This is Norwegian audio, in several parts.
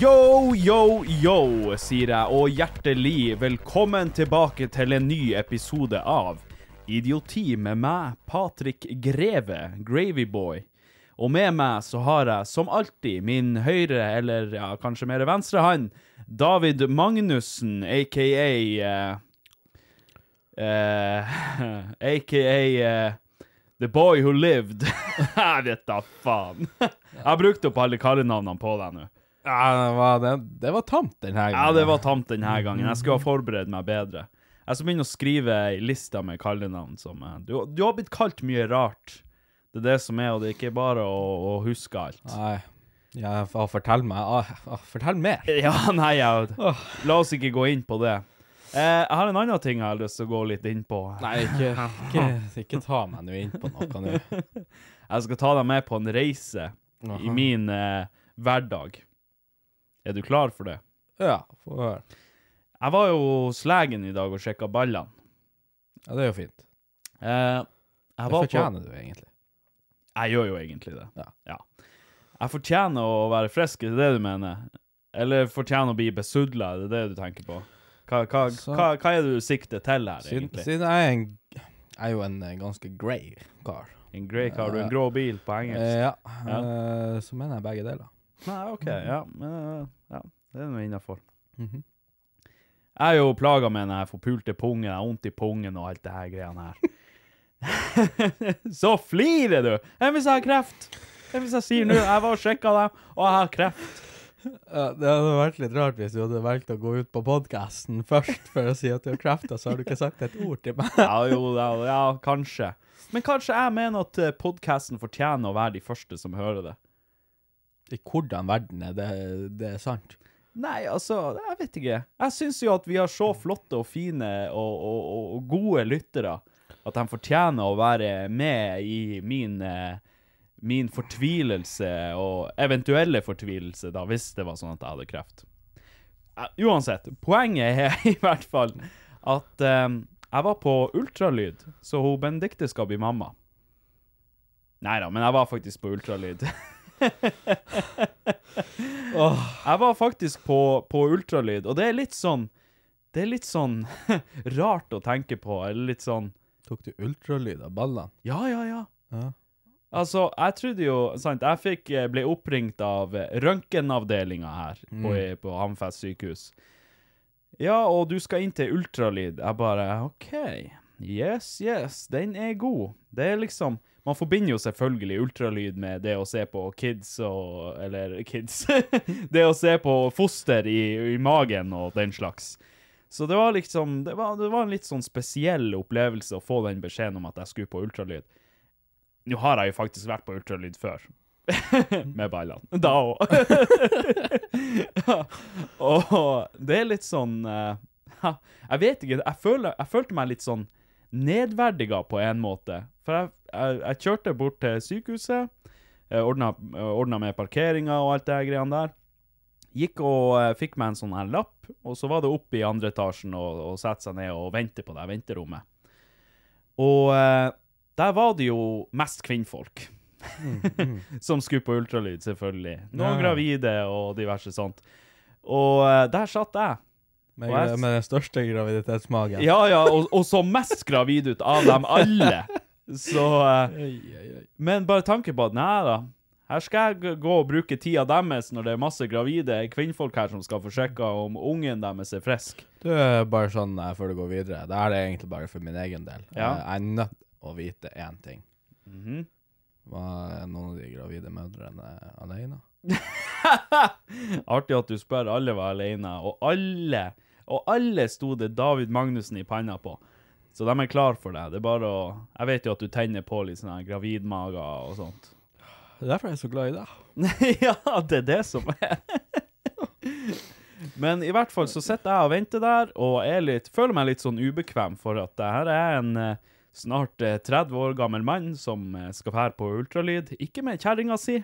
Yo, yo, yo, sier jeg, og hjertelig velkommen tilbake til en ny episode av Idioti med meg, Patrik Greve, Gravyboy. Og med meg så har jeg, som alltid, min høyre, eller ja, kanskje mer venstre hånd, David Magnussen, aka uh, uh, AKA eh, The Boy Who Lived. Jeg vet da faen. Jeg har brukt opp alle kallenavnene på deg nå. Ja, det var, det, det var tamt denne gangen. Ja, det var tamt denne gangen. Jeg skulle ha forberedt meg bedre. Jeg skal begynne å skrive ei liste med kallenavn som eh, du, du har blitt kalt mye rart. Det er det som er, og det er ikke bare å, å huske alt. Nei. Ja, fortell meg. Ah, ah, fortell mer. Ja, nei, jeg, La oss ikke gå inn på det. Eh, jeg har en annen ting jeg har lyst til å gå litt inn på. Nei, ikke, ikke, ikke ta meg nå inn på noe nå. Jeg skal ta deg med på en reise i min eh, hverdag. Er du klar for det? Ja, få høre. Jeg var jo hos legen i dag og sjekka ballene. Ja, det er jo fint. Eh, Det var på- fortjener du egentlig. Jeg gjør jo egentlig det. Ja. Jeg fortjener å være frisk, er det det du mener? Eller fortjener å bli besudla, er det det du tenker på? Hva, hva, Så- hva, hva er det du sikter til her, egentlig? siden jeg er, en, jeg er jo en eh, ganske grey kar. En grey car, du en grå bil på engelsk? Eh, ja, Ja. eh, så mener jeg begge deler. Nei, OK, ja. Men, ja det er nå innafor. Mhm. Jeg er jo plaga med den forpulte pungen, jeg har vondt i pungen og alt det her greiene her. Så flirer du! Enn hvis jeg har kreft? Enn hvis jeg sier nå jeg var og sjekka deg, og jeg har kreft? Ja, det hadde vært litt rart hvis du hadde valgt å gå ut på podkasten først for å si at du har krefter, så har du ikke sagt et ord til meg. Ja, jo, ja, ja kanskje. Men kanskje jeg mener at podkasten fortjener å være de første som hører det. I hvordan verden er det, det er sant? Nei, altså, jeg vet ikke. Jeg syns jo at vi har så flotte og fine og, og, og, og gode lyttere at de fortjener å være med i min, eh, min fortvilelse og eventuelle fortvilelse, da, hvis det var sånn at jeg hadde kreft. Eh, Uansett, poenget er i hvert fall at eh, jeg var på ultralyd, så hun Benedicte skal bli mamma. Nei da, men jeg var faktisk på ultralyd. Jeg var faktisk på, på ultralyd, og det er litt sånn Det er litt sånn rart å tenke på, eller litt sånn Tok du ultralyd av ballene? Ja, ja, ja. Ja. Altså, jeg trodde jo Sant, jeg fikk, eh, ble oppringt av eh, røntgenavdelinga her på, på Hamfest sykehus. Ja, og du skal inn til ultralyd. Jeg bare OK. Yes, yes, den er god. Det er liksom Man forbinder jo selvfølgelig ultralyd med det å se på kids og Eller kids Det å se på foster i, i magen og den slags. Så det var liksom det var, det var en litt sånn spesiell opplevelse å få den beskjeden om at jeg skulle på ultralyd. Nå har jeg jo faktisk vært på ultralyd før. Med ballene. Da òg. og det er litt sånn uh, Jeg vet ikke. Jeg, føler, jeg følte meg litt sånn nedverdiga på en måte. For jeg, jeg, jeg kjørte bort til sykehuset, eh, ordna, ordna med parkeringa og alt det her greiene der. Gikk og uh, fikk meg en sånn her lapp, og så var det opp i andre etasjen og, og sette seg ned og vente på det venterommet. Og eh, der var det jo mest kvinnfolk. som skulle på ultralyd, selvfølgelig. Noen Ja. gravide og diverse sånt. Og eh, der satt jeg. Med, jeg- med den største graviditetsmagen. Ja, ja, og, og så mest gravid ut av dem alle. Så eh, Men bare tanke på at nei da, her skal jeg gå og bruke tida deres når det er masse gravide kvinnfolk her som skal få sjekka om ungen deres er frisk. Du er bare sånn eh, før du går videre. Det er det egentlig bare for min egen del. Ja. Eh, Jeg å vite én ting. Mhm. Var noen av de gravide mødrene alene? Artig at du spør. Alle var alene, og alle Og alle sto det David Magnussen i panna på. Så de er klar for det. Det er bare å Jeg vet jo at du tenner på litt sånne gravidmager og sånt. Det er derfor jeg er så glad i deg. ja, det er det som er. Men i hvert fall så sitter jeg og venter der, og litt, føler meg litt sånn ubekvem for at det her er en eh, snart eh, 30 år gammel mann som eh, skal fære på ultralyd. Ikke med kjerringa si,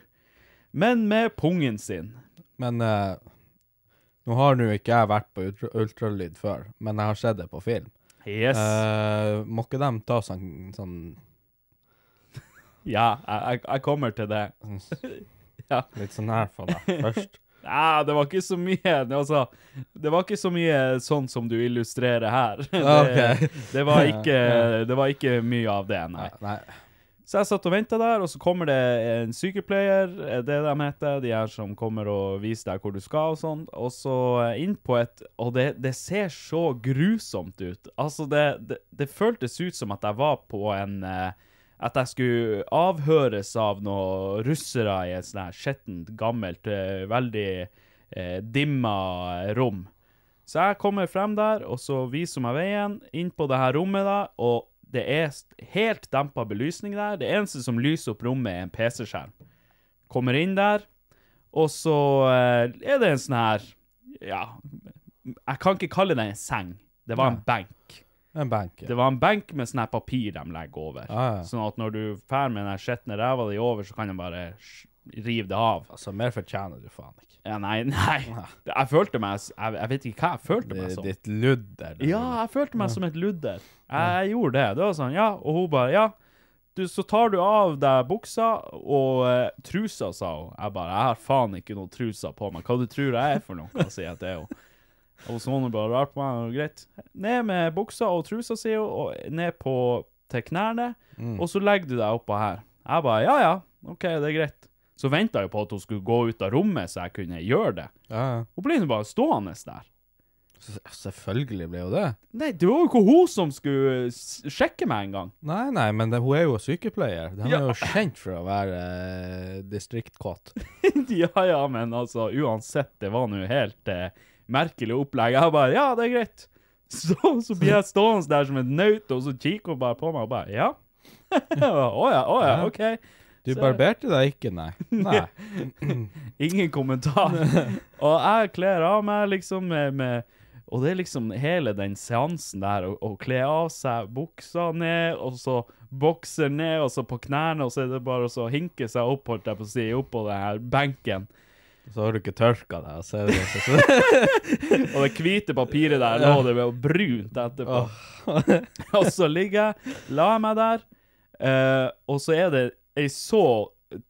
men med pungen sin. Men uh, nå har nå ikke jeg vært på ultra ultralyd før, men jeg har sett det på film. Yes. Uh, må ikke de ta sånn, sånn, ja, jeg, jeg, jeg kommer til det. Ja. litt sånn her for deg først? Nei, det var ikke så mye. Altså, det var ikke så mye sånn som du illustrerer her. Det, okay. det, var, ikke, det var ikke mye av det, nei. Nei. Så jeg satt og venta der, og så kommer det en sykepleier, er det de heter, de her som kommer og viser deg hvor du skal og sånn, og så inn på et Og det, det ser så grusomt ut. Altså, det, det, det føltes ut som at jeg var på en eh, At jeg skulle avhøres av noen russere i et sånt her skjettent, gammelt, eh, veldig eh, dimma rom. Så jeg kommer frem der, og så viser hun meg veien inn på det her rommet, da, og det er helt dempa belysning der. Det eneste som lyser opp rommet, er en PC-skjerm. Kommer inn der, og så eh, er det en sånn her Ja, jeg kan ikke kalle det en seng. Det var en benk. En benk. Det var en benk med sånn her papir de legger over. Ah, ja. Sånn at når du drar med den skitne ræva di over, så kan de bare rive det av. Altså, mer fortjener du faen ikke. Ja, nei, nei. Jeg følte meg Jeg, jeg vet ikke hva jeg følte meg som. ditt ludder. Ja, jeg følte meg som et ludder. Jeg, jeg gjorde det. Det var sånn, ja, og hun bare, ja, du, så tar du av deg buksa og uh, trusa, sa hun. Jeg bare, jeg har faen ikke noe trusa på meg. Hva du tror jeg er for noe, sier jeg til henne. Og så hun bare rart på meg, og greit. Ned med buksa og trusa, sier hun, og ned på, til knærne, og så legger du deg oppå her. Jeg bare, ja, ja, ok, det er greit. Så ventet jeg på at hun skulle gå ut av rommet, så jeg kunne gjøre det. Ja, ja. Hun ble jo bare stående der. Selvfølgelig ble hun det. Nei, det var jo ikke hun som skulle sjekke meg engang. Nei, nei, men det, hun er jo sykepleier. De Ja. er jo kjent for å være eh, distriktkåt. ja, ja, men altså, uansett, det var nå helt eh, merkelig opplegg. Jeg bare, ja, det er greit. Så, så blir jeg stående der som et naut, og så kikker hun bare på meg og bare, ja. Å ja, å ja, ok. Du barberte deg ikke, nei? Nei. Ingen kommentar. og jeg kler av meg liksom med, med Og det er liksom hele den seansen der, å, å kle av seg buksa ned, og så bokser ned, og så på knærne, og så er det bare å så hinke seg opp, holdt jeg på å si, opp på den her benken. Så har du ikke tørka deg, så er det. Og det hvite papiret der lå det med brunt etterpå. og så ligger jeg, la meg der, eh, og så er det ei så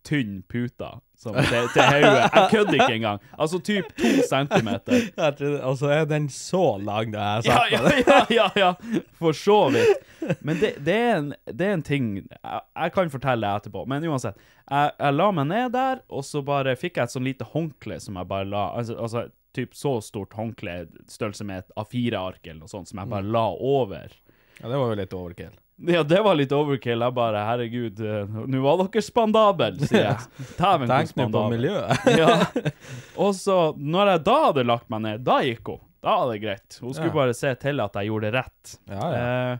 tynn puta som til, til hodet. Jeg kødder ikke engang. Altså typ to centimeter. Jeg trodde- Og så er den så lang, da jeg Ja, sa ja, det. ja, ja, ja. For så vidt. Men det, det, er en, det er en ting jeg, jeg kan fortelle det etterpå, men uansett. Jeg, jeg la meg ned der, og så bare fikk jeg et sånn lite håndkle som jeg bare la Altså, altså typ så stort håndkle, størrelse med et A4-ark eller noe sånt, som jeg bare la over. Ja, det var jo litt overkill. Ja, det var litt overkill. Jeg bare Herregud, eh, nå var dere spandabel, sier jeg. Dæven, Tenk nå på miljøet. ja. Og så, når jeg da hadde lagt meg ned, da gikk hun. Da var det greit. Hun skulle Ja. bare se til at jeg gjorde det rett. Ja, ja. Eh,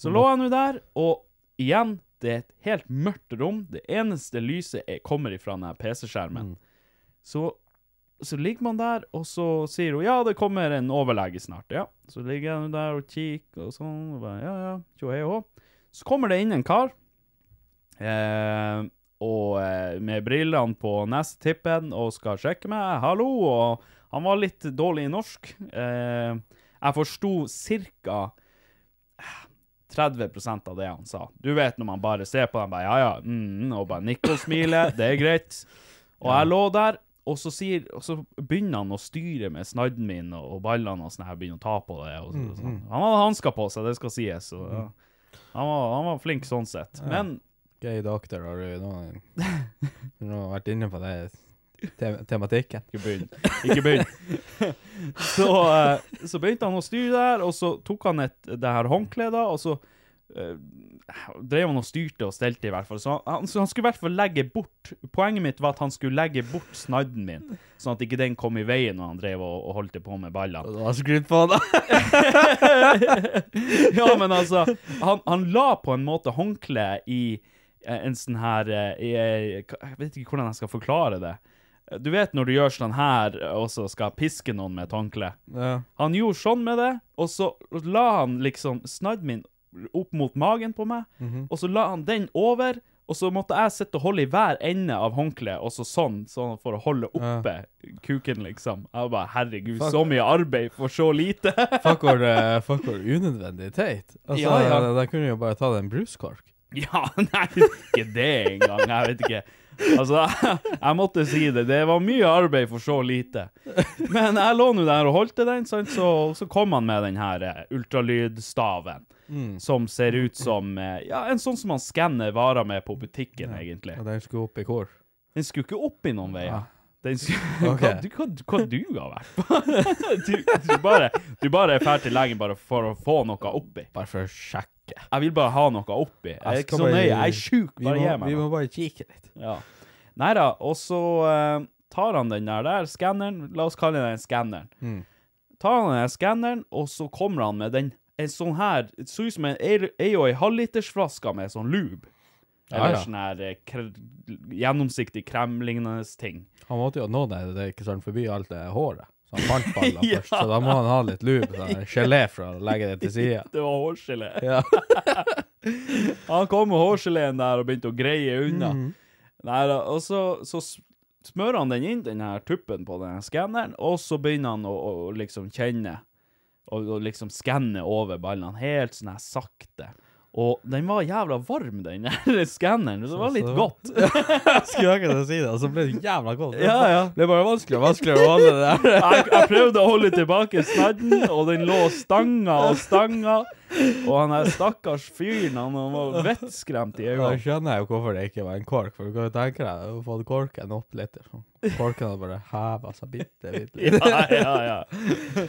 så lå jeg nå der, og igjen, det er et helt mørkt rom. Det eneste lyset er, kommer ifra den PC-skjermen. Så, så ligger man der, og så sier hun ja, det kommer en overlege snart. Ja, Så ligger jeg der og kikker og sånn. Og bare, ja, ja, tjo hei hå. Så kommer det inn en kar. Eh, og eh, med brillene på nesetippen og skal sjekke meg. Hallo! Og han var litt dårlig i norsk. Eh, jeg forsto ca. 30% av det han sa. Du vet når man bare ser på dem, bare ja, ja, mm, og bare nikker og smiler, det er greit. Og jeg lå der, og så, sier, og så begynner han å styre med snadden min og, og ballene og sånn her, begynner å ta på det. Og, så, sånn. Han hadde hansker på seg, det skal sies. Så, ja. han, var, han var flink sånn sett. Men Gay doctor, har du noen, du har vært inne på det te tematikken? Ikke begynn. Ikke begynn. så, eh, så begynte han å styre der, og så tok han et, det her håndkledet, og så eh, drev han og styrte og stelte, i hvert fall. Så han, så han skulle i hvert fall legge bort Poenget mitt var at han skulle legge bort snadden min, sånn at ikke den kom i veien når han drev og, og holdt på med ballene. Du har skrudd på da! ja, men altså, han, han la på en måte håndkle i eh, en sånn her eh, i, eh, Jeg vet ikke hvordan jeg skal forklare det. Du vet når du gjør sånn her, og så skal piske noen med et håndkle. Ja. Han gjorde sånn med det, og så la han liksom snadden min opp mot magen på meg, og så la han den over, og så måtte jeg sitte og holde i hver ende av håndkleet, og så sånn, sånn for å holde oppe kuken, liksom. Jeg var bare, herregud, så mye arbeid for så lite. Fuck hvor, uh, unødvendig teit. Altså, Ja, ja. Da kunne du jo bare ta en bruskork. Ja, nei, ikke det engang. Jeg vet ikke. Altså, jeg måtte si det. Det var mye arbeid for så lite. Men jeg lå nå der og holdt den, sant? Så, så kom han med den her eh, ultralydstaven. Som ser ut som eh, Ja, en sånn som man skanner varer med på butikken, egentlig. Og den skulle opp i hvor? Den skulle ikke opp i noen veier. Den skulle, okay. hva, du, hva, hva du har vært på? du, du, bare, du bare er ferdig til legen bare for å få noe oppi. Bare for å sjekke. Jeg vil bare ha noe oppi. Jeg er ikke så nøye. Jeg er sjuk. Bare gi meg vi må bare kikke litt. Ja. Nei da, og så uh, tar han den der, der skanneren, la oss kalle den skanneren. Mm. Tar han den skanneren, og så kommer han med den, en sånn her, det ser ut som en ei ei og en halvlitersflaske med sånn lube. Eller ja. sånn her eh, kre, gjennomsiktig kremlignende ting. Han måtte jo nå det, det er ikke sånn forbi alt det håret. Så han fant ballen Ja. først, så da må han ha litt lube, gelé for å legge det til sida. Det var hårgelé. Ja. Han kom med hårgeleen der og begynte å greie unna. Mm. Der, og så, så smører han den inn, den her tuppen på den skanneren, og så begynner han å å liksom kjenne, og, og liksom skanne over ballene, helt sånn her sakte. Og den var jævla varm, den der skanneren, det var litt godt. Skulle akkurat si det, og så ble det jævla godt. Ja, ja. Det ble bare vanskeligere og vanskeligere å holde det der. Jeg, jeg prøvde å holde tilbake snadden, og den lå stanga og stanga. Og han der stakkars fyren, han var vettskremt i Da øynene. skjønner jeg jo hvorfor det ikke var en kork, for du kan jo tenke deg, å få korken opp litt. Korken hadde bare heva seg bitte, bitte litt. Ja, ja, ja.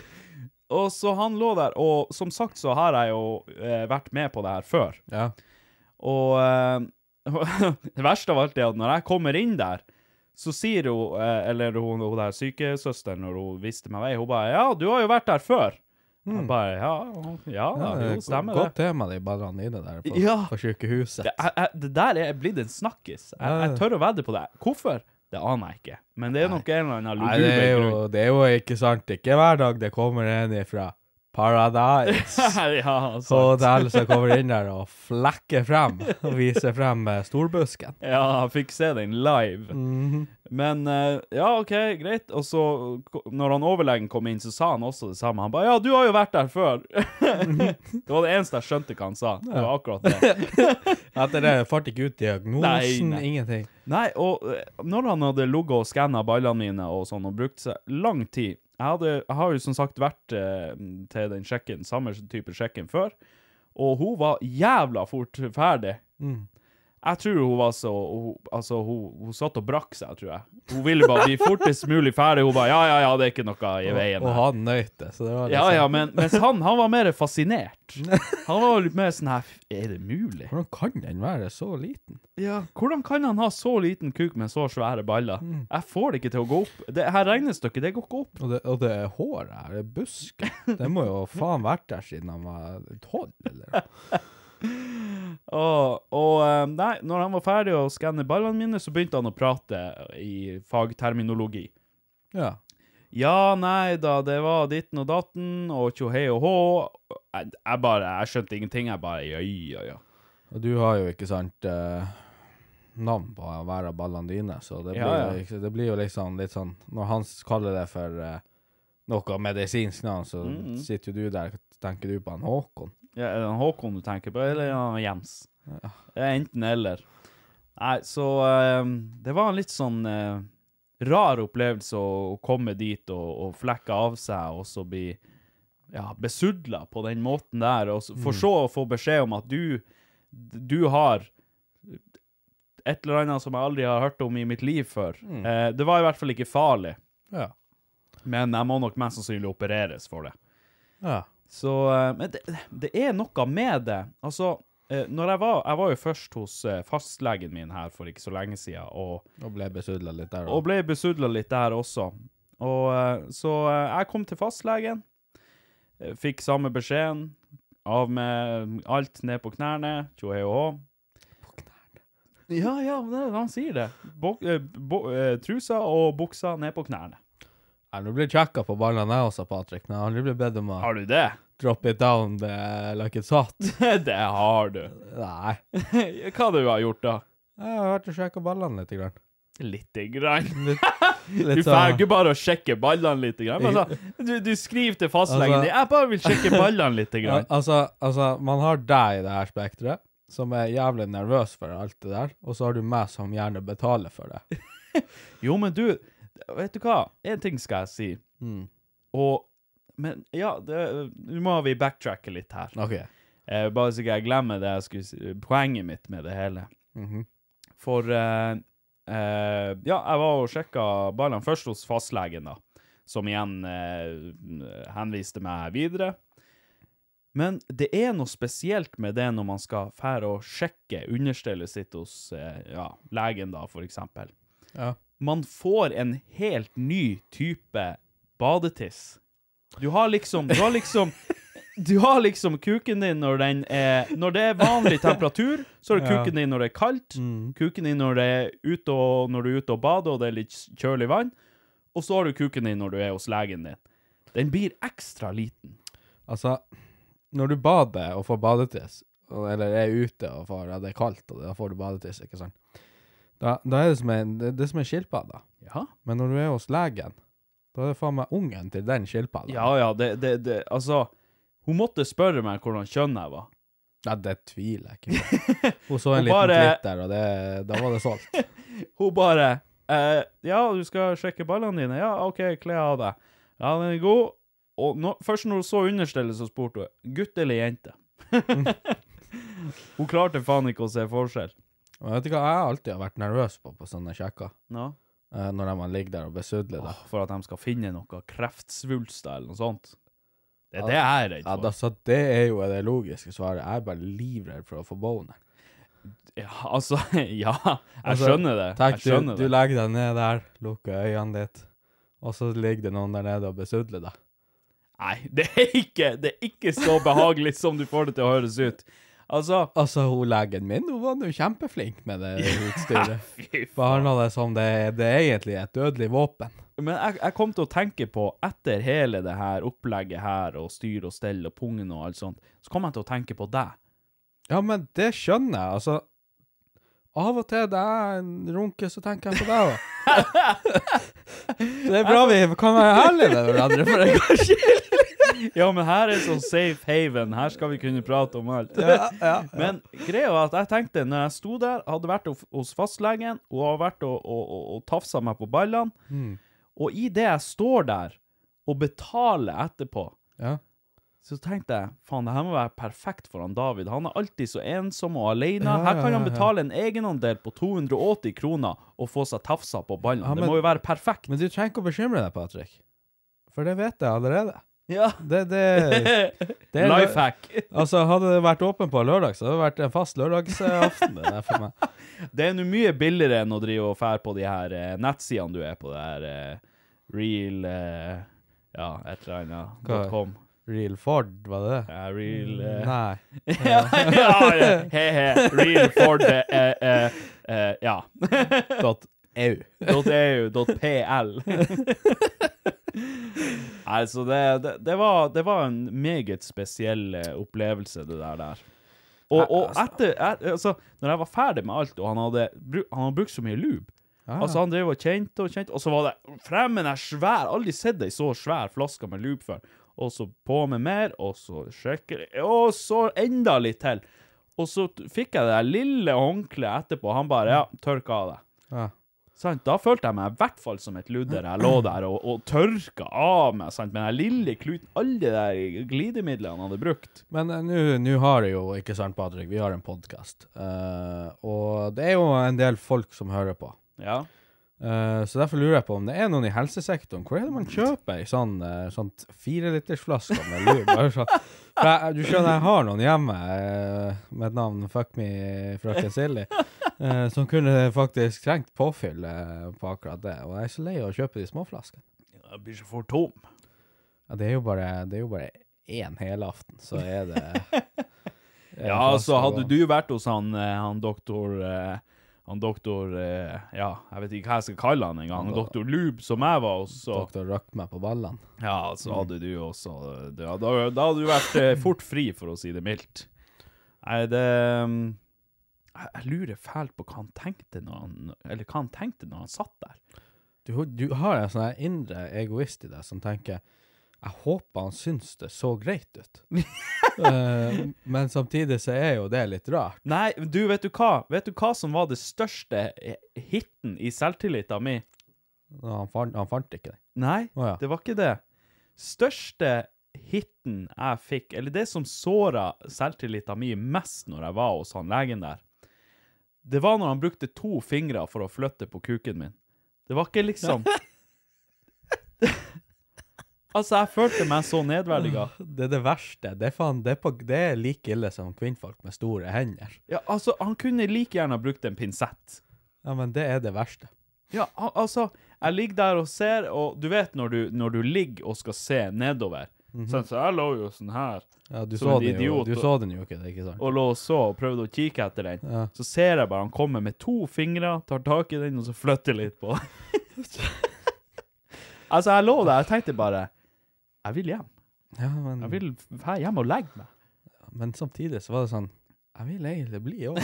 Og så han lå der, og som sagt så har jeg jo eh, vært med på det her før. Ja. Og eh, det verste av alt er at når jeg kommer inn der, så sier hun, eh, eller hun, hun der sykesøsteren, når hun viste meg vei, hun bare Ja, du har jo vært der før. Jeg bare Ja, ja da, Ja, jo, stemmer Godt det. tema, de ballene dine der på, Ja. på sykehuset. Det, jeg, det der er blitt en snakkis. Jeg, jeg tør å vedde på det. Hvorfor? Det aner jeg ikke. Men det er nok en eller annen det er, luguber jo, det er jo ikke sant. Ikke hver dag det kommer en ifra Paradise ja, sant. Hotel som kommer inn der og flekker frem og viser frem storbusken. Ja, jeg fikk se den live. Men eh, ja, OK, greit. Og så, når han overlegen kom inn, så sa han også det samme. Han ba ja, du har jo vært der før. det var det eneste jeg skjønte hva han sa. Det var akkurat det. Etter det fart ikke ut diagnosen, Nei, nei. ingenting. Nei, og eh, når han hadde ligget og skanna ballene mine og sånn, og brukt seg lang tid Jeg, hadde, jeg har jo som sagt vært eh, til den sjekken, samme type sjekken før, og hun var jævla fort ferdig. Jeg tror hun var så hun, Altså, hun, hun satt og brakk seg, tror jeg. Hun ville bare bli fortest mulig ferdig. Hun bare Ja, ja, ja, det er ikke noe i veien. Og og han nøyt det, så det var Ja, liksom ja, men mens han, han var mer fascinert. Han var litt mer sånn her Er det mulig? Hvordan kan den være så liten? Ja, hvordan kan han ha så liten kuk med så svære baller? Jeg får det ikke til å gå opp. Det her regnestykket, det går ikke opp. Og det, og det er håret her, det er busken. Det må jo faen vært der siden han var tolv, eller? Og, og eh, nei, når han var ferdig å skanne ballene mine, så begynte han å prate i fagterminologi. Ja. Ja, nei da, det var ditten og datten, og tjohei og hå. Jeg, jeg bare, jeg skjønte ingenting. Jeg bare, ja, ja, ja. Og du har jo ikke sant eh, navn på hver av ballene dine, så det blir, Ja, ja. Det blir jo liksom litt sånn Når han kaller det for eh, noe medisinsk navn, så Mhm. sitter jo du der tenker du på han Håkon. Ja er det han Håkon du tenker på, eller er det han Jens? Ja. enten eller. Nei, så eh, det var en litt sånn eh, rar opplevelse å, å komme dit og, og flekke av seg, og så bli ja, besudla på den måten der, og så, for så å få beskjed om at du, du har et eller annet som jeg aldri har hørt om i mitt liv før. Eh, det var i hvert fall ikke farlig, Ja. men jeg må nok mest sannsynlig opereres for det. ja. Så eh, Men det, det er noe med det. Altså, eh, når jeg var Jeg var jo først hos eh, fastlegen min her for ikke så lenge siden, og, Og ble besudla litt der. og ble besudla litt der også. Og Så jeg kom til fastlegen, fikk samme beskjeden. Av med alt ned på knærne. Tjohei og hå. På knærne? Ja, ja, han sier det. Bo, bo, trusa og buksa ned på knærne. Ja, Nå blir sjekka på ballene jeg også, Patrick. Jeg har aldri blitt bedt om å Har du det? drop it down the, like it's hot. det har du. Nei. Hva du har gjort, da? Jeg har vært og sjekka ballene litt. Grann. Lite grann. Litt, Du litt får ikke bare å sjekke ballene litt. Grann. Men Altså, du, du skriver til fastlegen Altså- din 'Jeg bare vil sjekke ballene litt'. Ja, Grann. altså, altså, man har deg i det her spekteret, som er jævlig nervøs for alt det der, og så har du meg som gjerne betaler for det. Jo, men du, vet du hva? En ting skal jeg si. Mm. Og Men ja, nå må vi backtracke litt her. OK. Eh, bare så ikke jeg glemmer det jeg skulle si, poenget mitt med det hele. Mhm. For eh, eh, Ja, jeg var og sjekka ballene først hos fastlegen, da. Som igjen eh, henviste meg videre. Men det er noe spesielt med det når man skal fære og sjekke understellet sitt hos eh, ja, legen, da, for eksempel. Ja. Man får en helt ny type badetiss. Du har liksom Du har liksom du har liksom kuken din når den er Når det er vanlig temperatur, så har du kuken din når det er kaldt. Mm. Kuken din når, det ute og, når du er ute og bader og det er litt kjølig vann. Og så har du kuken din når du er hos legen din. Den blir ekstra liten. Altså, når du bader og får badetiss, eller er ute og får, ja, det er kaldt, og da får du badetiss, ikke sant? Da, da er det som en, det, det er som en skilpadde. Ja. Men når du er hos legen, da er det faen meg ungen til den skilpadda. Ja, ja, det, det, det Altså, hun måtte spørre meg hvordan kjønn jeg var. Ja, det tviler jeg ikke på. Hun så en Hun liten bare- klitt der, og det, da var det solgt. Hun bare eh, Ja, du skal sjekke ballene dine? Ja, OK, kle av deg. Ja, den er god. Og nå- først når hun så understellet, så spurte hun gutt eller jente. hun klarte faen ikke å se forskjell. Og vet du hva jeg alltid har vært nervøs på på sånne sjekker? No. Eh, når man ligger der og besudler det. Åh, for at de skal finne noe kreftsvulster eller noe sånt. Det er det jeg er redd Ja, da, så det er jo det logiske svaret. Jeg er bare livredd for å få boner. Ja, altså, ja. Jeg Altså, skjønner det. Tenk, Jeg du, skjønner du det. legger deg ned der, lukker øynene ditt, og så ligger det noen der nede og besudler deg. Nei, det er ikke, det er ikke så behagelig som du får det til å høres ut. Altså, Altså, hun legen min, hun var nå kjempeflink med det utstyret. faen. Behandla det som det, det er egentlig et dødelig våpen. Men jeg, jeg kom til å tenke på, etter hele det her opplegget her, og styr og stell og pungen og alt sånt, så kom jeg til å tenke på deg. Ja, men det skjønner jeg. Altså, av og til det er en runke, så tenker jeg på deg òg. det er bra vi kan være ærlige med hverandre, for en gangs skyld. Ja, men her er sånn safe haven, her skal vi kunne prate om alt. Men greia var at jeg tenkte, når jeg sto der, hadde vært hos- fastlegen, og har vært og, og, og, og tafsa meg på ballene, og i det jeg står der og betaler etterpå, Ja. så tenkte jeg, faen, det her må være perfekt for han David. Han er alltid så ensom og alene. Ja, Her kan ja, han ja, ja. betale en egenandel på 280 kroner og få seg tafsa på ballene. Ja, det må jo være perfekt. Men du trenger ikke å bekymre deg, Patrick. For det vet jeg allerede. Ja. Det, det, det Life hack. Altså, hadde det vært åpen på lørdag, så hadde det vært en fast lørdagsaften det for meg. Det er nå mye billigere enn å drive og fære på de her eh, nettsidene du er på, det her eh, real eh, Ja, et eller annet. Hva? .com. Real Ford, var det det? Ja, real eh, Nei. ja, ja. He-he. Real Ford eh, eh, eh, Ja. EU. .eu, .pl. Nei, så det, det, det, var, det var en meget spesiell eh, opplevelse, det der der. Og, og etter, et- altså, når jeg var ferdig med alt, og han hadde, han hadde brukt så mye lube Ah. Altså, han drev og kjente og kjente, og så var det fremmen er svær. Aldri sett ei så svær flaske med loop før. Og så på med mer, og så sjekker Og så enda litt til. Og så fikk jeg det der lille håndkleet etterpå. Han bare Ja, tørk av deg. Ja. Sant? Da følte jeg meg i hvert fall som et ludder. Jeg lå der og, og tørka av meg sant? med den lille kluten. Alle de der glidemidlene han hadde brukt. Men uh, nå har jeg jo, ikke sant, Patrick, vi har en podkast. og det er jo en del folk som hører på. Ja. Uh, så derfor lurer jeg på om det er noen i helsesektoren. Hvor er det man kjøper ei sånn, uh, sånn firelitersflaske med lur? Sånn- For jeg, du skjønner, jeg har noen hjemme uh, med et navn Fuck me, frøken Silly, eh, som kunne faktisk trengt påfyll eh, på akkurat det. Og jeg er så lei av å kjøpe de små småflaskene. Jeg blir så for tom. Ja, det er jo bare Det er jo bare én helaften, så er det er Ja, altså, hadde du vært hos han, eh, han doktor eh, Han doktor eh, Ja, jeg vet ikke hva jeg skal kalle han engang. Han- Doktor Lube, som jeg var hos. så- Doktor røk meg på ballene. Ja, så hadde du også det, da, da hadde du vært eh, fort fri, for å si det mildt. Nei, det um, jeg, lurer fælt på hva han tenkte når han Eller hva han tenkte når han satt der. Du, du har en sånn indre egoist i deg som tenker Jeg håper han syns det så greit ut. uh, men samtidig så er jo det litt rart. Nei, du, vet du hva? Vet du hva som var det største hiten i selvtilliten min? Han fant, han fant ikke det. Nei, oh, ja. det var ikke det. Største hiten jeg fikk, eller det som såra selvtilliten min mest når jeg var hos han legen der, det var når han brukte to fingre for å flytte på kuken min. Det var ikke liksom Altså, jeg følte meg så nedverdiga. Det er det verste. Det er, faen, det er, på, det er like ille som kvinnfolk med store hender. Ja, altså, han kunne like gjerne brukt en pinsett. Ja, men det er det verste. Ja, al- altså, jeg ligger der og ser, og du vet når du, når du ligger og skal se nedover, sånn, så jeg lå jo sånn her, Ja, du, Som så en den, jo, du så den jo ikke, det er ikke sant? og lå og så og prøvde å kikke etter den. Ja. Så ser jeg bare han kommer med to fingre, tar tak i den, og så flytter litt på Altså, jeg lå der, jeg tenkte bare Jeg vil hjem. Ja, men, Jeg vil dra hjem og legge meg. men samtidig så var det sånn Jeg vil egentlig bli òg.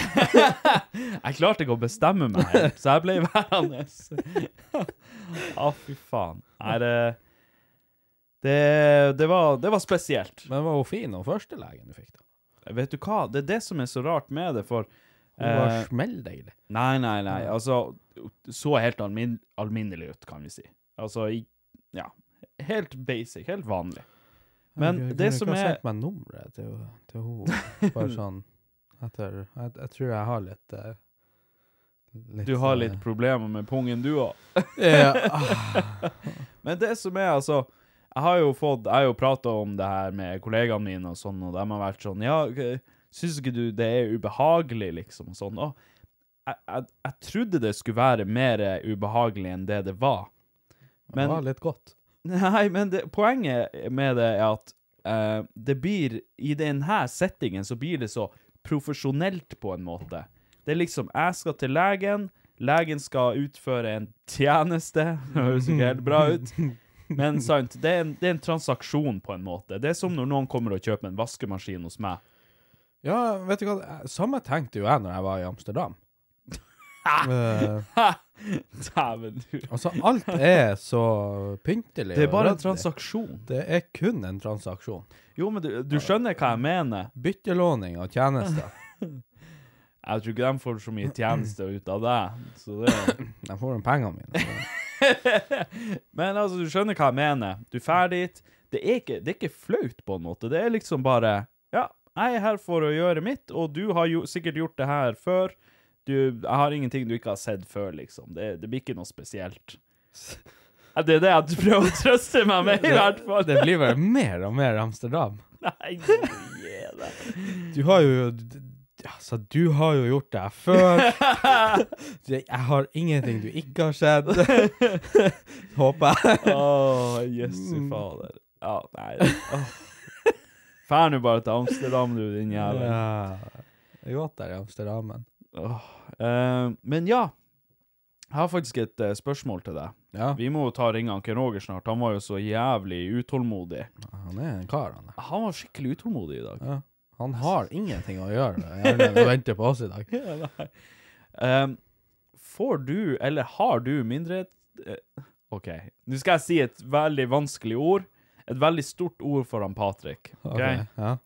Jeg klarte ikke å bestemme meg så jeg ble værende. Å, fy faen. Er det det, det, var, det var spesielt. Men var hun fin, hun førstelegen du fikk, da. Vet du hva, det er det som er så rart med det, for Hun var eh, smelldeilig. Nei, nei, nei. Altså, så helt almin alminnelig ut, kan vi si. Altså, i, ja. Helt basic, helt vanlig. Men Jeg- jeg det som ikke ha er sendt meg nummeret til, til hun Bare sånn etter jeg, tror jeg har litt, uh, litt Du har eh, litt problemer med pungen, du òg. ja, Men det som er, altså Jeg har jo fått Jeg har jo prata om det her med kollegaene mine og sånn, og de har vært sånn Ja, syns ikke du det er ubehagelig, liksom? Og sånn. Og jeg, jeg, jeg trodde det skulle være mer ubehagelig enn det det var. Det var litt godt. Nei, men det, poenget med det er at uh, det blir I denne settingen så blir det så profesjonelt på en måte. Det er liksom Jeg skal til legen, legen skal utføre en tjeneste. Det høres ikke helt bra ut. Men sant, det er, en, det er en transaksjon på en måte. Det er som når noen kommer og kjøper en vaskemaskin hos meg. Ja, vet du hva, samme tenkte jo jeg når jeg var i Amsterdam. Dæven, du. altså, alt er så pyntelig Det er bare en transaksjon. Det er kun en transaksjon. Jo, men du, du skjønner hva jeg mener. Byttelåning av tjenester. Jeg tror ikke de får så mye tjeneste ut av deg. Så det De får jo pengene mine. Men altså, du skjønner hva jeg mener. Du drar dit. Det er, ikke, det er ikke flaut, på en måte. Det er liksom bare Ja, jeg er her for å gjøre mitt, og du har jo sikkert gjort det her før. Du, jeg har ingenting du ikke har sett før, liksom. Det, det blir ikke noe spesielt. Det er det jeg prøver å trøste meg med, i hvert fall. Det blir bare mer og mer Amsterdam. Nei, gi deg. Du har jo Altså, du har jo gjort det før. Jeg har ingenting du ikke har sett. Håper jeg. Å, jøsse fader. Ja, nei. Fær nå bare til Amsterdam, du, din jævel. Ja. Det er godt der i Amsterdam. Åh, eh, men ja. Jeg har faktisk et uh, spørsmål til deg. Ja. Vi må jo ta ringene Ken Roger snart. Han var jo så jævlig utålmodig. Han er en kar, han. Han var skikkelig utålmodig i dag. Ja. Han har ingenting å gjøre gjerne venter å vente på oss i dag. Um, får du, eller har du, mindre eh, OK. Nå skal jeg si et veldig vanskelig ord. Et veldig stort ord for han Patrick. ok? okay Ja.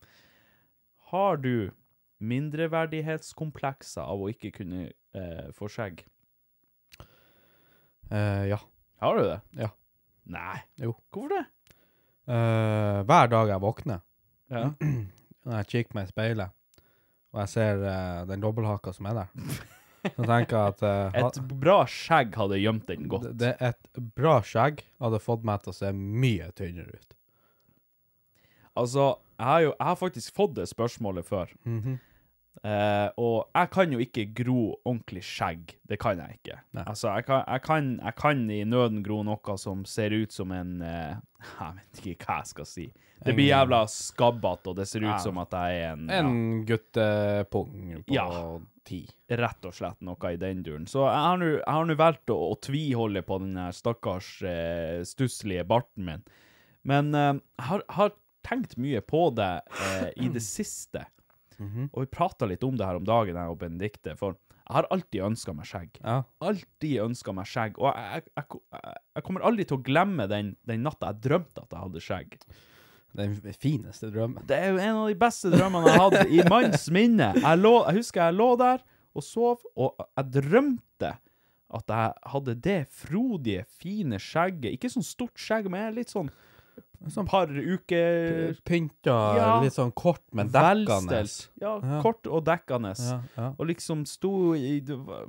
Har du mindreverdighetskomplekser av å ikke kunne eh, få skjegg? Uh, ja. Har du det? Ja. Nei. Jo. Hvorfor det? Uh, hver dag jeg våkner, Ja. når jeg kikker meg i speilet, og jeg ser eh, den dobbelthaka som er der, så tenker jeg at eh, Et bra skjegg hadde gjemt den godt. det er et bra skjegg hadde fått meg til å se mye tynnere ut. Altså, jeg har jo jeg har faktisk fått det spørsmålet før. Eh, og jeg kan jo ikke gro ordentlig skjegg. Det kan jeg ikke. Nei. Altså, jeg kan, jeg, kan, jeg kan i nøden gro noe som ser ut som en uh, Jeg vet ikke hva jeg skal si. Det blir jævla skabbete, og det ser ut Ja. som at jeg er en, En guttepung på Ja. ti. Rett og slett noe i den duren. Så jeg har nå- valgt å, å tviholde på den stakkars uh, stusslige barten min. Men jeg har, har tenkt mye på det i det siste. Og vi prata litt om det her om dagen, jeg og Benedicte. For jeg har alltid ønska meg skjegg. Ja. Alltid ønska meg skjegg. Og jeg, jeg, jeg, jeg kommer aldri til å glemme den, den natta jeg drømte at jeg hadde skjegg. Den fineste drømmen. Det er jo en av de beste drømmene jeg hadde i manns minne. Jeg, lå, jeg husker jeg lå der og sov, og jeg drømte at jeg hadde det frodige, fine skjegget. Ikke sånn stort skjegg, men litt sånn Sånn par uker Pynta, Ja. litt sånn kort, men dekkende. Ja, Ja. kort og dekkende. Ja. Og liksom sto i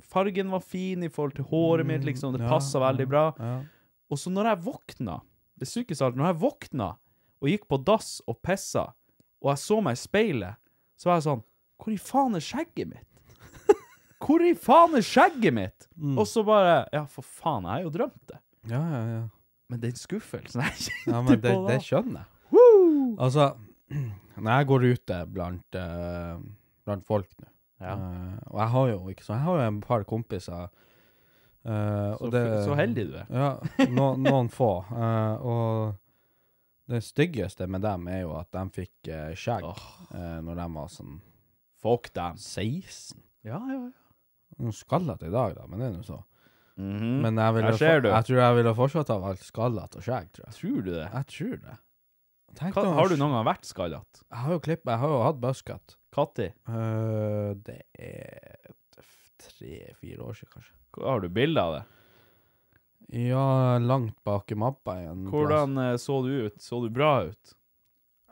Fargen var fin i forhold til håret mitt, liksom. Det ja, passa veldig bra. Ja. Og så når jeg våkna Det sykeste av alt, når jeg våkna og gikk på dass og pissa, og jeg så meg i speilet, så var jeg sånn Hvor i faen er skjegget mitt? Hvor i faen er skjegget mitt? Mm. Og så bare Ja, for faen, jeg har jo drømt det. ja, ja, ja. Men den skuffelsen jeg kjente Ja, men det, på da det skjønner jeg. Altså, når jeg går ute blant, eh, blant folk nå, Ja. eh, og jeg har jo ikke så, jeg har jo en par kompiser, eh, Så, og det, så heldig du er. Ja, no, noen få. eh, og det styggeste med dem er jo at de fikk eh, skjegg eh, når de var sånn Fuck dem. 16. Ja, ja, ja. Nå skallete i dag, da, men det er nå så. Mhm. Men jeg, ville ser for- du. jeg tror jeg ville fortsatt ha valgt skallete og skjegg, tror jeg. Tror du det? Jeg tror det. Tenk Hva, har du noen gang vært skallete? Jeg har jo klipp, jeg har jo hatt buzzcut. Når? Uh, det er tre-fire år siden, kanskje. Har du bilde av det? Ja, langt bak i mappa igjen. Hvordan eh, så du ut? Så du bra ut?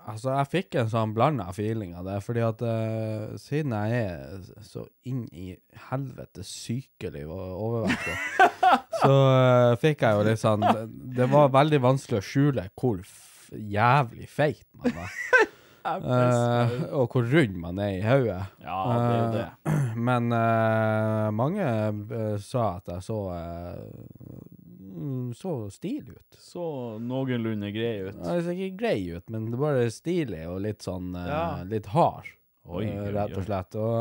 Altså, jeg fikk en sånn blanda feeling av det, fordi at uh, siden jeg er så inn i helvete sykelig og overvektig, så uh, fikk jeg jo litt sånn det, det var veldig vanskelig å skjule hvor jævlig feit man var. uh, og hvor rund man er i hodet. Ja, det er det. Men mange sa at jeg så eh, så stilig ut. Så noenlunde grei ut. Ja, ser ikke grei ut, men det bare stilig og litt sånn uh, Ja. Litt hard, Oi, eh, oi, rett og slett. Og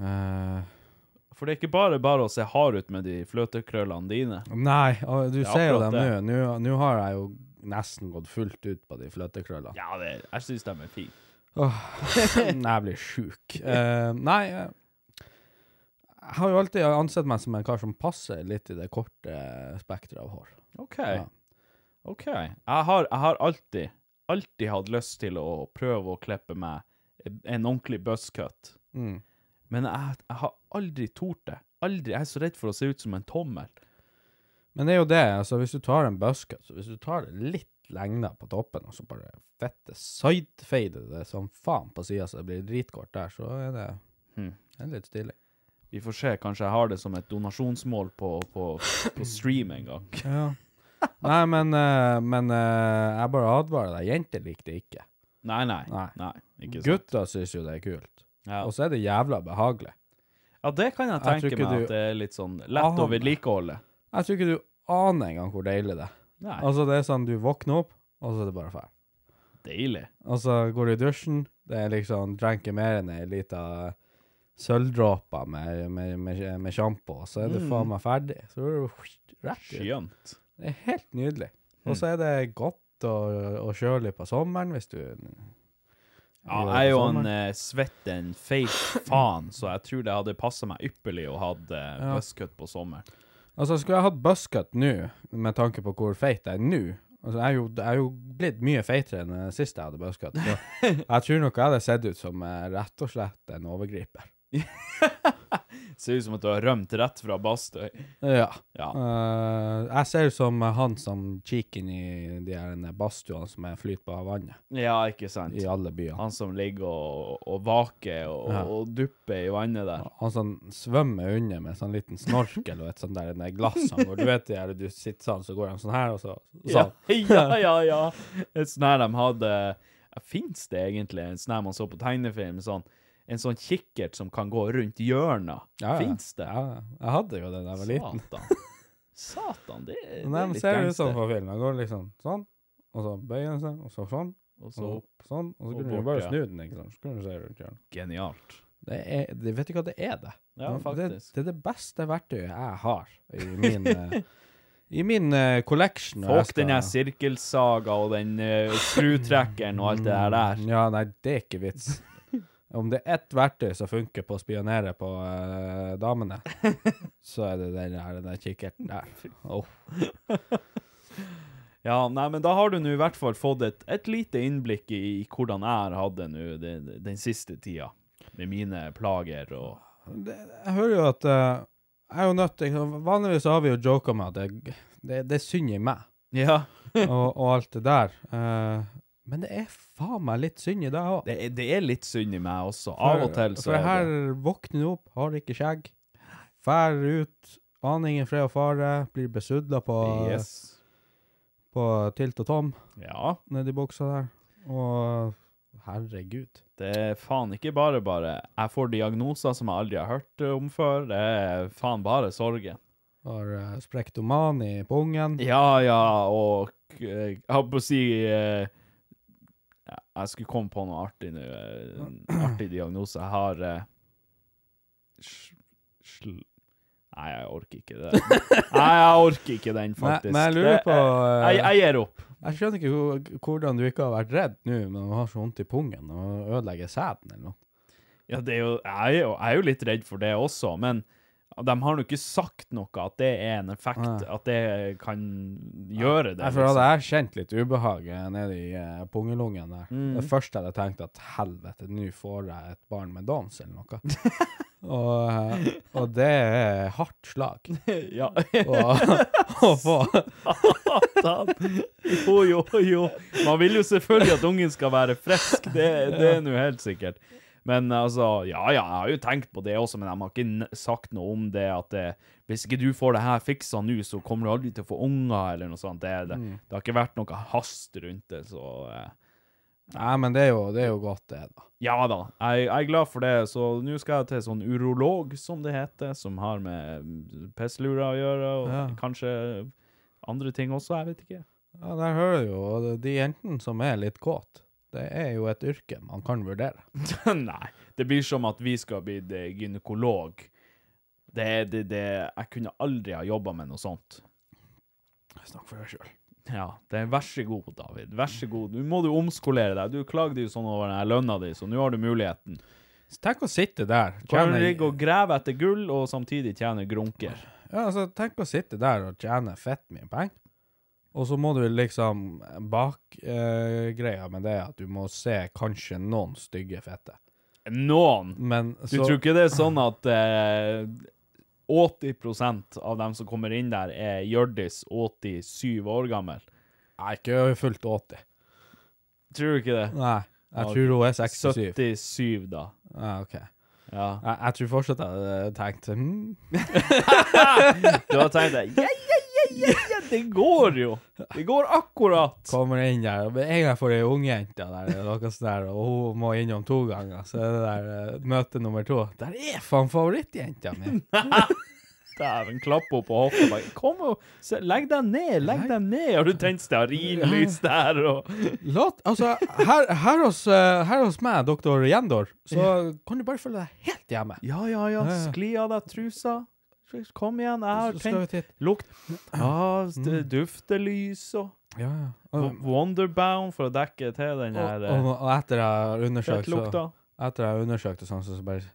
uh, For det er ikke bare bare å se hard ut med de fløtekrøllene dine. Nei, og du Det er ser jo dem nå. Nå- har jeg jo nesten gått fullt ut på de fløtekrøllene. Ja, det, jeg syns de er fine. Åh, nei, jeg blir sjuk. Uh, nei, jeg har jo alltid ansett meg som en kar som passer litt i det korte spekteret av hår. OK. Ja. OK. Jeg har, jeg har alltid, alltid hatt lyst til å prøve å klippe meg en ordentlig buzzcut. Mm. Men jeg, jeg har aldri tort det. Aldri. Jeg er så redd for å se ut som en tommel. Men det er jo det, altså hvis du tar en buzzcut, så hvis du tar det litt lengder på toppen, og så bare fette sidefader det som faen på sida, så det blir dritkort der, så er det, Hmm. det er litt stilig. Vi får se. Kanskje jeg har det som et donasjonsmål på, på, på stream en gang. Ja. Nei, men, eh, men eh, jeg bare advarer deg, jenter liker det ikke. Nei, nei. Nei. nei. Gutter syns jo det er kult. Ja. Og så er det jævla behagelig. ja, det kan jeg Jeg tenke jeg meg du at det er litt sånn lett å vedlikeholde. Jeg tror ikke du aner engang hvor deilig det er. Nei. Altså, det er sånn, du våkner opp, og så er det bare ferdig. Deilig. Og så går du i dusjen. Det er liksom drenker mer enn ei lita sølvdråpe med, med, med, med sjampo, og så er du faen meg ferdig. Så er du rett ut. Skjønt. Det er helt nydelig. Og så er det godt og, og kjølig på sommeren hvis du Ja, jeg er jo en eh, svett, en feit faen, så jeg tror det hadde passa meg ypperlig å ha eh, Ja. buzzcut på sommeren. Altså, skulle jeg hatt buzzcut nå, med tanke på hvor feit jeg er nå altså, jeg, er jo, jeg er jo blitt mye feitere enn sist jeg hadde buzzcut. Jeg tror nok jeg hadde sett ut som eh, rett og slett en overgriper. Ser ut som at du har rømt rett fra Bastøy. Ja. Ja. Uh, jeg ser ut som han som kikker inn i de her badstuene som er flyter på vannet ja, ikke sant? i alle byene. Han som ligger og, og vaker og, Ja. og dupper i vannet der. Han som svømmer under med sånn liten snorkel og et sånt der glass han går. Du vet det her, du sitter sånn, så går han sånn her, og så Ja, sånn. ja, ja. ja. Et sånn her de hadde Fins det egentlig en sånn her man så på tegnefilm? Sånn, en sånn kikkert som kan gå rundt hjørnet. Ja, ja. Fins det? Ja, jeg hadde jo det da jeg var liten. Satan. Satan, det, det Nei, men ser ut som på film. Den går liksom sånn, og så bøyer den seg, og så sånn, Og så opp sånn, og så kunne du bare snu den, ikke sant. Så kunne du se rundt hjørnet. Genialt. Det er, det, vet du hva det er det? Ja, faktisk. det er det beste verktøyet jeg har i min, eh, i min uh, collection. når jeg den her sirkelsaga og den uh, skrutrekkeren og alt det der der. Ja, nei, det er ikke vits. Om det er ett verktøy som funker på å spionere på eh, damene, så er det den den der kikkerten der. Oh. Ja, nei, men da har du nå i hvert fall fått et, et lite innblikk i, i hvordan jeg har hatt det nå den, den siste tida. Med mine plager og det, jeg hører jo at eh, jeg er jo nødt til Vanligvis har vi jo joka med at det, det, det er synd i meg, Ja. og, og alt det der. Eh, men det er faen meg litt synd i deg òg. Det, er- det er litt synd i meg også. Av og til så For er her det våkner du opp, har ikke skjegg, fær ut, aner ingen fred og fare, blir besudla på, Yes. på tilt og tom Ja. nedi buksa der. Og herregud. Det er faen ikke bare bare. Jeg får diagnoser som jeg aldri har hørt om før. Det er faen bare sorgen. Har uh, sprektoman i pungen. Ja, ja, og eh, jeg holdt på å si eh, Jeg skulle komme på noe artig nå. eh, En artig diagnose. Jeg har eh, sl... Nei, jeg orker ikke det. Nei, jeg orker ikke den, faktisk. men jeg lurer på eh, jeg, jeg gir opp. Jeg skjønner ikke hvordan du ikke har vært redd nå du har så vondt i pungen og ødelegger sæden eller noe. Ja, det er jo, jeg, er jo, jeg er jo litt redd for det også, men de har nå ikke sagt noe at det er en effekt, Nei. at det kan gjøre det. Nei, for hadde liksom. jeg kjent litt ubehag eh, nede i uh, pungelungen der, Mm. det første jeg hadde tenkt at helvete, nå får jeg et barn med Downs eller noe. og, eh, og det er hardt slag ja. å, få. Jo, jo, jo. Man vil jo selvfølgelig at ungen skal være frisk, det, det er nå helt sikkert. Men altså, ja, ja, jeg har jo tenkt på det også, men de har ikke sagt noe om det at det, hvis ikke du får det her fiksa nå, så kommer du aldri til å få unger, eller noe sånt. Det, det, det har ikke vært noe hast rundt det, så eh, Nei, men det er jo, det er jo godt, det, da. ja da, jeg, jeg er glad for det. Så nå skal jeg til sånn urolog, som det heter, som har med mm, pisslurer å gjøre, og Ja. kanskje andre ting også, jeg vet ikke. Ja, der hører du jo de jentene som er litt kåt. Det er jo et yrke man kan vurdere. Nei, det blir som at vi skal bli gynekolog. Det, det, det, jeg kunne aldri ha jobba med noe sånt. Snakk for deg sjøl. Ja, det er vær så god, David. Vær så god. Nå må du omskolere deg. Du klagde jo sånn over den lønna di, så nå har du muligheten. Tenk å sitte der. Tjene- ligge og grave etter gull, og samtidig tjene grunker. Ja, altså, tenk å sitte der og tjene fett mye penger. Og så må du liksom Bakgreia eh, med det at du må se kanskje noen stygge fette. Noen! Men Du tror ikke det er sånn at eh, 80% av dem som kommer inn der, er Hjørdis 87 år gammel? Nei, ikke fullt 80. Tror du ikke det? Nei, jeg tror hun er 67. 77, da. Ja, ok. Ja. Jeg, jeg tror fortsatt jeg hadde tenkt hmm, Du har tenkt det? Yeah, ja, ja, ja, det går jo! Det går akkurat! Kommer inn der, og en gang får ei ungjente der, noe sånt der, og hun må innom to ganger, så er det der eh, møte nummer to. Der er faen favorittjenta mi! Dæven, klapp opp på hofta. Kom og se, legg deg ned, legg deg ned. Har du tent stearinlys der og Låt, altså, her, her, hos, eh, her hos meg, doktor Jendor, så kan du bare følge deg helt hjemme. Ja, ja, ja, Ja, ja. skli av deg trusa. Kom igjen, jeg har titte. Lukt. Ja, st- duftelys og Ja, ja. Wonderbound for å dekke til den og, her og, og etter jeg har undersøkt, så, etter jeg har undersøkt sånn, så, så bare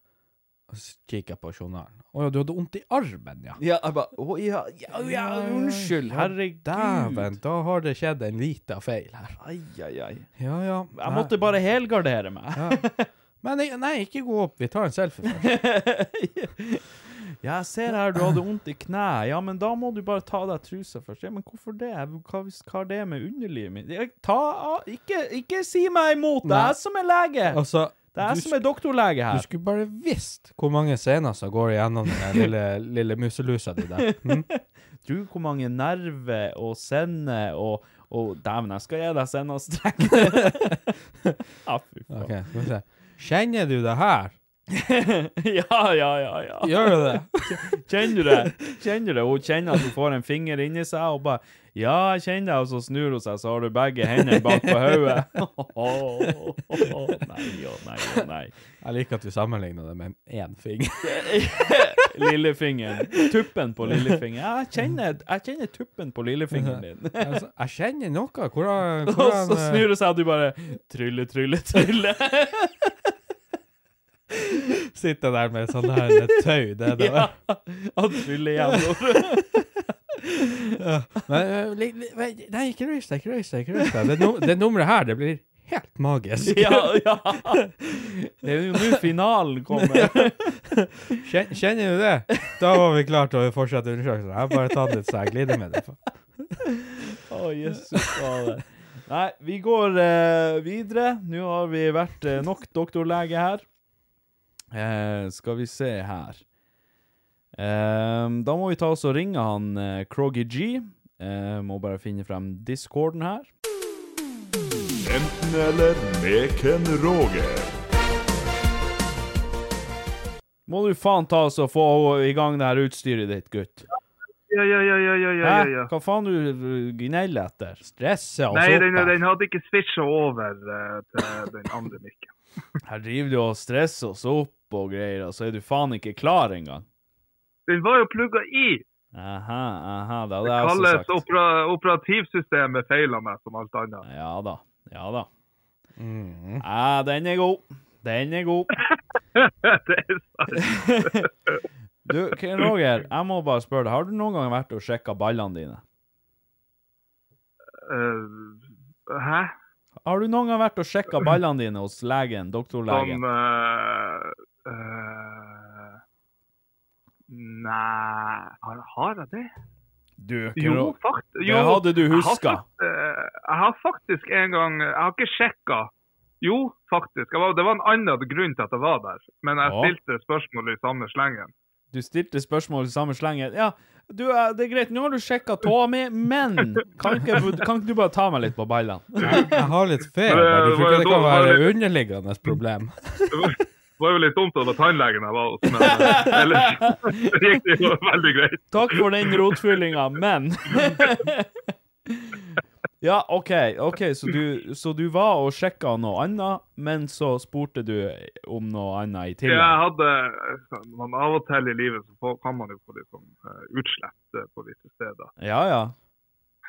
kikker jeg på journalen. Å ja, du hadde vondt i armen, ja. Ja, jeg bare Å ja, ja, ja, unnskyld. Herregud. Dæven, da har det skjedd en liten feil her. Ai, ai, ai. Ja, ja. Jeg måtte bare helgardere meg. ja. Men nei, nei, ikke gå opp, vi tar en selfie først. Jeg ser her du hadde vondt i kneet. Ja, men da må du bare ta av deg trusa først. Ja, men hvorfor det? Hva, har det med underlivet mitt Ta av Ikke, ikke si meg imot! Det er jeg som er lege! Altså, Det er jeg som er doktorlege her. du skulle bare visst hvor mange scener som går igjennom den lille, lille muselusa di der. Mm? Tro hvor mange nerver og sender og og Dæven, jeg skal gi deg sendestrek. ja, fy faen. Ok, skal vi se. Kjenner du det her? ja, ja, ja, ja. Gjør du det? Kjenner du det? Kjenner du det? Hun kjenner at hun får en finger inni seg, og bare Ja, jeg kjenner det, og så snur hun seg, så har du begge hendene bak på hodet. nei og nei og nei. Jeg liker at du sammenligner det med én finger. Lillefingeren. Tuppen på lillefingeren. Ja, jeg kjenner, jeg kjenner tuppen på lillefingeren din. Altså, jeg kjenner noe. Hvordan, Og så snur hun seg, og du bare Trylle, trylle, trylle. Sitter der med sånn her med tau. Det er det. ja. Og trylle igjen. Men, øh, li, li, vent, nei, ikke røys deg, ikke røys deg. ikke røys deg. Det, num det nummeret her, det blir helt magisk. ja, ja. Det er jo nå finalen kommer. Kjen, kjenner du det? Da var vi klare til å fortsette undersøkelsen. Jeg har bare tatt litt så jeg glider med det. Å, Jesus fader. Nei, vi går uh, videre. Nå har vi vært uh, nok doktorlege her. Eh, skal vi se her. Eh, da må vi ta oss og ringe han eh, Kroggy G. Eh, må bare finne frem discorden her. Enten eller med Ken Roger. Må du faen ta oss og få i gang det her utstyret ditt, gutt. Ja, ja, ja, ja, ja, ja, ja, ja. Hva faen du uh, gneller etter? Stresser og Nei, den, den hadde ikke switcha over uh, til den andre mikken. Her driver du og stresser oss opp og greier, og så er du faen ikke klar engang. Den var jo plugga i! Aha, aha, det hadde Det jeg også kalles sagt. opera, operativsystemet feiler meg som alt annet. Ja da, ja da. Mm. Ja, den er god. Den er god. det er sant. Du, Ken Roger, jeg må bare spørre deg, har du noen gang vært og sjekka ballene dine? Uh, hæ? Har du noen gang vært og sjekka ballene dine hos legen, doktorlegen? Som uh, uh, Nei har, har jeg det? Du, Jo, fakt, faktisk. det hadde du huska. Jeg, uh, jeg har faktisk en gang Jeg har ikke sjekka. Jo, faktisk. Var, det var en annen grunn til at jeg var der. Men jeg Ja. stilte spørsmål i samme slengen. Du stilte spørsmål i samme slengen. Ja, du, eh, det er greit, nå har du sjekka tåa mi, men kan ikke, kan ikke du bare ta meg litt på ballene? Jeg har litt feil. Du tror ikke det kan være underliggende problem? Det var, jo litt dumt at det var tannlegen jeg var hos, men eh, ellers gikk det jo veldig greit. Takk for den rotfyllinga, men Ja, OK, ok, så du, så du var og sjekka noe annet, men så spurte du om noe annet i tillegg? Jeg tillegg? hadde man Av og til i livet så får, kan man jo få litt sånn uh, utslett eh, på visse steder. Ja, ja.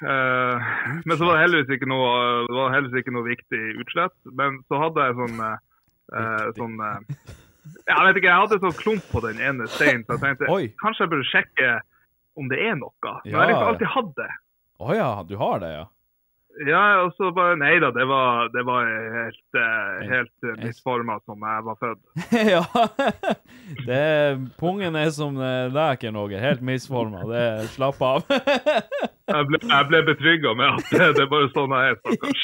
Uh, men så var det heldigvis ikke noe, det var heldigvis ikke noe viktig utslett. Men så hadde jeg sånn eh, sånn Jeg vet ikke, jeg hadde sånn klump på den ene steinen, så jeg tenkte Oi. kanskje jeg burde sjekke om det er noe. Men jeg har liksom alltid hatt det. Å ja, du har det, ja? Ja, og så bare Nei da, det var, det var helt, eh, helt uh, misforma som jeg var født. ja. Det, pungen er som eh, deg, Ken Roger. Helt misforma. Det Slapp av. Jeg ble, jeg ble betrygga med at det, det er bare sånn jeg er, stakkars.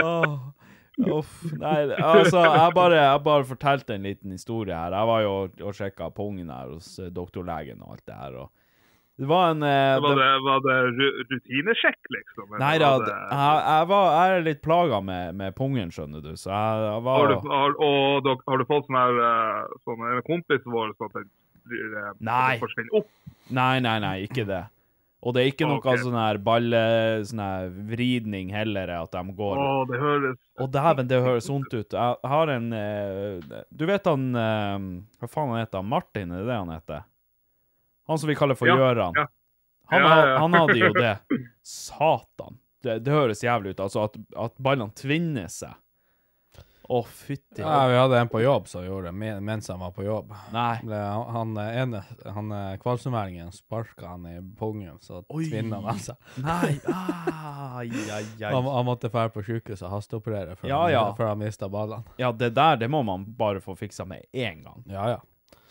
Åh, Uff. Nei, altså, jeg bare, jeg bare fortalte en liten historie her. Jeg var jo og, og sjekka pungen her hos eh, doktorlegen og alt det her. Og det var en eh, Var det, var det ru- rutinesjekk, liksom? Nei da, var jeg, jeg, var, jeg er litt plaga med, med pungen, skjønner du, så jeg, jeg Har du, har, og dere- har du fått sånn her eh, sånn, En kompis vår som at den eh, forsvinner opp. Nei, nei, nei, ikke det. Og det er ikke noe okay. sånn her balle... Sånn her vridning heller, at de går Å, det høres Å, dæven, det høres vondt ut. Jeg har en eh, Du vet han Hva faen han heter han? Martin, er det det han heter? Han som vi kaller for Ja, Gjøran. ja. Han, Ja, ja. han hadde jo det. Satan. Det, det høres jævlig ut. Altså at, at ballene tvinner seg. Å, fytti Ja, vi hadde en på jobb som gjorde det mens han var på jobb. Nei. Det, han eh, ene, han kvalsumværingen sparka han i pungen, så tvinna han seg. Nei. Ai, ai, ai. Han, han måtte dra på sykehuset og hasteoperere før, Ja, ja. før han mista ballene. Ja, det der det må man bare få fiksa med én gang. Ja, ja.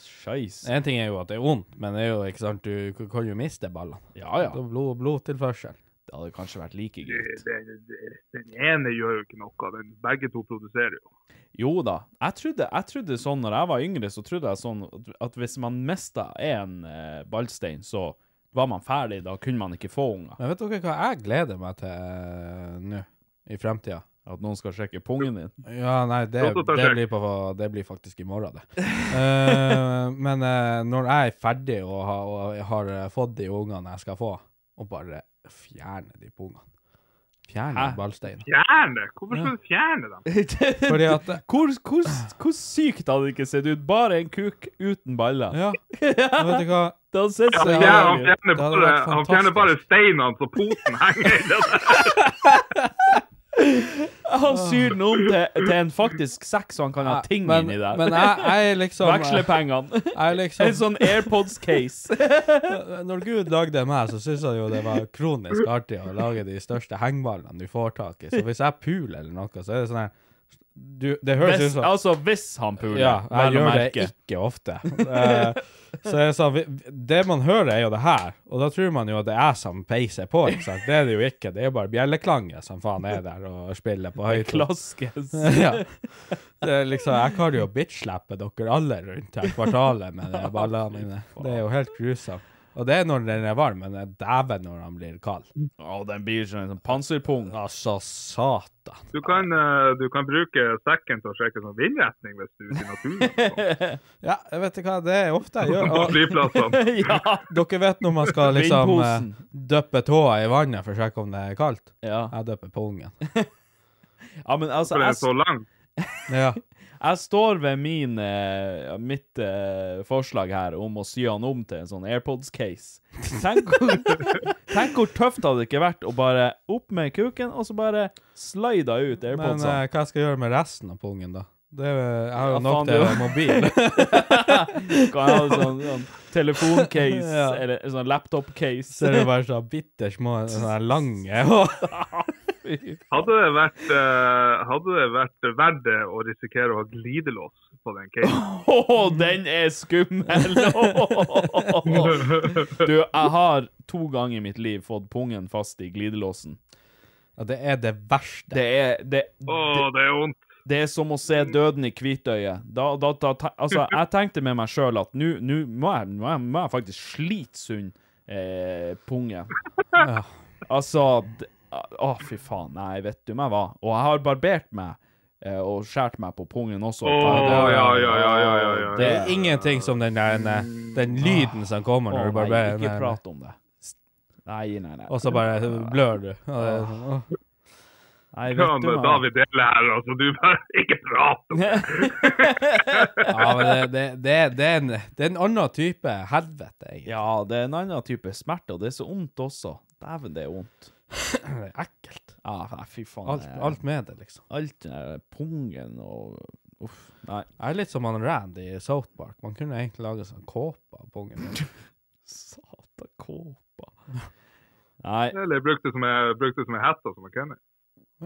Scheisse. En ting er jo at det er vondt, men det er jo ikke sant, du kan jo miste ballene. Ja, ja. Det er Blod, blodtilførsel. Det hadde kanskje vært like det, greit. Den, den, Den ene gjør jo ikke noe. Den, begge to produserer jo. Jo da. Jeg trodde, jeg trodde sånn når jeg var yngre, så trodde jeg sånn at, hvis man mista en eh, ballstein, så var man ferdig. Da kunne man ikke få unger. Men vet dere hva jeg gleder meg til eh, nå, i fremtida? At noen skal sjekke pungen din. Ja, nei, det, det, blir, på, det blir faktisk i morgen, det. uh, men uh, når jeg er ferdig og har, og har eh, fått de ungene jeg skal få, og bare fjerne de pungene Fjerne ballsteinen. Fjerne! Hvorfor skal du fjerne dem? Fordi at hvor, hvor, hvor sykt hadde det ikke sett ut? Bare en kuk uten baller. Ja, og vet du hva? Det hadde sett Ja, han, fjerner, han, fjerner bare, han fjerner bare steinene så poten henger i det. Han syr om til, til en faktisk sekk, så han kan ha ting men, inni der. Men jeg, jeg liksom Veksle pengene. Er liksom En sånn AirPods-case. Når Gud lagde meg, så syntes han jo det var kronisk artig å lage de største hengballene du får tak i. Så hvis jeg puler eller noe, så er det sånn her du, Det høres ut som altså, hvis han puler, Ja, jeg å gjør det ikke ofte. uh, så jeg sa, det man hører er jo det her, og da tror man jo at det er jeg som peiser på, ikke sant? Det er det jo ikke, det er jo bare bjelleklanget som faen er der og spiller på høyt. Klaskes. ja. Det er liksom, jeg kan jo bitch-slappe dere alle rundt her kvartalet med de ballene mine. Det er jo helt grusomt. Og det er når den er varm, men det er dæven når den blir kald. Å, den blir sånn, sånn panserpung. Altså, satan. Du kan, uh, du kan bruke sekken til å sjekke sånn vindretning hvis du er ute i naturen. Ja, jeg vet ikke hva, det er ofte jeg gjør. På Og flyplassene. ja. dere vet når man skal liksom uh, dyppe døppe tåa i vannet for å sjekke om det er kaldt? ja. Jeg døpper pungen. Ja, men altså, For den er så langt. Ja. Jeg står ved min, eh, mitt eh, forslag her om å sy han om til en sånn AirPods-case. Tenk, hvor- tenk hvor tøft hadde det ikke vært å bare opp med kuken, og så bare slide ut Men AirPodsene. eh, hva skal jeg gjøre med resten av pungen, da? Det er, jeg har jo Ja, nok til du- mobil. kan jeg ha sånn, sånn telefoncase, Ja. eller sånn laptop-case. Så er det bare så bitte små, sånne lange lange. Hadde det vært, uh, hadde det vært verdt det å risikere å ha glidelås på den casen? Oh, den er skummel! du, jeg har to ganger i mitt liv fått pungen fast i glidelåsen. Ja, det er det verste. Det er, det, oh, det er vondt. det er som å se døden i hvitøyet. Da, da, da, altså, jeg tenkte med meg sjøl at nå nå må, jeg- nå må jeg- må jeg faktisk slite sunn eh, pungen. Ja. Altså Å, fy faen. Nei, vet du meg hva. Og jeg har barbert meg eh, og skåret meg på pungen også. Å, ja, ja, ja, ja, ja, ja. Det er ingenting som den der den, den lyden som kommer når du nei, barberer ikke prat om det. Nei, nei, nei. Og så bare blør du. Nei, vet du hva. David deler her, altså. Du bare ikke prat om det. Ja, men det, det, det, det, er en, det er en annen type helvete, egentlig. Ja, det er en annen type smerte, og det er så vondt også. Dæven, det er vondt. Det er ekkelt. Ja, nei, fy faen. Alt, er- alt med det, liksom. Alt den pungen og Uff. Nei. Jeg er litt som han Randy i South Park. Man kunne egentlig lage sånn kåpe av pungen. Satan kåpa. Nei. Eller brukte det som ei hette som jeg kjenner.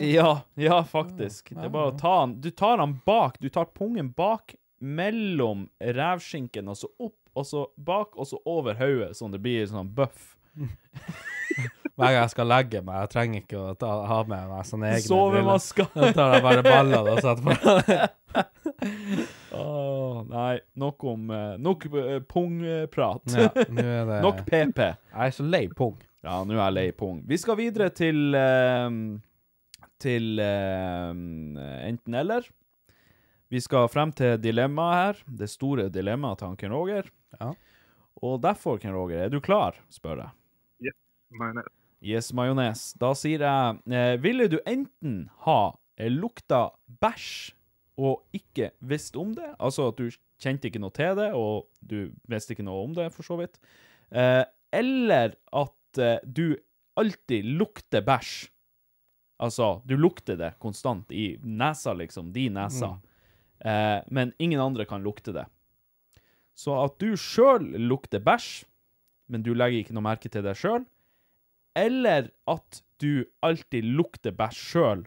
Ja, ja, faktisk. Det er bare å ta han Du tar han bak. Du tar pungen bak mellom revskinken, og så opp, og så bak, og så over hodet, sånn det blir sånn buff. Hver gang jeg skal legge meg, jeg trenger ikke å ta, ha med meg sånne egne Sovemasker. Da tar jeg bare ballene og setter på. oh, nei, nok om eh, Nok eh, pungprat. Ja, det Nok PP. Jeg er så lei pung. Ja, nå er jeg lei pung. Vi skal videre til eh, Til enten-eller. Vi skal frem til dilemmaet her. Det store dilemmaet til han Ken Roger. Ja. Og derfor, Ken Roger, er du klar, spør jeg. Majones. Yes, majones. Da sier jeg eh, Ville du enten ha eh, lukta bæsj og ikke visst om det? Altså at du kjente ikke noe til det, og du visste ikke noe om det, for så vidt. Eh, eller at eh, du alltid lukter bæsj. Altså, du lukter det konstant i nesa, liksom. Din nesa. Eh, men ingen andre kan lukte det. Så at du sjøl lukter bæsj, men du legger ikke noe merke til det sjøl, eller at du alltid lukter bæsj sjøl,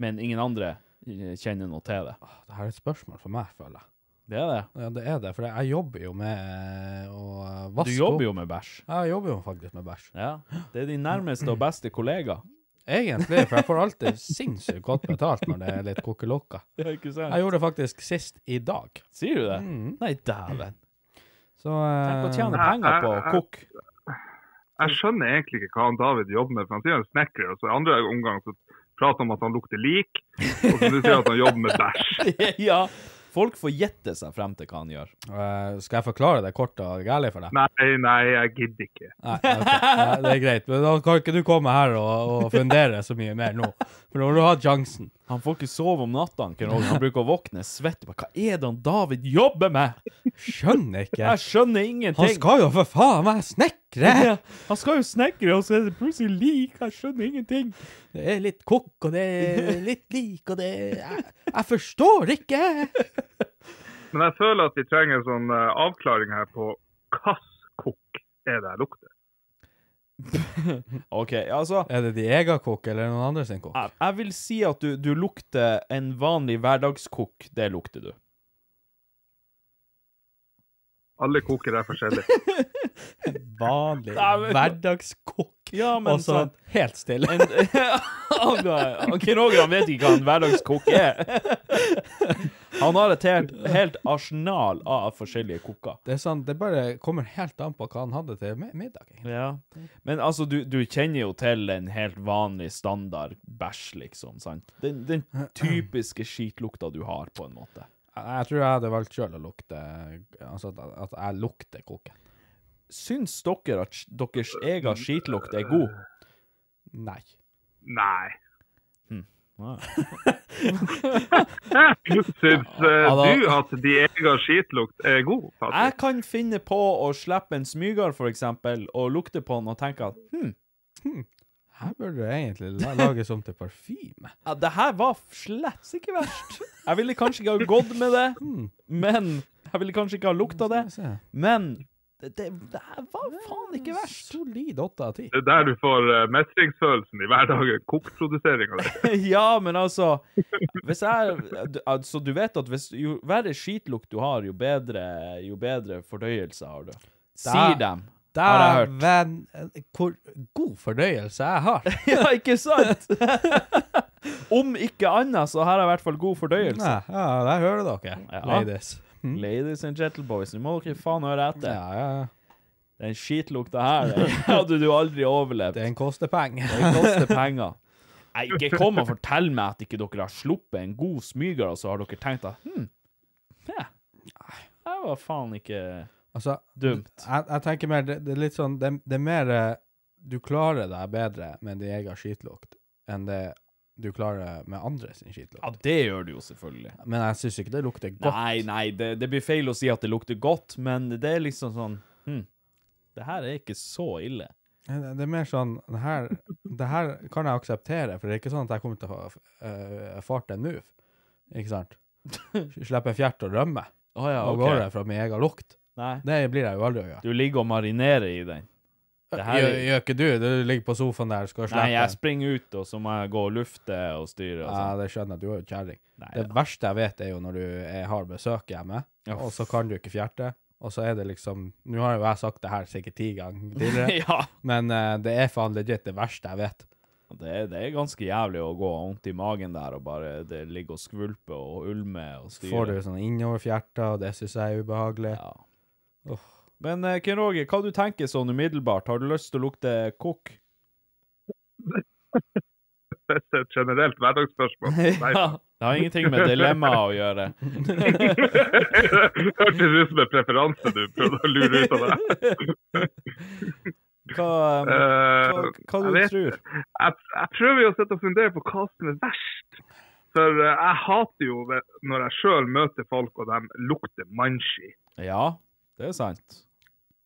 men ingen andre eh, kjenner noe til det. Det her er et spørsmål for meg, føler jeg. Det er det. Ja, det er det, for jeg jobber jo med eh, å vaske Du jobber jo med bæsj. Ja, jeg jobber jo faktisk med bæsj. Ja. Det er din nærmeste og beste kollega. Egentlig, for jeg får alltid sinnssykt godt betalt når det er litt kokkelokka. Ja, ikke sant? Jeg gjorde det faktisk sist i dag. Sier du det? Mm. Nei, dæven. Så Tenk å tjene penger på å kokke. Jeg skjønner egentlig ikke hva han David jobber med. for Han sier han er snekker, og så i andre omgang så prater han om at han lukter lik. Og så sier han at han jobber med bæsj. ja. Folk får gjette seg frem til hva han gjør. Uh, Skal jeg forklare det kort og gærlig for deg? Nei, nei, jeg gidder ikke. Nei, okay. Nei, det er greit. Men da kan ikke du komme her og, og fundere så mye mer nå. For nå har du hatt sjansen. Han får ikke sove om Roger. Han bruker å våkne svett. Hva er det han David jobber med? Skjønner ikke. Jeg skjønner ingenting. Han skal jo for faen være snekre! Ja, han skal jo snekre, og så er det plutselig lik. Jeg skjønner ingenting. Det er litt kokk, og det er litt lik, og det er Jeg, jeg forstår ikke! Men jeg føler at vi trenger en sånn eh, avklaring her på hvilken kokk er det jeg lukter. OK, altså Er det din egen kokk eller noen andre sin kokk? Jeg, jeg vil si at du, du lukter en vanlig hverdagskokk. Det lukter du. Alle koker er forskjellige. Vanlig hverdagskokk. Ja, men Og så sånn helt stille. en, han vet ikke hva en hverdagskokk er. Han har et helt, helt arsenal av forskjellige kokker. Det er sant, det bare kommer helt an på hva han hadde til mi- middag. egentlig. Ja. Men altså, du, du kjenner jo til en helt vanlig standard bæsj, liksom. sant? Den, den typiske skitlukta du har, på en måte. Jeg, jeg tror jeg hadde valgt sjøl å lukte Altså at, at jeg lukter koken. Syns dere at deres egen skitlukt er god? Nei. Nei. Ja. Syns uh, du at de egen skitlukt er god? Jeg kan finne på å slippe en smyger, for eksempel, og lukte på den og tenke at hm, hm, Her burde du egentlig la- lages om til parfyme. ja, det her var slett ikke verst. Jeg ville kanskje ikke ha gått med det, men Jeg ville kanskje ikke ha lukta det, men det, det, det her var faen ikke verst. Solid åtte av ti. Det er der du får uh, mestringsfølelsen i hverdagen. Kokkproduseringa di. ja, men altså Hvis jeg du- Altså, du vet at hvis, jo verre skitlukt du har, jo bedre, jo bedre fordøyelse har du. Sier dem. Jeg. Dæven, hvor god fornøyelse jeg har. ja, ikke sant? Om ikke annet, så har jeg i hvert fall god fordøyelse. Nei, ja, der hører dere, Ja. ladies. Ladies and gentleboys, nå må dere faen høre etter. Ja, ja, ja. Den skitlukta her, den hadde du aldri overlevd. Det koster penger. Den koster penger. Nei, ikke kom og fortell meg at ikke dere har sluppet en god smyger, og så har dere tenkt at hm, ja, det var faen ikke Altså, dumt. jeg, jeg tenker mer, det, det er litt sånn, det, det er mer eh, du klarer deg bedre med din egen skitlukt enn det du klarer med andre sin skitlukt. Ja, det gjør du jo selvfølgelig. Men jeg synes ikke det lukter godt. Nei, nei, det, det blir feil å si at det lukter godt, men det er liksom sånn hm, det her er ikke så ille. Det det er mer sånn, det her, det her kan jeg akseptere, for det er ikke sånn at jeg kommer til å uh, farte en move, ikke sant? Slippe fjert og rømme, Å ja, og ok. går det fra min egen lukt. Nei, Det blir jeg jo aldri å gjøre. du ligger og marinerer i den. Gjør, gjør ikke du? Du ligger på sofaen der, skal slippe. Nei, jeg springer ut, og så må jeg gå og lufte og styre og Ja, sånn. det skjønner jeg, du er jo kjerring. Det verste jeg vet er jo når du er, har besøk hjemme, og så kan du ikke fjerte, og så er det liksom, nå har jo jeg sagt det her sikkert ti ganger tidligere, ja. men uh, det er faen legit det verste jeg vet. Det det er ganske jævlig å gå vondt i magen der og bare det ligger og skvulper og ulmer og styrer. Får du sånn innoverfjerter, og det synes jeg er ubehagelig. Ja. Uff. Men eh, Ken Roger, hva du tenker sånn umiddelbart? Har du lyst til å lukte kokk? Det er et generelt hverdagsspørsmål. Ja. Det har ingenting med dilemmaet å gjøre. Hørtes ut som en preferanse du prøvde å lure ut av deg. Hva, um, hva, Eh, hva jeg du vet tror? Jeg, jeg prøver jo å sitte og fundere på hva som er verst. For eh, jeg hater jo når jeg sjøl møter folk og de lukter mannski. Ja, det er sant.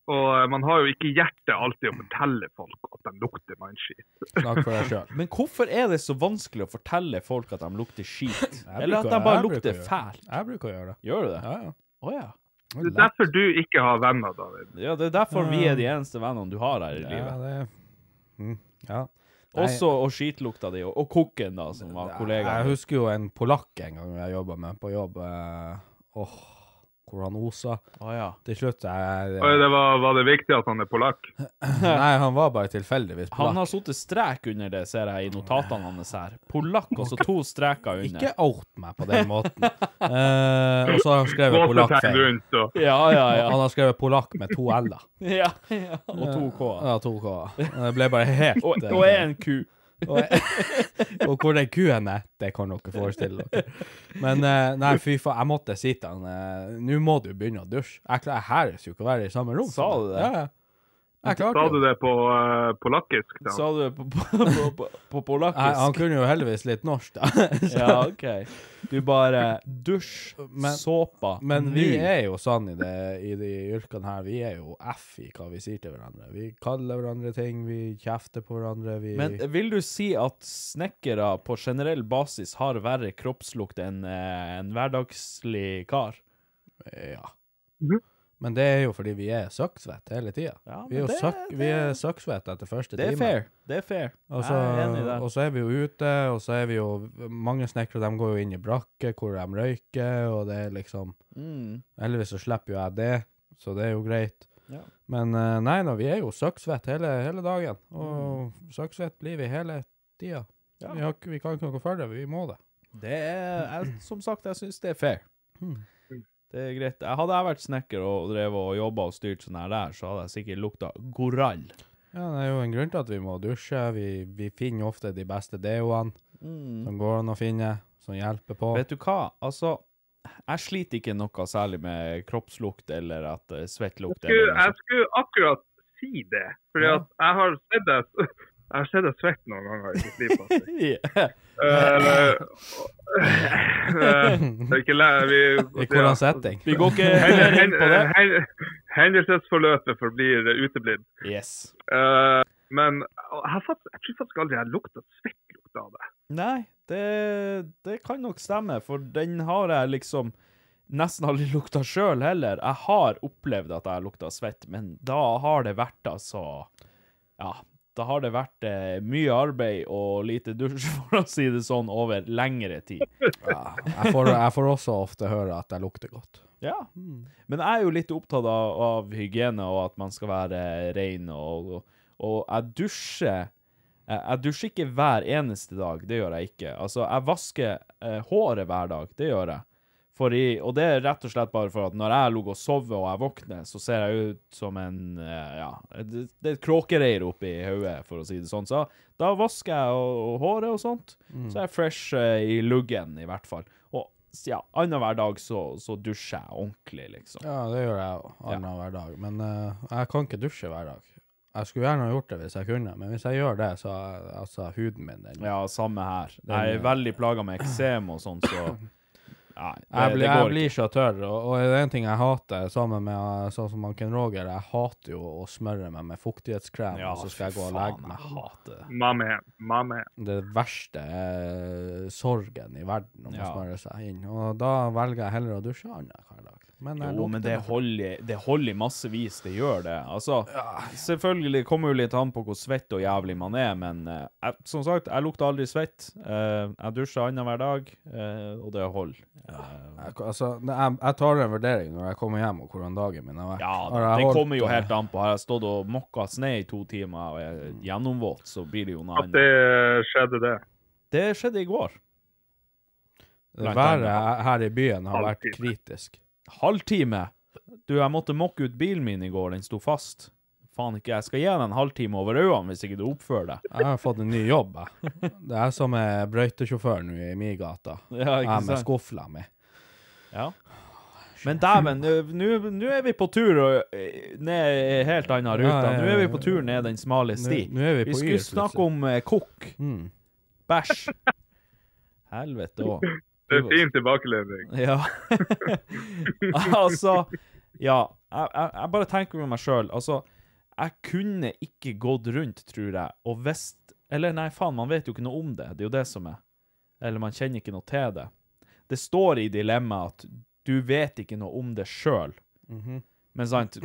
Og eh, man har jo ikke hjerte alltid å fortelle folk at de lukter mannski. Snakk for deg sjøl. Men hvorfor er det så vanskelig å fortelle folk at de lukter skit? Eller at de bare lukter fælt? Jeg bruker å gjøre det. Gjør du det? Ja, ja. Oh, ja. Det er derfor du ikke har venner, David. Ja, det er derfor vi er de eneste vennene du har her i livet. Ja, det mm, Ja. Også og skitlukta di, og, og kokken, da, som var Jeg husker jo en polakk en gang jeg jobba med på jobb. eh, Åh, hvor han osa. Oh, ja. Til slutt jeg, Oi, det var, var det viktig at han er polakk? Nei, han var bare tilfeldigvis Han polakk. har sittet strek under det, ser jeg i notatene hans her. Polakk, og så to streker under. Ikke out meg på den måten. uh, og så har han skrevet polakk feil. rundt og Ja, ja, ja. Han har skrevet polakk med to l-er. ja, ja. Og to K. Ja, to k. Det ble bare helt Og, én en ku. Og, og hvor den kuen er, det kan dere forestille dere. Men eh, nei, fy faen, jeg måtte si til han eh, Nå må du begynne å dusje. Jeg, jeg hæres jo ikke å være i samme rom. Sa du det? Ja, ja. Sa du det på uh, polakkisk? da? Sa du det på, på, på, på, på Nei, Han kunne jo heldigvis litt norsk, da. Ja, OK. Du bare dusj, Men- såpa, Men vi er jo sånn i, det, i de yrkene her. Vi er jo F i hva vi sier til hverandre. Vi kaller hverandre ting, vi kjefter på hverandre. Vi Men vil du si at snekkere på generell basis har verre kroppslukt enn eh, en hverdagslig kar? Ja. Mhm. Men det er jo fordi vi er søkksvette hele tida. Ja, vi er jo det- er det- etter første Det er time. fair. Det er fair. Og så, Jeg er enig i det. og så er vi jo ute, og så er vi jo Mange snekkere de går jo inn i brakke hvor de røyker, og det er liksom Mm. Heldigvis så slipper jo jeg det, så det er jo greit. Ja. Men eh, nei da, vi er jo søkksvette hele, hele dagen. Og Mm. søkksvett blir vi hele tida. Ja. Vi, vi kan ikke noe for det, vi må det. Det er, jeg, som sagt, jeg syns det er fair. Hmm. Det er greit. Hadde jeg vært snekker og drevet og jobba og styrt sånn her der, så hadde jeg sikkert lukta gorall. Ja, det er jo en grunn til at vi må dusje. Vi, vi finner ofte de beste deoene som går an å finne, som hjelper på. Mm. Vet du hva, altså Jeg sliter ikke noe særlig med kroppslukt eller at uh, svettlukt. skulle, Eller jeg skulle akkurat si det. Fordi Ja. jeg har sett deg jeg har sett deg svette noen ganger i mitt Eh, eh, I hvordan setting? Vi går ikke heller inn på det. hen- Hendelsesforløpet forblir uteblitt. Yes. Uh, men jeg, har faktisk, jeg tror faktisk aldri jeg lukta svettlukt av det. Nei, det, det kan nok stemme, for den har jeg liksom nesten aldri lukta sjøl heller. Jeg har opplevd at jeg har lukta svett, men da har det vært altså Ja, da har det vært eh, mye arbeid og lite dusj, for å si det sånn, over lengre tid. Ja, jeg, får, jeg får også ofte høre at jeg lukter godt. Ja. Men jeg er jo litt opptatt av, av hygiene og at man skal være ren, og, og, og jeg dusjer jeg, jeg dusjer ikke hver eneste dag, det gjør jeg ikke. Altså, jeg vasker eh, håret hver dag, det gjør jeg. For i, og det er rett og slett bare for at når jeg ligger og sover og jeg våkner, så ser jeg ut som en eh, Ja, det, det er et kråkereir oppi hodet, for å si det sånn. Så da vasker jeg og, og håret og sånt, så er jeg fresh eh, i luggen, i hvert fall. Og ja, annenhver dag så, så dusjer jeg ordentlig, liksom. Ja, det gjør jeg òg, annenhver dag. Men uh, jeg kan ikke dusje hver dag. Jeg skulle gjerne ha gjort det hvis jeg kunne, men hvis jeg gjør det, så altså huden min den Ja, samme her. Den, Jeg er veldig plaga med eksem og sånt, så Nei, det, Jeg blir, det jeg blir ikke. så tørr, og, og det er en ting jeg hater, sammen med sånn som Ken Roger, jeg hater jo å smøre meg med fuktighetskrem, Ja, og så skal jeg gå og legge meg. Jeg hater det. Mame, mamma. Det verste er sorgen i verden om å smøre seg inn, og da velger jeg heller å dusje annenhver dag. Men jeg Jo, lukter men det holder, det holder i massevis, det gjør det. Altså, selvfølgelig kommer jo litt an på hvor svett og jævlig man er, men eh, jeg, som sagt, jeg lukter aldri svett. Eh, jeg dusjer annenhver dag, eh, og det holder. Eh, Jeg, altså, jeg, jeg tar en vurdering når jeg kommer hjem og hvordan dagen min har vært. ja, Har det holdt, kommer jo helt an på. Har jeg stått og mokka snø i to timer og er gjennomvåt, så blir det jo noe At det skjedde, det. Det skjedde i går. Været her i byen har vært kritisk. Halvtime! Du, jeg måtte mokke ut bilen min i går, den sto fast. faen ikke, jeg skal gi deg en halvtime over øynene hvis ikke du oppfører deg. Jeg har fått en ny jobb, jeg. Det er som er brøytesjåfør nå i min gata. Ja, ikke Jeg med sant? skuffla mi. Ja. Men dæven, nå er vi på tur og, eh, ned helt ja, ja. Nå er vi på tur ned den smale sti. Nå- nå vi på skulle snakke om eh, kokk. Mm. Bæsj. Helvete òg. Det er fin tilbakelevering. Ja. altså Ja, jeg, jeg, jeg bare tenker med meg sjøl. Altså, jeg kunne ikke gått rundt, tror jeg, og visst Eller nei, faen, man vet jo ikke noe om det. Det er jo det som er. Eller man kjenner ikke noe til det. Det står i dilemmaet at du vet ikke noe om det sjøl. Mhm. Men sant,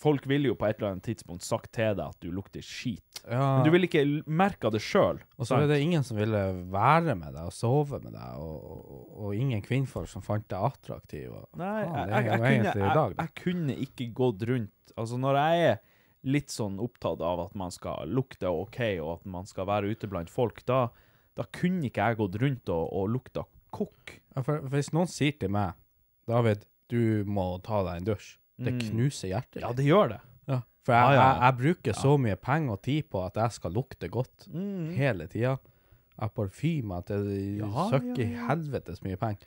folk ville jo på et eller annet tidspunkt sagt til deg at du lukter skit. Ja. Men du ville ikke merke merka det sjøl. Og så er det ingen som ville være med deg og sove med deg, og, og, og ingen kvinnfolk som fant deg attraktiv. Og, Nei, Faen, jeg, jeg, jeg, kunne, dag, jeg kunne ikke gått rundt Altså, når jeg er litt sånn opptatt av at man skal lukte OK, og at man skal være ute blant folk, da, da kunne ikke jeg gått rundt og, og lukta kokk. Ja, for, for hvis noen sier til meg David, du må ta deg en dusj, det Mm. knuser hjertet. Ja, det gjør det. Ja, For jeg, ah, ja. Jeg, jeg bruker så mye penger og tid på at jeg skal lukte godt Mm. hele tida. Jeg parfymer til Ja, søkker ja, ja. helvetes mye penger.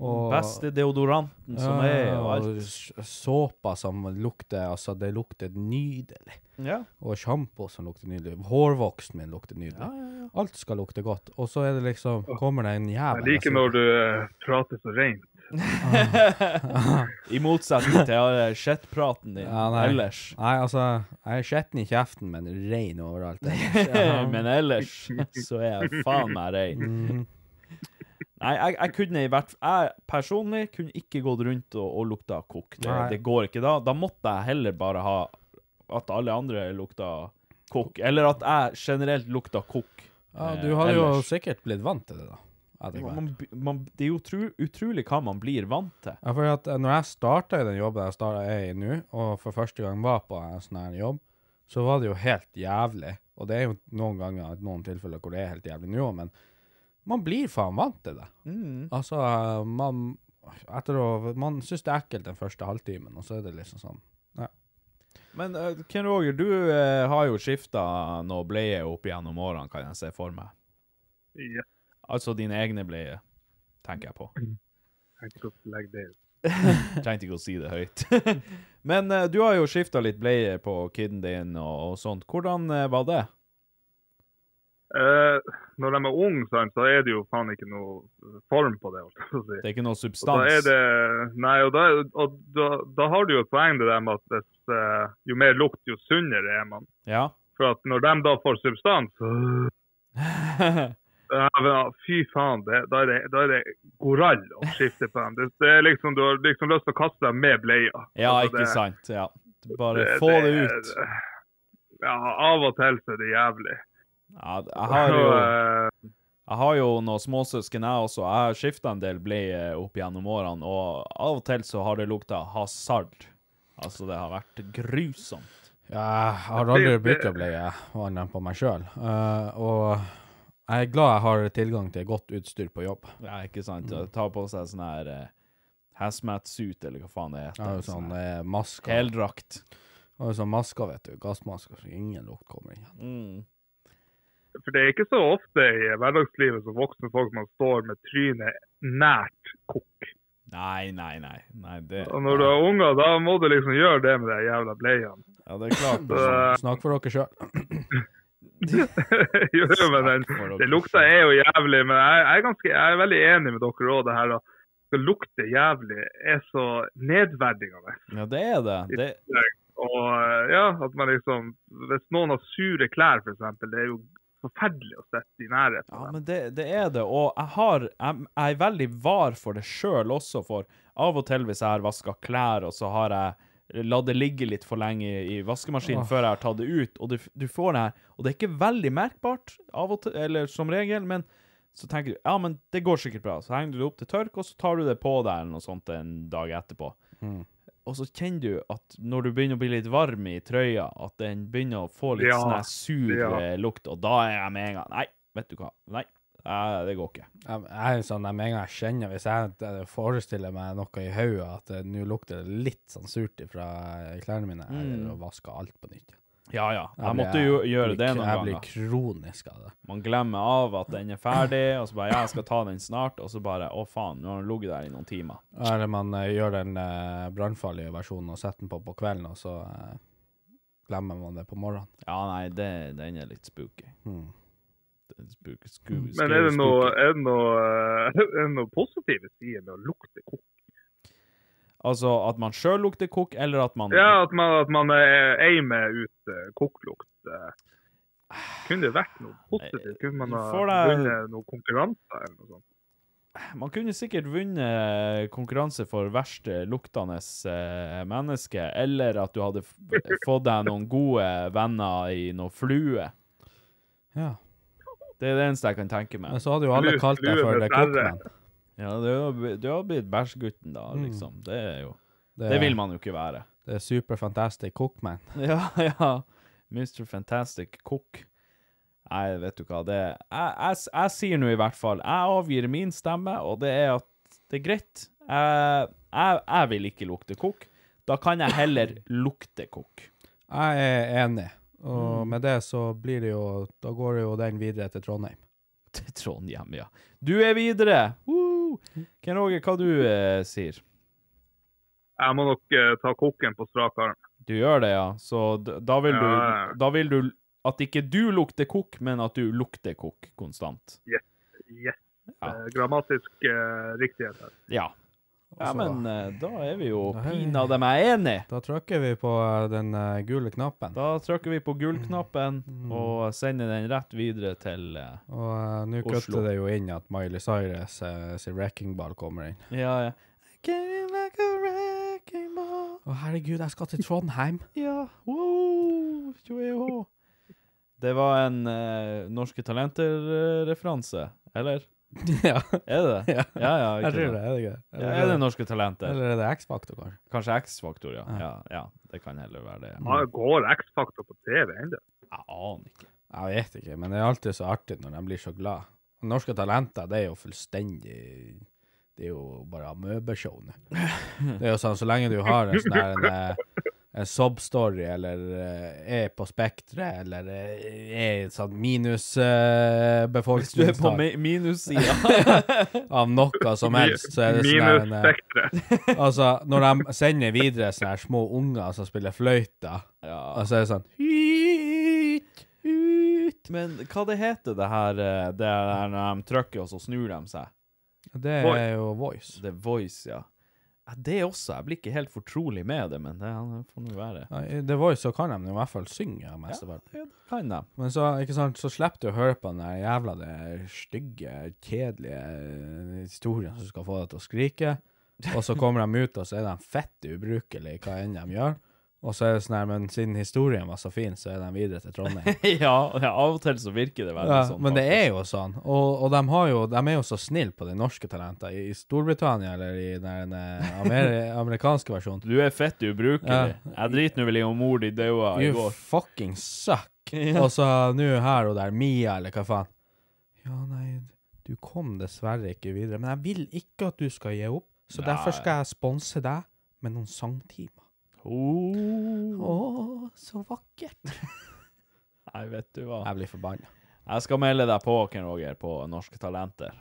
Og, Beste deodoranten som er, og alt. Såpa som lukter Altså, det lukter nydelig. Ja. Og sjampo som lukter nydelig. Hårvoksen min lukter nydelig. Ja, ja, ja. Alt skal lukte godt. Og så er det liksom Kommer det en jævel Jeg liker når du eh, prater så rent. I motsetning til skjettpraten din Ja, nei. ellers. Nei, altså, jeg er skitten i kjeften, men rein overalt. ellers. Ja. Men ellers så er jeg faen meg rein. Mm. Nei, jeg, jeg kunne i hvert Jeg personlig kunne ikke gått rundt og, og lukta kokk. Det, det går ikke. Da, da måtte jeg heller bare ha at alle andre lukta kokk. Eller at jeg generelt lukta kokk. Ja, eh, du hadde jo sikkert blitt vant til det, da. Etter hvert. man, man, Det er jo utru, utrolig hva man blir vant til. Ja, for at eh, når jeg starta i den jobben jeg starta er i nå, og for første gang var på en sånn her jobb, så var det jo helt jævlig. Og det er jo noen ganger, noen tilfeller hvor det er helt jævlig nå, men man blir faen vant til det. Mm. Altså, man etter å, Man syns det er ekkelt den første halvtimen, og så er det liksom sånn ja. Men uh, Ken Roger, du uh, har jo skifta noe bleie opp gjennom årene, kan jeg se for meg. Ja, Altså dine egne bleier, tenker jeg på. Trengte ikke å si det høyt. Men uh, du har jo skifta litt bleier på kiden din og, og sånt. Hvordan uh, var det? Uh, når de er unge, så er det jo faen ikke noe form på det. si. Det er ikke noe Og da substans? det Nei, og da, og da, da har du jo et poeng det der med at hvis, uh, jo mer lukt, jo sunnere er man. Ja. For at når de da får substans men, Fy faen, det, da, er det, da er det gorall å skifte på dem. Det, det er liksom, du har liksom lyst til å kaste dem med bleia. ja, Altså, ikke det- sant. Ja. Bare få det ut. Ja, av og til så er det jævlig. Ja, jeg har jo eh, Jeg har jo noen småsøsken, jeg også. Jeg har skifta en del bleier opp gjennom årene, og av og til så har det lukta hasard. Altså, det har vært grusomt. Ja, jeg har aldri bytta bleie, annet enn på meg sjøl. og jeg er glad jeg har tilgang til godt utstyr på jobb. Ja, ikke sant? Ta på seg sånn her uh, hazmat-suit, eller hva faen det heter. Ja, sånn eh, masker. Heldrakt. Og sånn masker, vet du. Gassmasker, så ingen lukt kommer inn. Mm. For det er ikke så ofte i hverdagslivet som voksne folk man står med trynet nært kokk. Nei, nei, nei. nei det, Og når du har unger, da må du liksom gjøre det med de jævla bleiene. Ja, det er klart. Eh, Snakk for dere sjøl. jo, men den, det lukta er jo jævlig, men jeg, jeg, er ganske, jeg er veldig enig med dere òg. Det her at det lukter jævlig er så nedverdigende. Ja, det er det. det Og eh, ja, at man liksom Hvis noen har sure klær, f.eks., det er jo forferdelig å sitte i nærheten Ja, men det, det er det, og jeg har Jeg, jeg er veldig var for det sjøl også, for av og til hvis jeg har vaska klær, og så har jeg latt det ligge litt for lenge i vaskemaskinen oh. før jeg har tatt det ut, og du, du får det her Og det er ikke veldig merkbart, av og til, eller som regel, men så tenker du ja, men det går sikkert bra. Så henger du det opp til tørk, og så tar du det på deg eller noe sånt en dag etterpå. Mm. Og så kjenner du at når du begynner å bli litt varm i trøya, at den begynner å få litt Ja, sånn sur ja. eh, lukt, og da er jeg med en gang Nei, vet du hva. Nei, eh, det går ikke. Jeg jeg sånn, med en gang jeg kjenner Hvis jeg eh, forestiller meg noe i hodet, at eh, nå lukter det litt sånn surt fra klærne mine, Mm. eller å vaske alt på nytt. Ja, ja. Jeg Jeg måtte jo gjøre det noen Jeg blir kronisk av det. Man glemmer av at den er ferdig, og så bare ja, jeg skal ta den snart, og så bare å faen, nå har den ligget der i noen timer. Eller man uh, gjør den uh, brannfarlige versjonen og setter den på på kvelden, og så uh, glemmer man det på morgenen. Ja, nei, det, den er litt spooky. Mm. Er Spooky, sku, Men er det noe, er det noe, eh, er det noe positive sider med å lukte kokk? Altså at man sjøl lukter kokk, eller at man Ja, at man, at man eh, eimer ut uh, kokklukt. eh. kunne det vært noe positivt? Kunne man ha deg- vunnet noen konkurranser eller noe sånt? Man kunne sikkert vunnet konkurranse for verst luktende eh, menneske, eller at du hadde f fått deg noen gode venner i noe flue. Ja. Det er det eneste jeg kan tenke meg. Men så hadde jo alle kalt deg for The. Cookman. Ja, du har bl- du har blitt bæsjgutten da, Mm. liksom. Det er jo Det vil man jo ikke være. Det er Super Fantastic Cookman. Ja, ja. Mr. Fantastic Cook. Nei, vet du hva, det jeg, jeg, jeg sier nå i hvert fall Jeg avgir min stemme, og det er at det er greit. Jeg, jeg, jeg vil ikke lukte kokk. Da kan jeg heller lukte kokk. Jeg er enig, og Mm. med det så blir det jo Da går det jo den videre til Trondheim. Til Trondheim, ja. Du er videre! Woo! Ken Roger, hva du eh, sier? Jeg må nok eh, ta kokken på strak arm. Du gjør det, ja. Så d da vil Ja, ja. du Da vil du at ikke du lukter kokk, men at du lukter kokk konstant. Yes. yes. Ja. Eh, grammatisk eh, riktighet her. Ja. Ja, men eh, da er vi jo pinadø meg enige. Da trykker vi på eh, den uh, gule knappen. Da trykker vi på gullknappen Mm. og sender den rett videre til Oslo. Og nå kutter det jo inn at Miley Cyrus sin wrecking ball kommer inn. Ja, ja. Came like a wrecking ball. Å herregud, jeg skal til Trondheim! Ja, wow. Det var en Norske Talenter-referanse, eller? ja, Er det det? Ja. ja, ja jeg tror det. Er det ikke det? Ja, er det Norske Talenter? Eller er det X-Faktor, kanskje? Kanskje X-Faktor, ja. Ja. ja. Det kan heller være det. Ah, Går X-Faktor på TV ennå? Jeg aner ikke. Jeg vet ikke, men det er alltid så artig når de blir så glad. Norske Talenter, det er jo fullstendig Det er jo bare amøbeshow nå. Det er jo sånn, så lenge du har en sånn her en, eh, sob-story, eller eh, er på spekteret, eller eh, er sånn minus uh, Du er på mi minussida. av noe som helst, så er det sånn eh, Altså, når de sender videre sånne her små unger som spiller fløyta, ja. og så er det sånn Hyt, hyt. Men hva det heter det her Det er når de trykker, og så snur de seg? Det er jo voice. Det er Voice, ja. Det også. Jeg blir ikke helt fortrolig med det, men det får nå være. Ja, The Voice så kan de i hvert fall synge mesteparten. Ja, det kan de. Men så, ikke sant, så slipper du å høre på den der jævla det stygge, kjedelige eh, historien som skal få deg til å skrike. Og så kommer de ut, og så er de fett ubrukelige hva enn de gjør. Og så er det sånn her, men siden historien var så fin, så er de videre til Trondheim. ja, av og til så virker det veldig Ja, sånn. men det er jo sånn. Og, og de, har jo, de er jo så snille på de norske talentene. I, Storbritannia, eller i den eh, amer amerikanske versjonen. Du er fett ubrukelig. Ja. Jeg driter nå vel i om mor di daua i går. You fucking suck. Og så nå her og der, Mia, eller hva faen. Ja, nei, du kom dessverre ikke videre. Men jeg vil ikke at du skal gi opp, så Nei. derfor skal jeg sponse deg med noen sangtimer. Oh. Å, så vakkert. Nei, vet du hva. Jeg blir forbanna. Jeg skal melde deg på, Ken Roger, på Norske Talenter.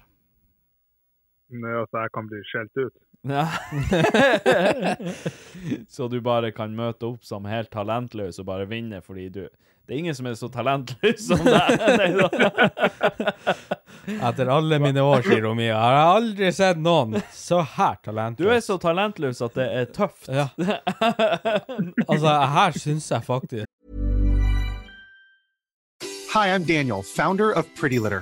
Med at jeg kan bli skjelt ut. Ja. så du bare kan møte opp som helt talentløs og bare vinne fordi du Det er ingen som er så talentløs som deg. Etter alle mine år, sier hun Mia, har jeg aldri sett noen så her talentløs. Du er så talentløs at det er tøft. Ja. Altså, her syns jeg faktisk Hi, I'm Daniel, founder of Pretty Litter.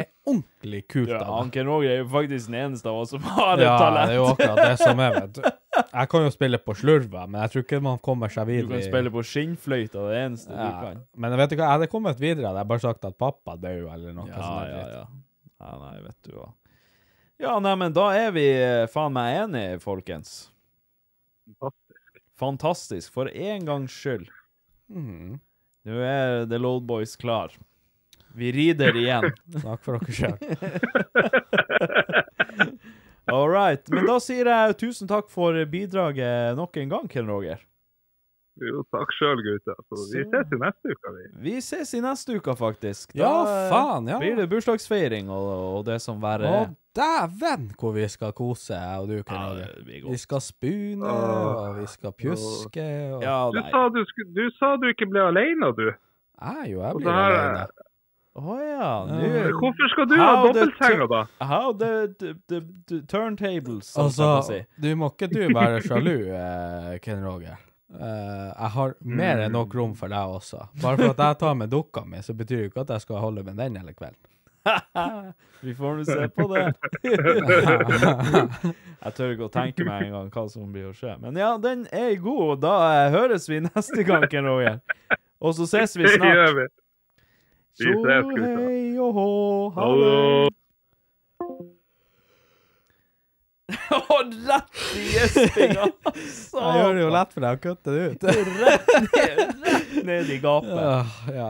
Er ordentlig kult Ja. Anken Roger er jo faktisk den eneste av oss som har et Ja, talent. det er jo akkurat det som er, vet du. Jeg kan jo spille på slurva, men jeg tror ikke man kommer seg videre. Du kan spille på skinnfløyta, det eneste ja, du kan. Men vet du hva, jeg hadde kommet videre, hadde jeg bare sagt at pappa døde, eller noe Ja, sånt. ja, ja. Ja, nei, vet du hva. Ja, nei, men da er vi eh, faen meg enige, folkens. Fantastisk. Fantastisk, for en gangs skyld. Mm. Nå er The Load Boys klar. Vi rider igjen. Snakk for dere sjøl. All right. Men da sier jeg tusen takk for bidraget nok en gang, Ken Roger. Jo, takk sjøl, gutter. Så vi ses i neste uke. Vi. Vi ses i neste uke, faktisk. Ja, eh, faen, ja. blir det bursdagsfeiring og, og det som verre Å, er. dæven hvor vi skal kose, jeg og du, Ja, Roger. det Vi skal spune, Åh. og vi skal pjuske, og Ja, Du sa du, du sa du ikke ble alene, du. Jeg jo, jeg blir aleine. alene. Å oh, Ja. Nå Hvorfor skal du ha dobbeltsenga, da? How the, the, the, the turntables, som Altså, man si. du må ikke du være sjalu, eh, Ken Roger. Eh, jeg har mer enn nok rom for deg også. Bare for at jeg tar med dukka mi, så betyr det ikke at jeg skal holde med den hele kvelden. Vi får nå se på det. jeg tør ikke å tenke meg en gang hva som blir å skje. Men ja, den er god, og da eh, høres vi neste gang, Ken Roger. Og så ses vi Det snart. Ses, hei og hå, ha det. Å, rett i gjespinga! Jeg gjør det jo lett for deg å kutte det ut. Rett ned, rett ned i gapet. Ja, ja.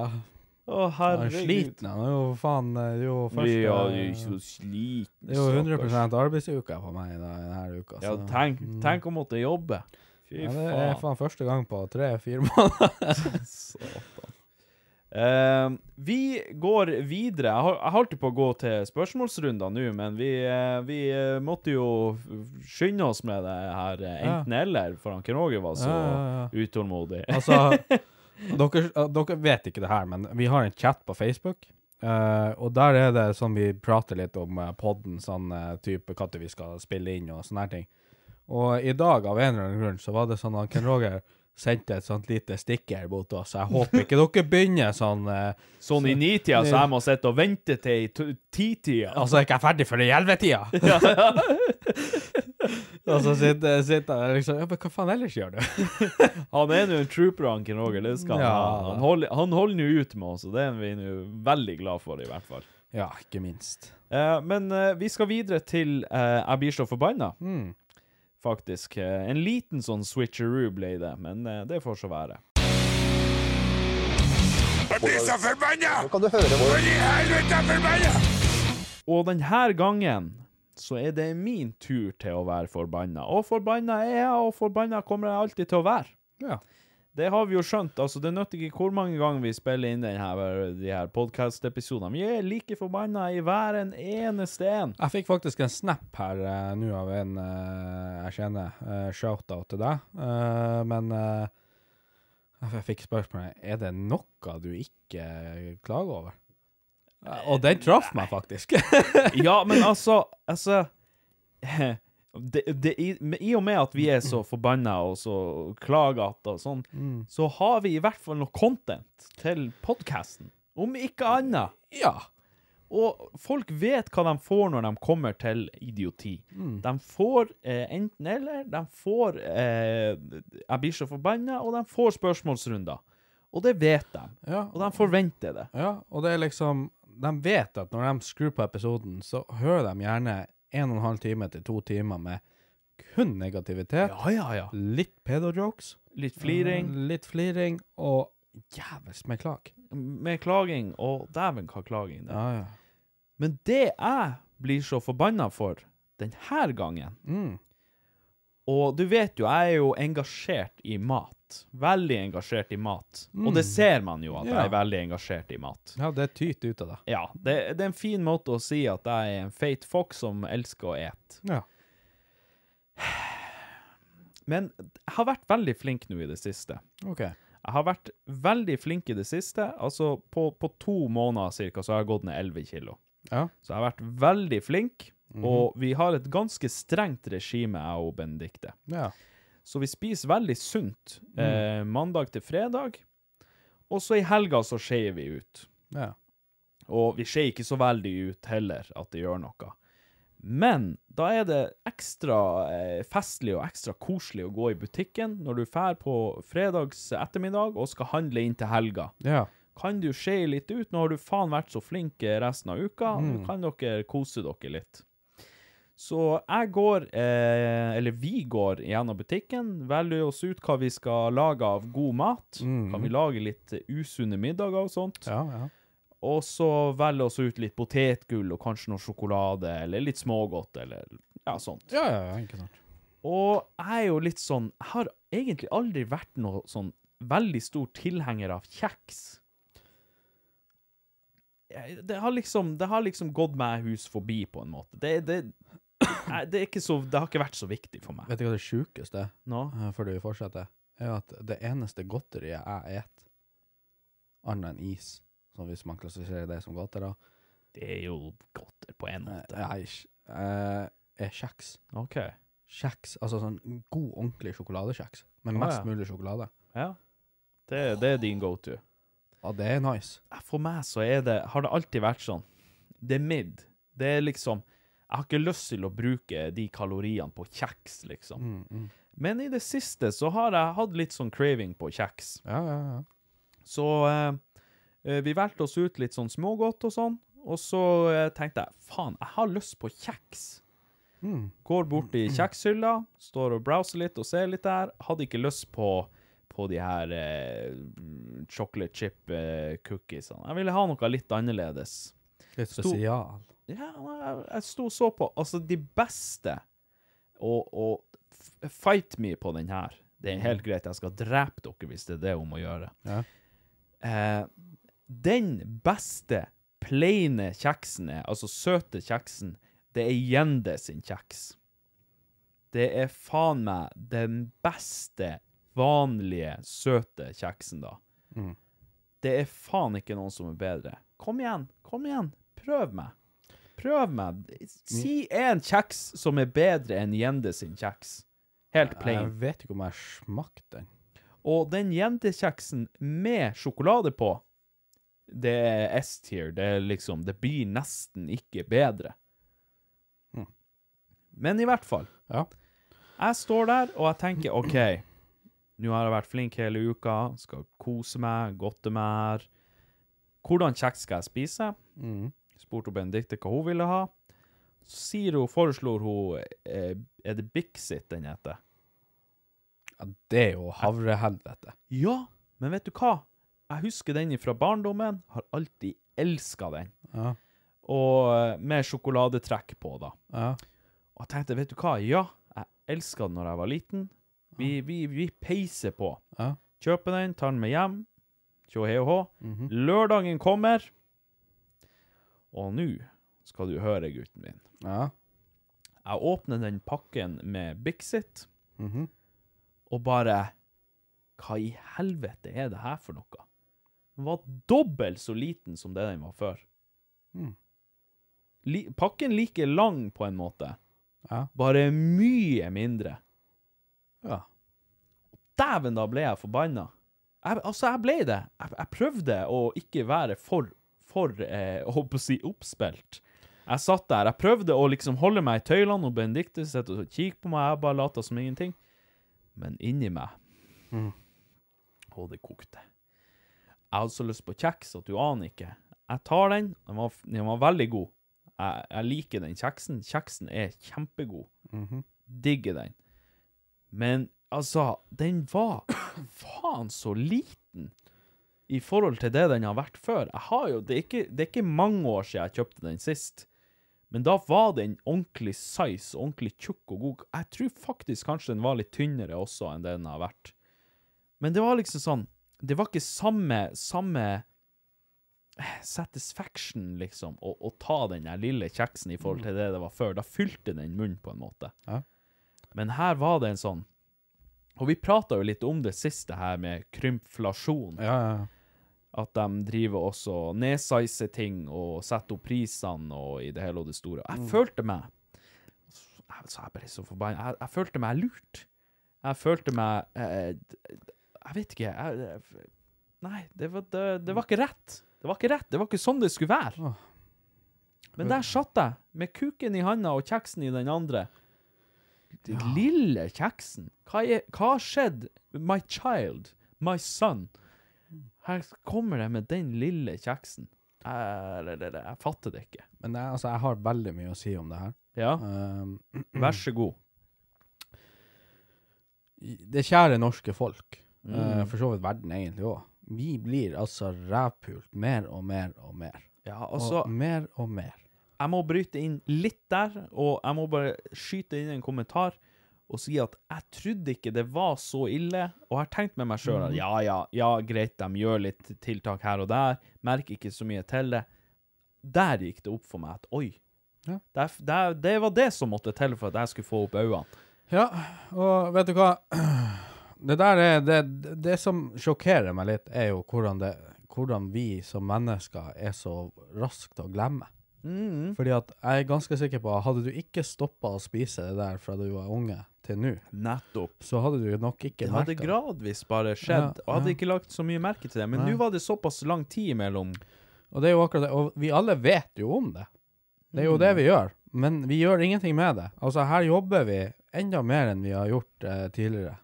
Å, herregud. Jeg er sliten. Jeg er jo faen Det er jo første Vi er jo så sliten. Det er jo stakkars. 100 arbeidsuke på meg da, denne uka. Ja, tenk, Mm. tenk å måtte jobbe. Fy faen. Ja, det er faen første gang på tre-fire måneder. Satan. Eh, vi går videre. Jeg har- jeg holdt på å gå til spørsmålsrunder nå, men vi, uh, vi uh, måtte jo skynde oss med det her enten-eller, for han Ken Roger var så Ja, ja, ja. utålmodig. Altså, dere, dere vet ikke det her, men vi har en chat på Facebook. og der er det sånn vi prater litt om uh, podden, sånn type når vi skal spille inn og sånne her ting. Og i dag, av en eller annen grunn, så var det sånn at Ken Roger sendte et sånt lite stikker mot oss. Jeg håper ikke dere begynner sånn eh, Sånn i nitida, så jeg må sitte og vente til i titida. Altså, er ikke jeg ferdig før i ellevetida? og så sitter, sitter jeg liksom Ja, men hva faen ellers gjør du? Han er nå en trooper, han Ken Roger. Det skal han Ja. ha. Han holder, han holder nå ut med oss, og det er vi nå veldig glad for, i hvert fall. ja, ikke minst. Eh, men eh, vi skal videre til eh, Jeg blir så forbanna, Mm. Faktisk. Eh, en liten sånn switcheroo ble det, men eh, det får så være. Og denne gangen så er det min tur til å være forbanna. Og forbanna er jeg, og forbanna kommer jeg alltid til å være. Ja. Det har vi jo skjønt. altså Det nytter ikke hvor mange ganger vi spiller inn den her, de her podkast-episodene. Vi er like forbanna i hver en eneste en. Jeg fikk faktisk en snap her uh, nå av en uh, jeg kjenner. Uh, Shout-out til deg. Uh, men jeg fikk spørsmålet er det noe du ikke klager over. Og den traff meg faktisk. Ja, men altså Altså det, det, i, I og med at vi er så forbanna og så klagete og sånn, så har vi i hvert fall noe content til podkasten. Om ikke annet. ja. Og folk vet hva de får når de kommer til idioti. De får eh, enten eller. De får eh, Jeg blir så forbanna, og de får spørsmålsrunder. Og det vet de. ja. Og de forventer det. Ja, og det er liksom De vet at når de skrur på episoden, så hører de gjerne en og en halv time til to timer med kun negativitet. Ja, ja, ja. Litt pedo-jokes. Litt fliring. Litt fliring, og jævels med klag. med klaging, og dæven hva klaging det er. Ja, ja. Men det jeg blir så forbanna for denne gangen Mm. Og du vet jo, jeg er jo engasjert i mat. Veldig engasjert i mat. Og det Mm. ser man jo at Ja. jeg er veldig engasjert i mat. Ja, det tyter ut av det. Ja, det, det er en fin måte å si at jeg er en feit fox som elsker å ete. Ja. Men jeg har vært veldig flink nå i det siste. OK. Jeg har vært veldig flink i det siste. Altså, på, på to måneder cirka, så har jeg gått ned 11 kilo. Ja. Så jeg har vært veldig flink, Mhm. og vi har et ganske strengt regime, jeg og Benedikte. Ja. Så vi spiser veldig sunt Mm. eh, mandag til fredag, og så i helga så skeier vi ut. Ja. Og vi skeier ikke så veldig ut heller, at det gjør noe. Men da er det ekstra eh, festlig og ekstra koselig å gå i butikken når du drar på fredags ettermiddag og skal handle inn til helga. Ja. Kan du skeie litt ut? Nå har du faen vært så flink resten av uka. Mm. Nå kan dere kose dere litt. Så jeg går, eh, eller vi går gjennom butikken, velger oss ut hva vi skal lage av god mat. Mm. Kan vi lage litt usunne middager og sånt? Ja, ja. Og så velger oss ut litt potetgull og kanskje noe sjokolade, eller litt smågodt, eller ja, sånt. Ja, ja, ja, ikke sant. Og jeg er jo litt sånn Jeg har egentlig aldri vært noe sånn veldig stor tilhenger av kjeks. Det har liksom, det har liksom gått meg hus forbi, på en måte. Det, det, Nei, det, er ikke så, det har ikke vært så viktig for meg. Vet du hva det sjukeste er, Nå? eh, før du fortsetter? Er at det eneste godteriet jeg et, annet enn is, så hvis man klassifiserer det som godteri, Det er jo godteri på en eh, måte. Nei, eh, er kjeks. OK. Kjeks, altså sånn god, ordentlig sjokoladekjeks, med mest mest ja. mulig sjokolade. Ja. Det, det er din go-to. Ja, det er nice. For meg så er det, har det alltid vært sånn. Det er mid. Det er liksom Jeg har ikke lyst til å bruke de kaloriene på kjeks, liksom. Mm, mm. Men i det siste så har jeg hatt litt sånn craving på kjeks. Ja, ja, ja. Så eh, eh, vi valgte oss ut litt sånn smågodt og sånn, og så eh, tenkte jeg faen, jeg har lyst på kjeks. Mm. Går bort i kjekshylla, står og browser litt og ser litt der. Hadde ikke lyst på, på de her eh, chocolate chip eh, cookiesene. Jeg ville ha noe litt annerledes. Litt Sto- spesial. Ja, jeg, sto og så på Altså, de beste Og, og fight me på den her. Det er helt greit, jeg skal drepe dere hvis det er det hun må gjøre. Ja. Eh, den beste plaine kjeksen er, altså søte kjeksen, det er Gjende sin kjeks. Det er faen meg den beste vanlige søte kjeksen, da. Mm. Det er faen ikke noen som er bedre. Kom igjen, kom igjen, prøv meg. Prøv meg. Si en kjeks som er bedre enn Gjende sin kjeks. Helt plain. Jeg vet ikke om jeg smakte den. Og den jentekjeksen med sjokolade på, det er S-tier. Det er liksom Det blir nesten ikke bedre. Mm. Men i hvert fall. Ja. Jeg står der, og jeg tenker OK, nå har jeg vært flink hele uka, skal kose meg, godte meg her. Hvordan kjeks skal jeg spise? Mm. Spurte hun Benedicte hva hun ville ha. Så sier hun, foreslår hun eh, Er det Bixit den heter? ja, det er jo havrehelvete. Ja, men vet du hva? Jeg husker den fra barndommen, har alltid elska den. Ja. Og eh, med sjokoladetrekk på, da. Ja. Og jeg tenkte, vet du hva? Ja, jeg elska den når jeg var liten. Vi, vi, vi peiser på. Ja. Kjøper den, tar den med hjem. Tjo hei og hå. Mhm. Lørdagen kommer. Og nå skal du høre, gutten min. Ja. Jeg åpner den pakken med Bixit, Mhm. og bare Hva i helvete er det her for noe? Den var dobbelt så liten som det den var før. Mm. Li pakken like lang, på en måte. Ja. Bare mye mindre. Ja. Dæven, da ble jeg forbanna. Jeg, altså, jeg ble det. Jeg, jeg prøvde å ikke være for, for eh, å si, oppspilt. Jeg satt der. Jeg prøvde å liksom holde meg i tøylene, og Benedicte sitter og kikker på meg. Jeg bare lata som ingenting. Men inni meg Mm. Og det kokte. Jeg hadde så lyst på kjeks at du aner ikke. Jeg tar den. Den var, den var veldig god. Jeg, jeg liker den kjeksen. Kjeksen er kjempegod. Mhm. Digger den. Men altså, den var faen så liten i forhold til det den har vært før. Jeg har jo, det, er ikke, det er ikke mange år siden jeg kjøpte den sist. Men da var den ordentlig size, ordentlig tjukk og god. Jeg tror faktisk kanskje den var litt tynnere også enn det den har vært. Men det var liksom sånn Det var ikke samme, samme eh, satisfaction, liksom, å, å ta den der lille kjeksen i forhold til det det var før. Da fylte den munnen, på en måte. Ja. Men her var det en sånn Og vi prata jo litt om det siste her med krympflasjon. Ja, ja. At de driver også og nedsizer ting og setter opp prisene og i det hele og det store. Jeg følte meg jeg, så jeg bare så forbanna. Jeg, jeg følte meg lurt. Jeg følte meg Jeg, Jeg vet ikke. Jeg, nei, det var, det, det var ikke rett. Det var ikke rett. Det var ikke sånn det skulle være. Men der satt jeg, med kuken i handa og kjeksen i den andre. Den lille kjeksen. Hva er- hva har skjedd? My child. My son. Her kommer det med den lille kjeksen. Jeg, jeg, jeg, jeg fatter det ikke. Men jeg, altså, jeg har veldig mye å si om det her. Ja, Um, vær så god. det kjære norske folk, Mm. uh, for så vidt verden egentlig òg, vi blir altså rævpult mer og mer og mer. Ja, altså, og mer og mer. jeg må bryte inn litt der, og jeg må bare skyte inn en kommentar og si at jeg trodde ikke det var så ille, og har tenkt med meg sjøl Mhm. at ja, ja, ja, greit, de gjør litt tiltak her og der, merker ikke så mye til det. Der gikk det opp for meg at oi, Ja. det, det, det var det som måtte til for at jeg skulle få opp øynene. Ja, og vet du hva? Det der er det, det som sjokkerer meg litt, er jo hvordan, hvordan vi som mennesker er så raskt å glemme. Mm. Fordi at jeg er ganske sikker på hadde du ikke stoppa å spise det der fra du var unge til nå, Nettopp. så hadde du nok ikke Det hadde gradvis bare skjedd, Ja, og hadde ja. ikke lagt så mye merke til det. Men nå var det såpass lang tid imellom. Og det er jo akkurat det. Og vi alle vet jo om det. Det er jo Mm. det vi gjør. Men vi gjør ingenting med det. Altså, her jobber vi enda mer enn vi har gjort eh, tidligere.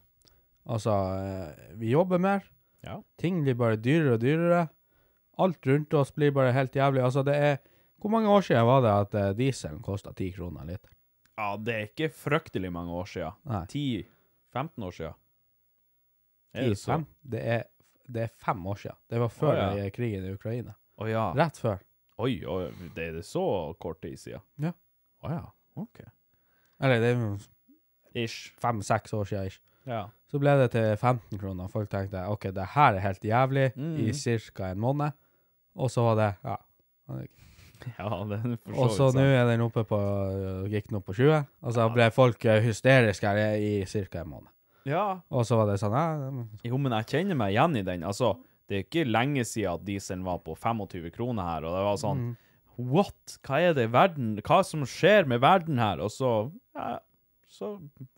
Altså, eh, vi jobber mer. Ja. Ting blir bare dyrere og dyrere. Alt rundt oss blir bare helt jævlig. Altså, det er Hvor mange år siden var det at eh, dieselen kosta ti kroner liter? Ja, det er ikke fryktelig mange år siden. 10-15 år siden. Er det så? Det er, det er fem år siden. Det var før oh, ja. krigen i Ukraina. Oh, ja. Rett før. Oi, oi, det er det så kort tid siden? Ja. Å ja. OK. Eller det er Ish. fem-seks år siden. ish. Ja. Så ble det til 15 kroner. Folk tenkte ok, det her er helt jævlig Mm. i ca. en måned. Og så var det ja. Ja, det for Og så nå er den oppe på gikk den opp på 20. Og så ble folk eh, hysteriske her i ca. en måned. Ja. Og så var det sånn ja, Jo, men jeg kjenner meg igjen i den. Altså, det er ikke lenge siden at dieselen var på 25 kroner her, og det var sånn Mm. What? Hva er det i verden? Hva som skjer med verden her? Og så ja, Så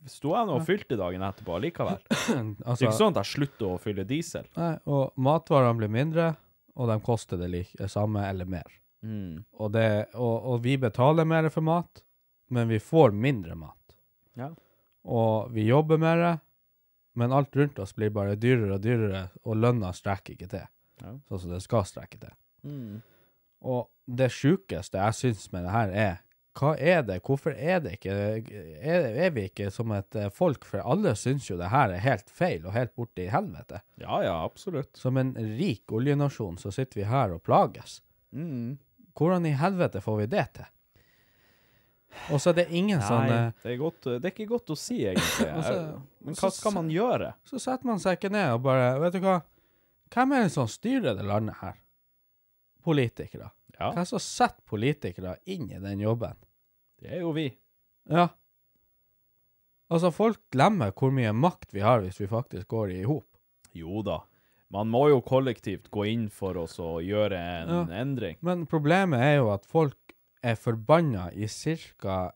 sto jeg nå og fylte dagen etterpå likevel. Det er altså, ikke sånn at jeg slutter å fylle diesel. nei, Og matvarene blir mindre, og de koster det like, samme eller mer. Mm. Og, det, og, og vi betaler mer for mat, men vi får mindre mat. Ja. Og vi jobber mer, men alt rundt oss blir bare dyrere og dyrere, og lønna strekker ikke til. Ja. Sånn som det skal strekke til. Mm. Og det sjukeste jeg syns med det her, er hva er det? Hvorfor er det ikke Er, er vi ikke som et eh, folk? For alle syns jo det her er helt feil og helt borte i helvete. ja, ja, absolutt. Som en rik oljenasjon så sitter vi her og plages. Mm. Hvordan i helvete får vi det til? Og så er det ingen sånn Nei, eh, det er, godt, det er ikke godt å si, egentlig. så, Men hva skal man gjøre? Så setter man seg ikke ned og bare Vet du hva? Hvem er det som styrer det landet her? Politikere. Ja, Hvem som setter politikere inn i den jobben? det er jo vi. Ja. Altså, folk glemmer hvor mye makt vi har hvis vi faktisk går i hop. Jo da. Man må jo kollektivt gå inn for oss og gjøre en Ja. endring. Men problemet er jo at folk er forbanna i ca.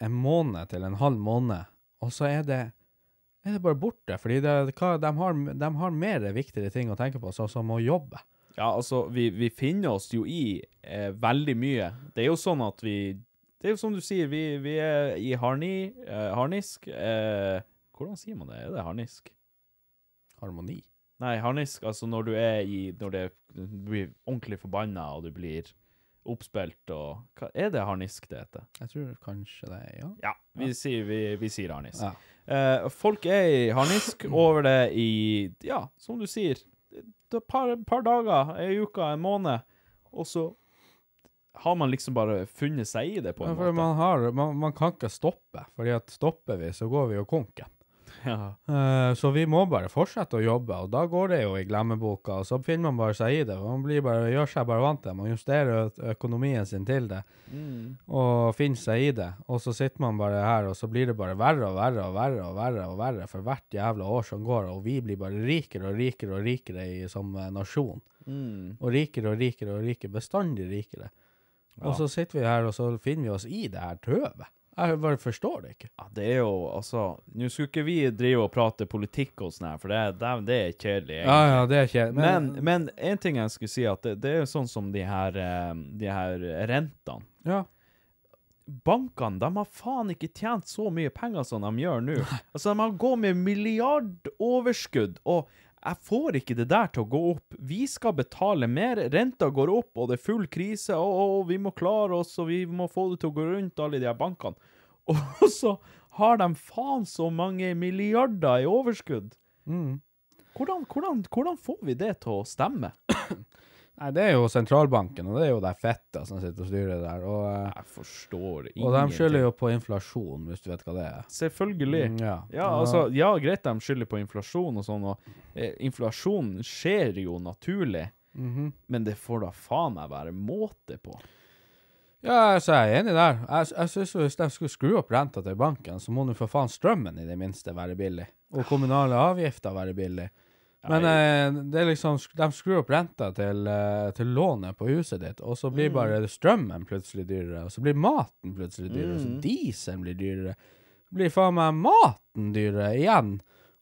en måned til en halv måned, og så er det, er det bare borte. Fordi det, hva, de, har, de har mer viktigere ting å tenke på, sånn som å jobbe. Ja, altså, vi, vi finner oss jo i eh, veldig mye. Det er jo sånn at vi Det er jo som du sier, vi, vi er i harni, eh, harnisk eh, Hvordan sier man det? Er det harnisk? Harmoni. Nei, harnisk, altså når du er i Når det, blir ordentlig forbanna, og du blir oppspilt og hva, Er det harnisk det heter? Jeg tror kanskje det, ja. Ja, vi, Sier, vi, vi sier harnisk. Ja. Eh, folk er i harnisk over det i Ja, som du sier, et par, par dager, ei uke, en måned, og så har man liksom bare funnet seg i det på Ja, en for måte. man, har, man, man kan ikke stoppe, fordi at stopper vi, så går vi jo konken. Ja. Uh, så vi må bare fortsette å jobbe, og da går det jo i glemmeboka, og så finner man bare seg i det. og Man blir bare, gjør seg bare vant til det. Man justerer økonomien sin til det, og finner seg i det. Og så sitter man bare her, og så blir det bare verre og verre og verre og verre og verre for hvert jævla år som går, og vi blir bare rikere og rikere og rikere i, som nasjon. nasjon. Og rikere og rikere og rikere, bestandig rikere. Og så sitter vi her, og så finner vi oss i det her tøvet. Jeg bare forstår det ikke. Ja, det er jo altså Nå skulle ikke vi drive og prate politikk og sånn her, for det, det, det er kjedelig. egentlig. Ja, ja, det er kjedelig. Men, men en ting jeg skulle si, at det, det er jo sånn som de her, eh, de her rentene. ja. Bankene de har faen ikke tjent så mye penger som de gjør nå. Altså, De har gått med milliardoverskudd, og jeg får ikke det der til å gå opp. Vi skal betale mer, renta går opp, og det er full krise, og, og vi må klare oss, og vi må få det til å gå rundt, alle de her bankene. Og så har de faen så mange milliarder i overskudd. Hvordan, hvordan, hvordan får vi det til å stemme? Nei, det er jo sentralbanken, og det er jo de fette som sitter og styrer der. Og, eh, Jeg forstår ingenting. og de skylder jo på inflasjon, hvis du vet hva det er. Selvfølgelig. Mm, ja. Ja, altså, ja, greit de skylder på inflasjon og sånn, og eh, inflasjon skjer jo naturlig, Mhm. men det får da faen meg være måte på. Ja, altså, jeg er enig der. Jeg, jeg synes jo Hvis de skulle skru opp renta til banken, så må nå for faen strømmen i det minste være billig. Og kommunale avgifter være billig. Men eh, det er liksom De skrur opp renta til, eh, til lånet på huset ditt, og så blir bare strømmen plutselig dyrere. Og så blir maten plutselig dyrere, og så dieselen blir dyrere. Så blir faen meg maten dyrere igjen.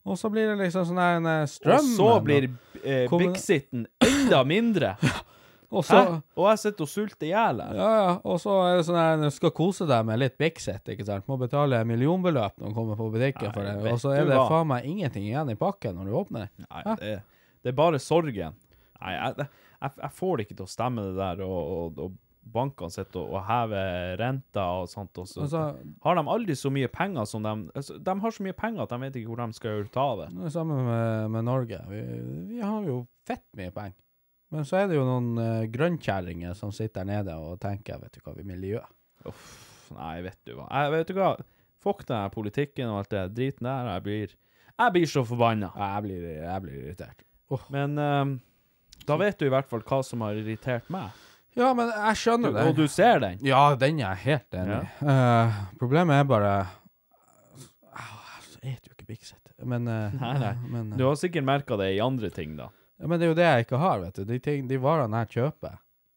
Og så blir det liksom sånn her en, eh, Og så blir eh, Bixiten enda mindre. og så, Hæ? Og jeg sitter og sulter i hjel her. Ja, ja. Og så er det sånn at du skal kose deg med litt Bixit, ikke sant. Må betale millionbeløp når du kommer på butikken Nei, for det. Og så er det faen meg ingenting igjen i pakken når du åpner. Nei, det, det er bare sorgen. Nei, jeg, jeg, jeg får det ikke til å stemme det der, og, og, og bankene sitter og, og hever renta og sånt, og så Altså, har de aldri så mye penger som de altså, De har så mye penger at de vet ikke hvor de skal ta det. det er samme med, med Norge. Vi, vi har jo fett mye penger. Men så er det jo noen uh, grønnkjerringer som sitter der nede og tenker, vet du hva, vi miljøet. miljø. Uff, nei, vet du hva. Jeg, vet du hva? Fuck den politikken og alt det driten der. Jeg blir, jeg blir så forbanna. Jeg blir, jeg blir irritert. Men um, da vet du i hvert fall hva som har irritert meg. Ja, men jeg skjønner det. Og du ser den. Ja, den er jeg helt enig i. Eh, problemet er bare Jeg spiser jo ikke Bixit. Men, uh, Nei, nei. men, Du har sikkert merka det i andre ting, da. Ja, men det er jo det jeg ikke har, vet du. De, ting, de varene jeg kjøper.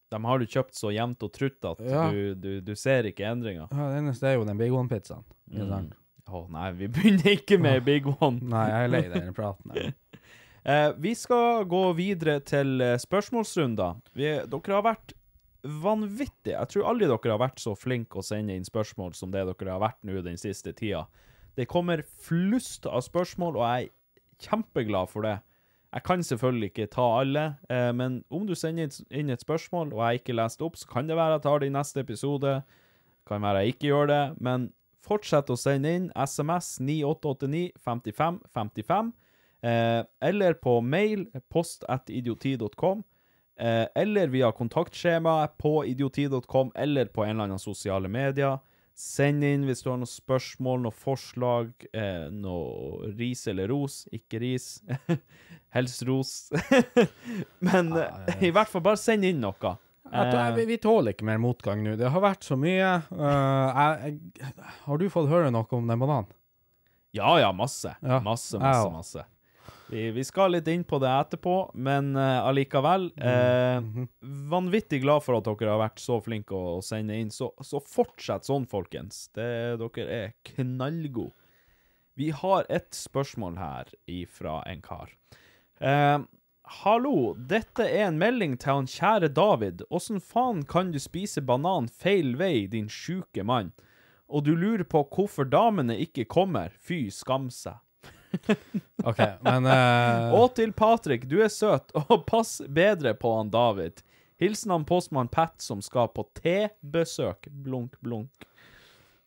De har du kjøpt så jevnt og trutt at Ja. du, du, du ser ikke endringer. Ja, det eneste er jo den Big One-pizzaen. Mm. sant? Å nei, vi begynner ikke med Big One. Nei, jeg er lei den praten. Eh, vi skal gå videre til eh, spørsmålsrunder. Vi, dere har vært vanvittige. Jeg tror aldri dere har vært så flinke å sende inn spørsmål som det dere har vært nå den siste tida. Det kommer flust av spørsmål, og jeg er kjempeglad for det. Jeg kan selvfølgelig ikke ta alle, eh, men om du sender inn- et spørsmål, og jeg ikke leser det opp, så kan det være jeg tar det i neste episode. Kan være jeg ikke gjør det, men fortsett å sende inn SMS 9889 55 55. Eh, eller på mail post at idioti.com. Eh, eller via kontaktskjema på idioti.com, eller på en eller annen sosiale medier. Send inn hvis du har noen spørsmål, noen forslag, eh, noe ris eller ros. Ikke ris. Helst ros. Men eh, i hvert fall, bare send inn noe. Jeg vi, vi tåler ikke mer motgang nå. Det har vært så mye. Uh, jeg, jeg, har du fått høre noe om den bananen? Ja, ja, masse. Ja, Masse, masse, masse. Vi, vi skal litt inn på det etterpå, men uh, allikevel eh, Mhm. Vanvittig glad for at dere har vært så flinke å, å sende inn. Så, så fortsett sånn, folkens. Det, dere er knallgode. Vi har et spørsmål her ifra en kar. Eh, Hallo, dette er en melding til han kjære David. Åssen faen kan du spise banan feil vei, din sjuke mann? Og du lurer på hvorfor damene ikke kommer? Fy, skam seg. OK, men uh... Og til Patrick, du er søt, og pass bedre på han David. Hilsen han postmann Pat som skal på tebesøk. Blunk, blunk.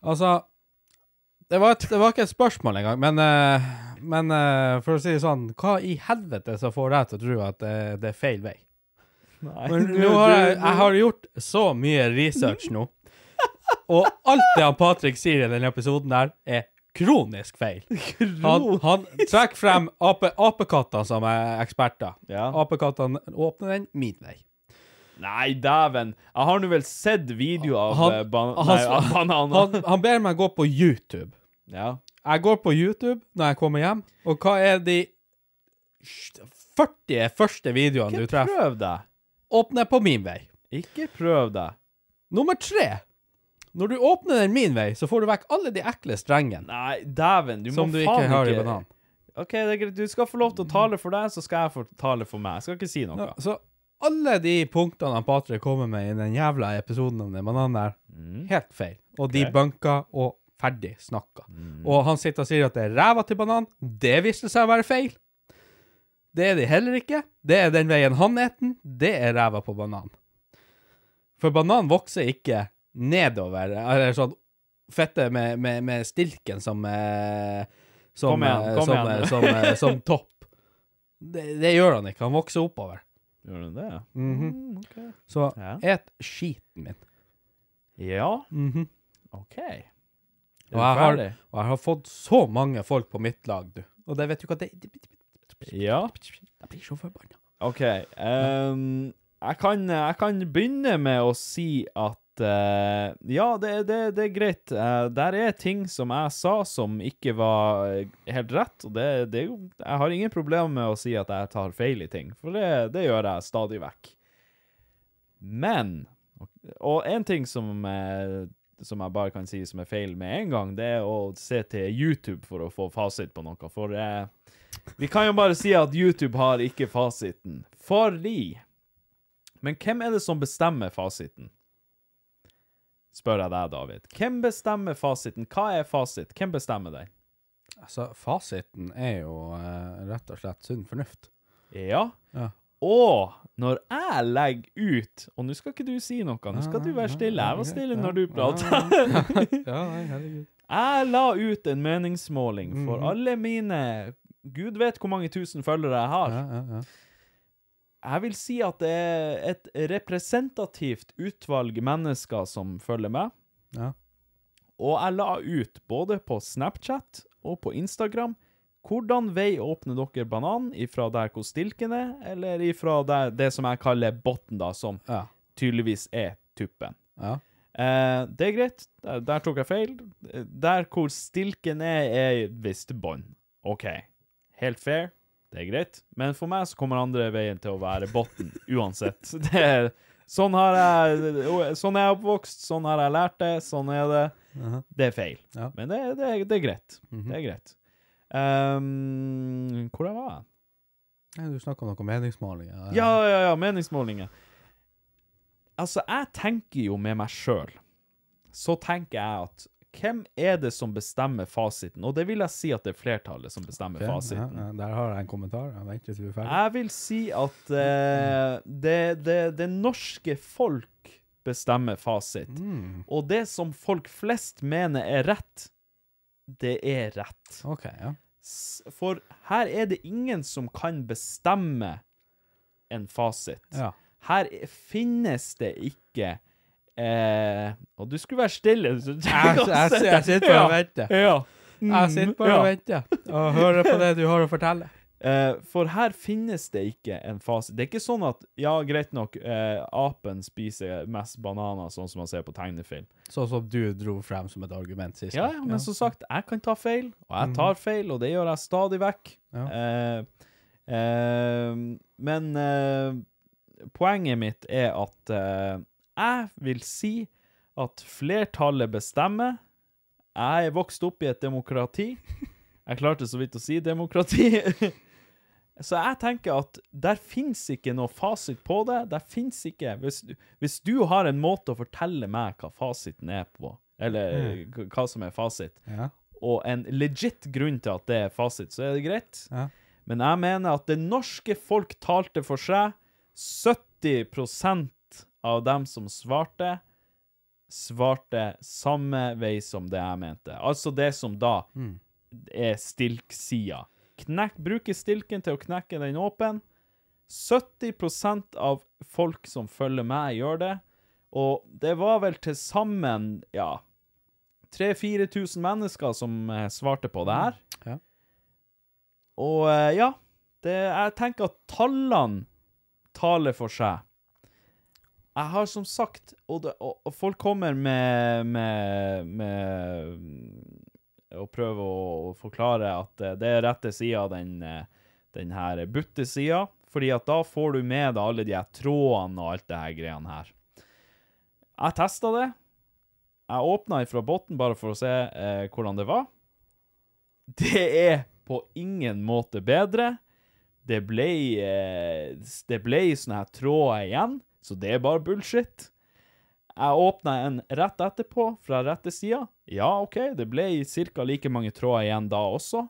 Altså det var, et, det var ikke et spørsmål engang, men, uh, men uh, for å si det sånn Hva i helvete som får deg til å tro at det, det er feil vei? Nei, Men nå har jeg, jeg har gjort så mye research nå, og alt det han Patrick sier i denne episoden der, er kronisk feil. Han, han trekker frem ape, apekatter som er eksperter. Ja. Apekattene åpner den min vei. Nei, dæven. Jeg har nå vel sett video av Han- eh, ban han- nei, han, bananer. Han, han ber meg gå på YouTube. ja. Jeg går på YouTube når jeg kommer hjem, og hva er de 40 første videoene du treffer? Ikke prøv deg. Åpner på min vei. Ikke prøv deg. Nummer tre. Når du åpner den min vei, så får du vekk alle de ekle strengene Nei, dæven. Du som må du faen ikke har i banan. OK, det er greit. Du skal få lov til å tale for deg, så skal jeg få tale for meg. Jeg skal ikke si noe. Ja, så alle de punktene han Patrick kommer med i den jævla episoden om den bananen der, helt feil. Og de banker bunka og ferdig snakka. Og han sitter og sier at det er ræva til banan. Det viste seg å være feil. Det er de heller ikke. Det er den veien han et den. Det er ræva på banan. For banan vokser ikke nedover, eller sånn fette med, med, med stilken som eh, som, Kom igjen, eh, kom som, igjen. eh, som, eh, som topp. Det, det gjør han ikke. Han vokser oppover. Gjør han det? Ja. Mm, okay. Så Ja. et skiten min. Ja, Mhm. OK. Er Og jeg, har, og jeg har fått så mange folk på mitt lag, du. Og det vet du hva det, Ja. Jeg blir så forbanna. OK. Um, jeg, kan, jeg kan begynne med å si at eh, ja, det, det, det er greit. Uh, der er ting som jeg sa som ikke var eh, helt rett. Og det, det er jo Jeg har ingen problemer med å si at jeg tar feil i ting, for det gjør jeg stadig vekk. Men Og en ting som uh, som jeg bare kan si som er feil med en gang, det er å se til YouTube for å få fasit på noe. For eh, vi kan jo bare si at YouTube har ikke fasiten. Fordi Men hvem er det som bestemmer fasiten? Spør jeg deg, David. Hvem bestemmer fasiten? Hva er fasit? Hvem bestemmer den? Altså, fasiten er jo eh, rett og slett sunn fornuft. Ja. Ja. Og når jeg legger ut Og nå skal ikke du si noe, nå skal du være stille. Jeg var stille når du prata. Ja, herregud. Jeg la ut en meningsmåling for Mhm. alle mine Gud vet hvor mange tusen følgere jeg har. Ja, ja, ja. Jeg vil si at det er et representativt utvalg mennesker som følger med. Ja. Og jeg la ut både på Snapchat og på Instagram hvordan vei åpner dere banan ifra der hvor stilken er, eller ifra der, det som jeg kaller botten, da, som Ja. tydeligvis er tuppen. ja. Eh, det er greit. Der, der tok jeg feil. Der hvor stilken er, er visst bånd. OK. Helt fair. Det er greit. Men for meg så kommer andre veien til å være botten uansett. Det er, sånn har jeg Sånn er jeg oppvokst, sånn har jeg lært det, sånn er det. Det er feil. Ja. Men det, det, er- det er greit. Mhm. Det er greit. Um, hvor jeg var jeg? Du snakka om noe meningsmålinger. Ja, ja, ja, meningsmålinger. Altså, jeg tenker jo med meg sjøl. Så tenker jeg at hvem er det som bestemmer fasiten? Og det vil jeg si at det er flertallet som bestemmer okay, fasiten. Ja, ja, der har jeg en kommentar. Jeg venter til vi er ferdig. Jeg vil si at eh, det, det, det norske folk bestemmer fasit. Mm. Og det som folk flest mener er rett, det er rett. OK, ja. For her er det ingen som kan bestemme en fasit. ja. Her finnes det ikke eh, Og du skulle være stille. så- Jeg, jeg, jeg sitter bare og venter. Ja. Jeg sitter bare og venter og hører på det du har å fortelle. Eh, for her finnes det ikke en fase. Det er ikke sånn at ja, greit nok, eh, apen spiser mest bananer, sånn som man ser på tegnefilm. Sånn som du dro frem som et argument sist. Ja, ja, men som sagt, jeg kan ta feil, og jeg tar feil, og det gjør jeg stadig vekk. Ja. Eh, eh, men eh, poenget mitt er at jeg vil si at flertallet bestemmer. Jeg er vokst opp i et demokrati. Jeg klarte så vidt å si demokrati. Så jeg tenker at der fins ikke noe fasit på det. Der fins ikke hvis, du- hvis du har en måte å fortelle meg hva fasiten er på, eller mm. hva som er fasit, Ja. og en legit grunn til at det er fasit, så er det greit. Ja. Men jeg mener at det norske folk talte for seg. 70 av dem som svarte, svarte samme vei som det jeg mente. Altså det som da er stilksida. Bruke stilken til å knekke den åpen. 70% av folk som følger meg, gjør det. Og det var vel til sammen, ja 3000-4000 mennesker som eh, svarte på det her. Ja. Og eh, ja, det, jeg tenker at tallene taler for seg. Jeg har som sagt Og, det, og, og folk kommer med, med, med Å prøve å, forklare at eh, det er rette sida den, eh, den her butte-sida. Fordi at da får du med deg alle de her trådene og alt det her greiene her. Jeg testa det. Jeg åpna fra bunnen bare for å se eh, hvordan det var. Det er på ingen måte bedre. Det ble, eh, ble sånne her tråder igjen, så det er bare bullshit. Jeg åpna en rett etterpå, fra rette sida. Ja, OK, det ble ca. like mange tråder igjen da også.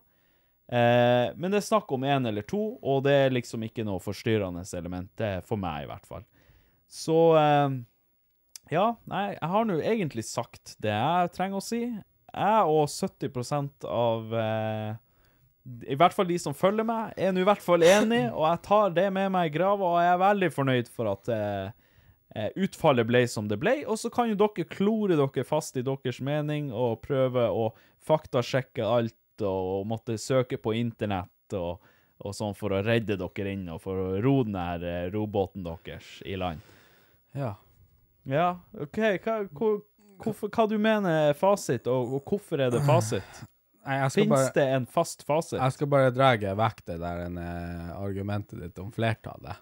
Eh, men det er snakk om én eller to, og det er liksom ikke noe forstyrrende element. Det er for meg, i hvert fall. Så eh, Ja, nei, jeg har nå egentlig sagt det jeg trenger å si. Jeg og 70% av eh, i hvert fall de som følger meg, er nå i hvert fall enig, og jeg tar det med meg i grava, og jeg er veldig fornøyd for at eh, eh, utfallet ble som det ble. Og så kan jo dere klore dere fast i deres mening og prøve å faktasjekke alt og måtte søke på internett og, og sånn for å redde dere inn og for å ro den her eh, robåten deres i land. Ja. Ja, OK. Hva, hvor, hvorfor, hva du mener er fasit, og, og hvorfor er det fasit? Fins bare, det en fast fasit? jeg skal bare dra vekk det der eh, argumentet ditt om flertallet.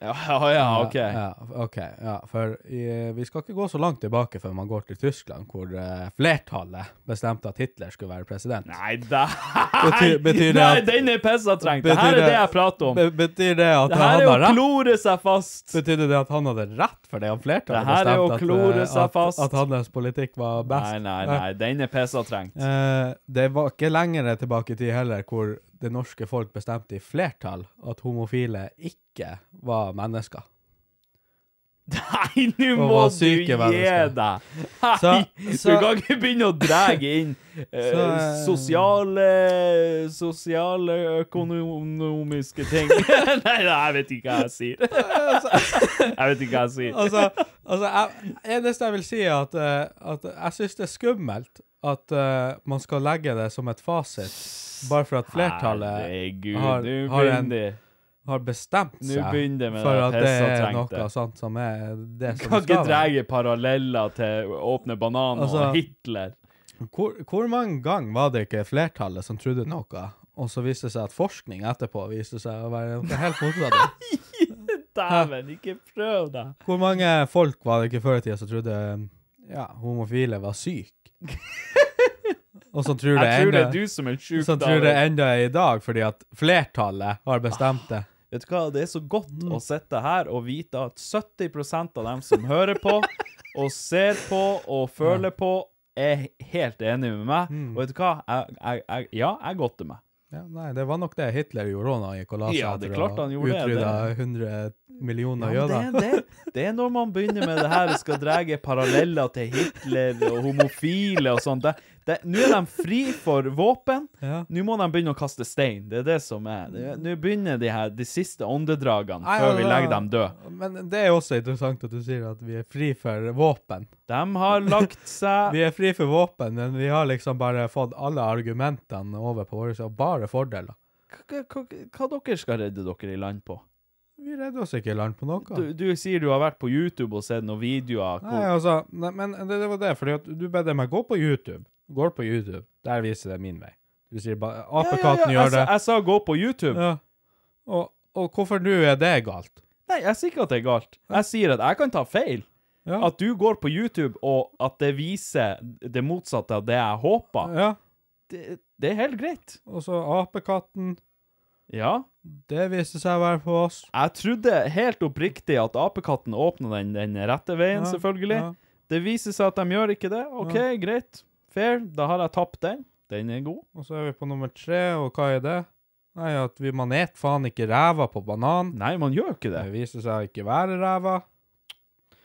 Ja, ja, OK. Ja, ok, ja, for i, vi skal ikke gå så langt tilbake før man går til Tyskland, hvor uh, flertallet bestemte at Hitler skulle være president. Nei, da, Betyr- betyr det Nei, at- den er pissatrengt. Det Betyr her er det- det jeg prater om. Be betyr det at Det her er å klore seg fast. Betydde det at han hadde rett for det han flertallet Det her er å klore seg eh, fast. at, at hans politikk var best? Nei, nei, nei. Den er pissatrengt. Uh, det var ikke lenger tilbake i tid heller hvor det norske folk bestemte i flertall at homofile ikke var mennesker. Nei, nå må du gi mennesker. deg! Nei, Så- så- du kan ikke begynne å dra inn eh, Så, eh, sosiale Sosiale økonomiske ting. nei, nei, jeg vet ikke hva jeg sier. jeg vet ikke hva jeg sier. Altså, altså jeg, eneste jeg vil si er at, eh, at jeg syns det er skummelt at uh, man skal legge det som et fasit, bare for at flertallet Herregud, har, har, en, har bestemt seg det for at det er noe sånt som er det som Kan ikke skal være. dra paralleller til Åpne bananer Altså- og Hitler. Hvor, hvor mange ganger var det ikke flertallet som trodde noe, og så viste det seg at forskning etterpå viste seg å være noe helt motsatt? Dæven, ikke prøv deg. Hvor mange folk var det ikke før i tida som trodde ja, homofile var syke? Og så tror det Jeg tror det er enda, du som er sjuk, så tror det enda er i dag, fordi at flertallet har bestemt det. Vet du hva, det er så godt Mm. å sitte her og vite at 70% av dem som hører på, og ser på og føler på, er helt enig med meg. Mm. Og vet du hva, jeg, jeg, jeg, ja, jeg godter meg. Ja, nei, det var nok det Hitler gjorde òg da han gikk og la seg Ja, det er etter klart å han gjorde det, utrydde 100 millioner Ja, jøder. det, det, det er når man begynner med det her og skal dra paralleller til Hitler og homofile og sånt. Det, nå er de fri for våpen. Ja. Nå må de begynne å kaste stein. Det er det som er. Nå begynner de her, de siste åndedragene Nei, før vi legger dem døde. Men det er også interessant at du sier at vi er fri for våpen. De har lagt seg Vi er fri for våpen, men vi har liksom bare fått alle argumentene over på våre side, bare fordeler. hva, hva, hva dere skal redde dere i land på? Vi redder oss ikke i land på noe. Du, du sier du har vært på YouTube og sett noen videoer. Nei, altså, nei, men det, det var det, fordi at du bedde meg gå på YouTube. Går på YouTube, der viser det min vei. Du sier bare apekatten gjør det. Jeg, jeg sa gå på YouTube. Ja. Og, og hvorfor nå er det galt? Nei, jeg sier ikke at det er galt. Jeg sier at jeg kan ta feil. Ja. At du går på YouTube, og at det viser det motsatte av det jeg håpa, Ja. det, det er helt greit. Og så apekatten. Ja. Det viste seg å være på oss. Jeg trodde helt oppriktig at apekatten åpna den, den rette veien, Ja, selvfølgelig. Det viser seg at de gjør ikke det. OK, greit. Fair. Da har jeg tapt den. Den er god. Og så er vi på nummer tre, og hva er det? Nei, at vi, man et faen ikke ræva på banan. Nei, man gjør ikke det. Det viser seg å ikke være ræva.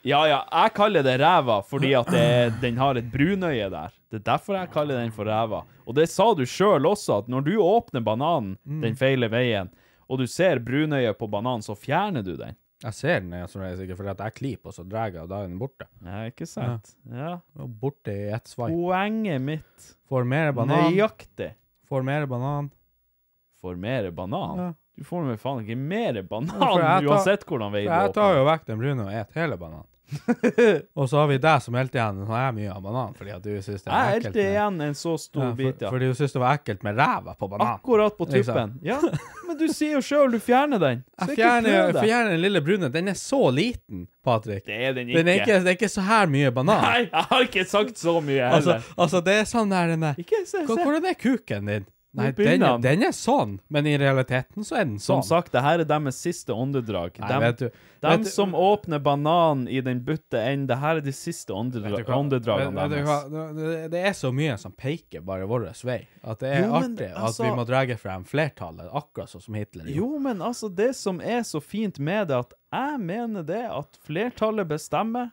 Ja, ja, jeg kaller det ræva fordi at det, den har et brunøye der. Det er derfor jeg kaller den for ræva. Og det sa du sjøl også, at når du åpner bananen Mm. den feile veien, og du ser brunøyet på bananen, så fjerner du den. Jeg ser den, jeg, er sikker, for jeg klyper, og så drar jeg, og da er den borte. Ja, ikke sant? Ja. ja. borte i ett svar. Poenget mitt Får mer banan. Nøyaktig. Får mer banan. Får mer banan? Ja. Du får med faen ikke mer banan jeg tar- uansett hvordan veien åpner. jeg tar jo vekk den brune og et hele banan. og så har vi deg som helt igjen, Nå har jeg mye av banan, fordi at du synes det er Jeg ekkelt. helte igjen en så stor ja, for, bit, ja. Fordi du synes det var ekkelt med ræva på banan. Akkurat på Liksom. Ja, men du sier jo sjøl du fjerner den. Så Jeg fjerner, fjerner den lille brune. Den er så liten, Patrick. Det er den ikke. Den er ikke, det er ikke så her mye banan. Nei, jeg har ikke sagt så mye Altså, heller. altså, det er sånn der den er. Hvordan er kuken din? Nei, den, den er sånn, men i realiteten så er den sånn. Som sagt, det her er deres siste åndedrag. Nei, Dem, vet du, dem vet du- som åpner bananen i den butte enden, det her er de siste åndedra Vet du hva? åndedragene Vet- vet du deres. hva? Det, det er så mye som peker bare vår vei, at det er Jo, men artig altså- at vi må dra frem flertallet, akkurat sånn som Hitler gjorde. Jo, men altså, det som er så fint med det, at jeg mener det at flertallet bestemmer.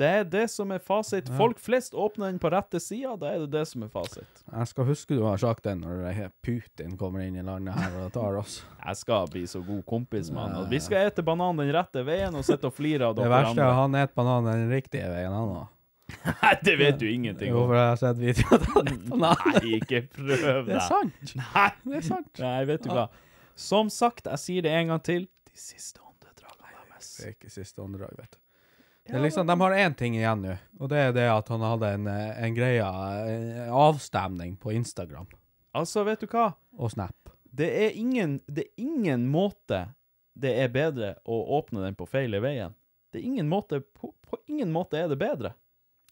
Det er det som er fasit. Folk flest åpner den på rette sida, da er det det som er fasit. Jeg skal huske du har sagt det når Putin kommer inn i landet her og tar oss. Jeg skal bli så god kompis med han. Vi skal ete banan den rette veien og sitte og flire av Det verste er at han et banan den riktige veien, han òg. Nei, det vet du ingenting Jo, Hvorfor for jeg har sett videoer av det. Nei, ikke prøv Det er sant. Nei, Det er sant. Nei, vet du hva. Som sagt, jeg sier det en gang til. De siste åndedragene deres. Det er ikke siste åndedrag, vet du. Det liksom, de har én ting igjen nå, og det er det at han hadde en, eh, en greie, eh, avstemning på Instagram Altså, vet du hva? og Snap. Det er ingen, det er ingen måte det er bedre å åpne den på feil veien. Det er ingen måte, på, på ingen måte er det bedre.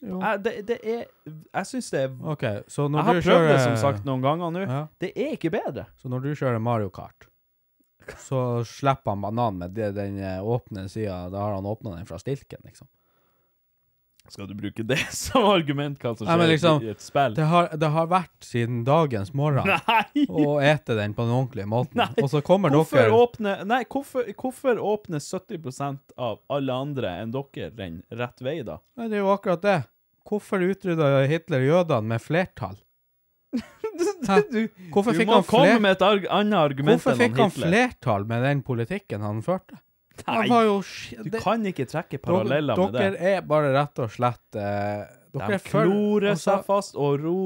Jeg, det, det er, jeg syns det er, okay, jeg har du prøvd det som sagt noen ganger nå. ja, Det er ikke bedre. Så når du kjører Mario Kart, så slipper han bananen med det, den eh, åpne sida. Da har han åpna den fra stilken, liksom. Skal du bruke det som argument, hva som Nei, skjer liksom, i et spill? Det har, det har vært siden dagens morgen Nei! å ete den på den ordentlige måten. Nei, Og så kommer Hvorfor dere åpne Nei, hvorfor, hvorfor åpner 70% av alle andre enn dere den rett vei, da? Nei, Det er jo akkurat det. Hvorfor utrydda Hitler jødene med flertall? Hæ? Du, Hvorfor fikk han komme fler- med et arg annet argument Hvorfor fikk han Hitler. flertall med den politikken han førte? Nei, Han jo du kan ikke trekke dere, paralleller med det. dere er bare rett og slett eh, Dere De er klorer altså, seg fast og ro,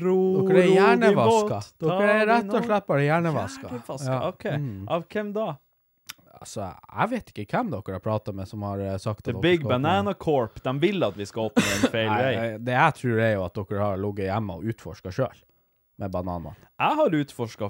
ro, Dere er hjernevaska. Dere er rett og slett bare hjernevaska. Ja. OK. Mm. Av hvem da? Altså, jeg vet ikke hvem dere har prata med som har eh, sagt The at dere Big Banana Corp. De vil at vi skal åpne en feil vei. det jeg tror er jo at dere har ligget hjemme og utforska sjøl, med bananer. Jeg har utforska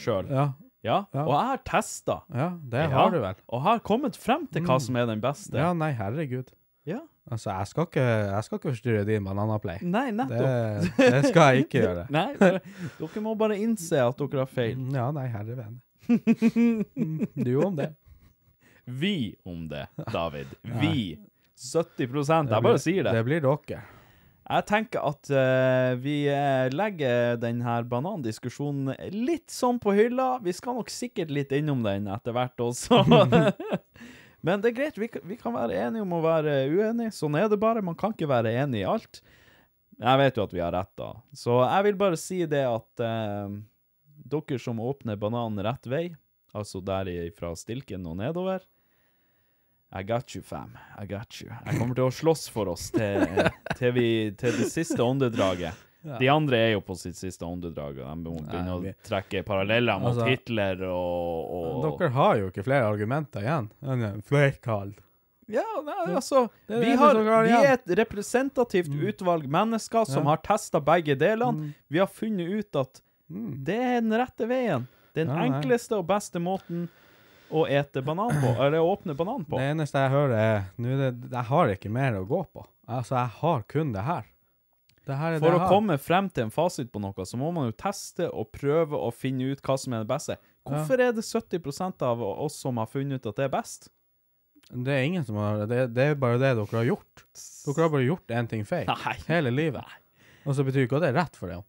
sjøl, Ja, ja, Ja. og jeg har testa. ja, det Ja, har du vel. Og har kommet frem til hva som er den beste. Ja, nei, herregud. Ja. Altså, jeg skal ikke, jeg skal ikke forstyrre din bananaplay. Nei, nettopp. det skal jeg ikke gjøre. Nei, dere, dere må bare innse at dere har feil. Ja, nei, herre vene. Mm, Du om det. Vi om det, David. Vi. 70 Jeg bare sier det. Det blir dere. Jeg tenker at uh, vi eh, legger denne banandiskusjonen litt sånn på hylla. Vi skal nok sikkert litt innom den etter hvert også. Men det er greit, vi, kan- vi kan være enige om å være uenige. Sånn er det bare. Man kan ikke være enig i alt. Jeg vet jo at vi har rett, da. Så jeg vil bare si det at uh, dere som åpner bananen rett vei, altså der fra stilken og nedover I got you, fam. I got you. Jeg kommer til å slåss for oss til, til, vi, til det siste åndedraget. De andre er jo på sitt siste åndedrag, og de må begynne å trekke paralleller mot Altså- Hitler og, og Dere har jo ikke flere argumenter igjen. enn en Flertall. Ja, nei, altså Det er vi, det har, vi er et representativt utvalg mennesker som Ja. har testa begge delene. Vi har funnet ut at Mm. det er den rette veien. Den Ja, enkleste og beste måten å ete banan på, eller å åpne banan på. Det eneste jeg hører, er nå det, Jeg har ikke mer å gå på. Altså, jeg har kun det her. Det her er For det å har. komme frem til en fasit på noe, så må man jo teste og prøve å finne ut hva som er det beste. Hvorfor er det 70% av oss som har funnet ut at det er best? Det er ingen som har Det, det er bare det dere har gjort. Dere har bare gjort én ting feil. Nei. Hele livet. Og så betyr ikke at det er rett for det.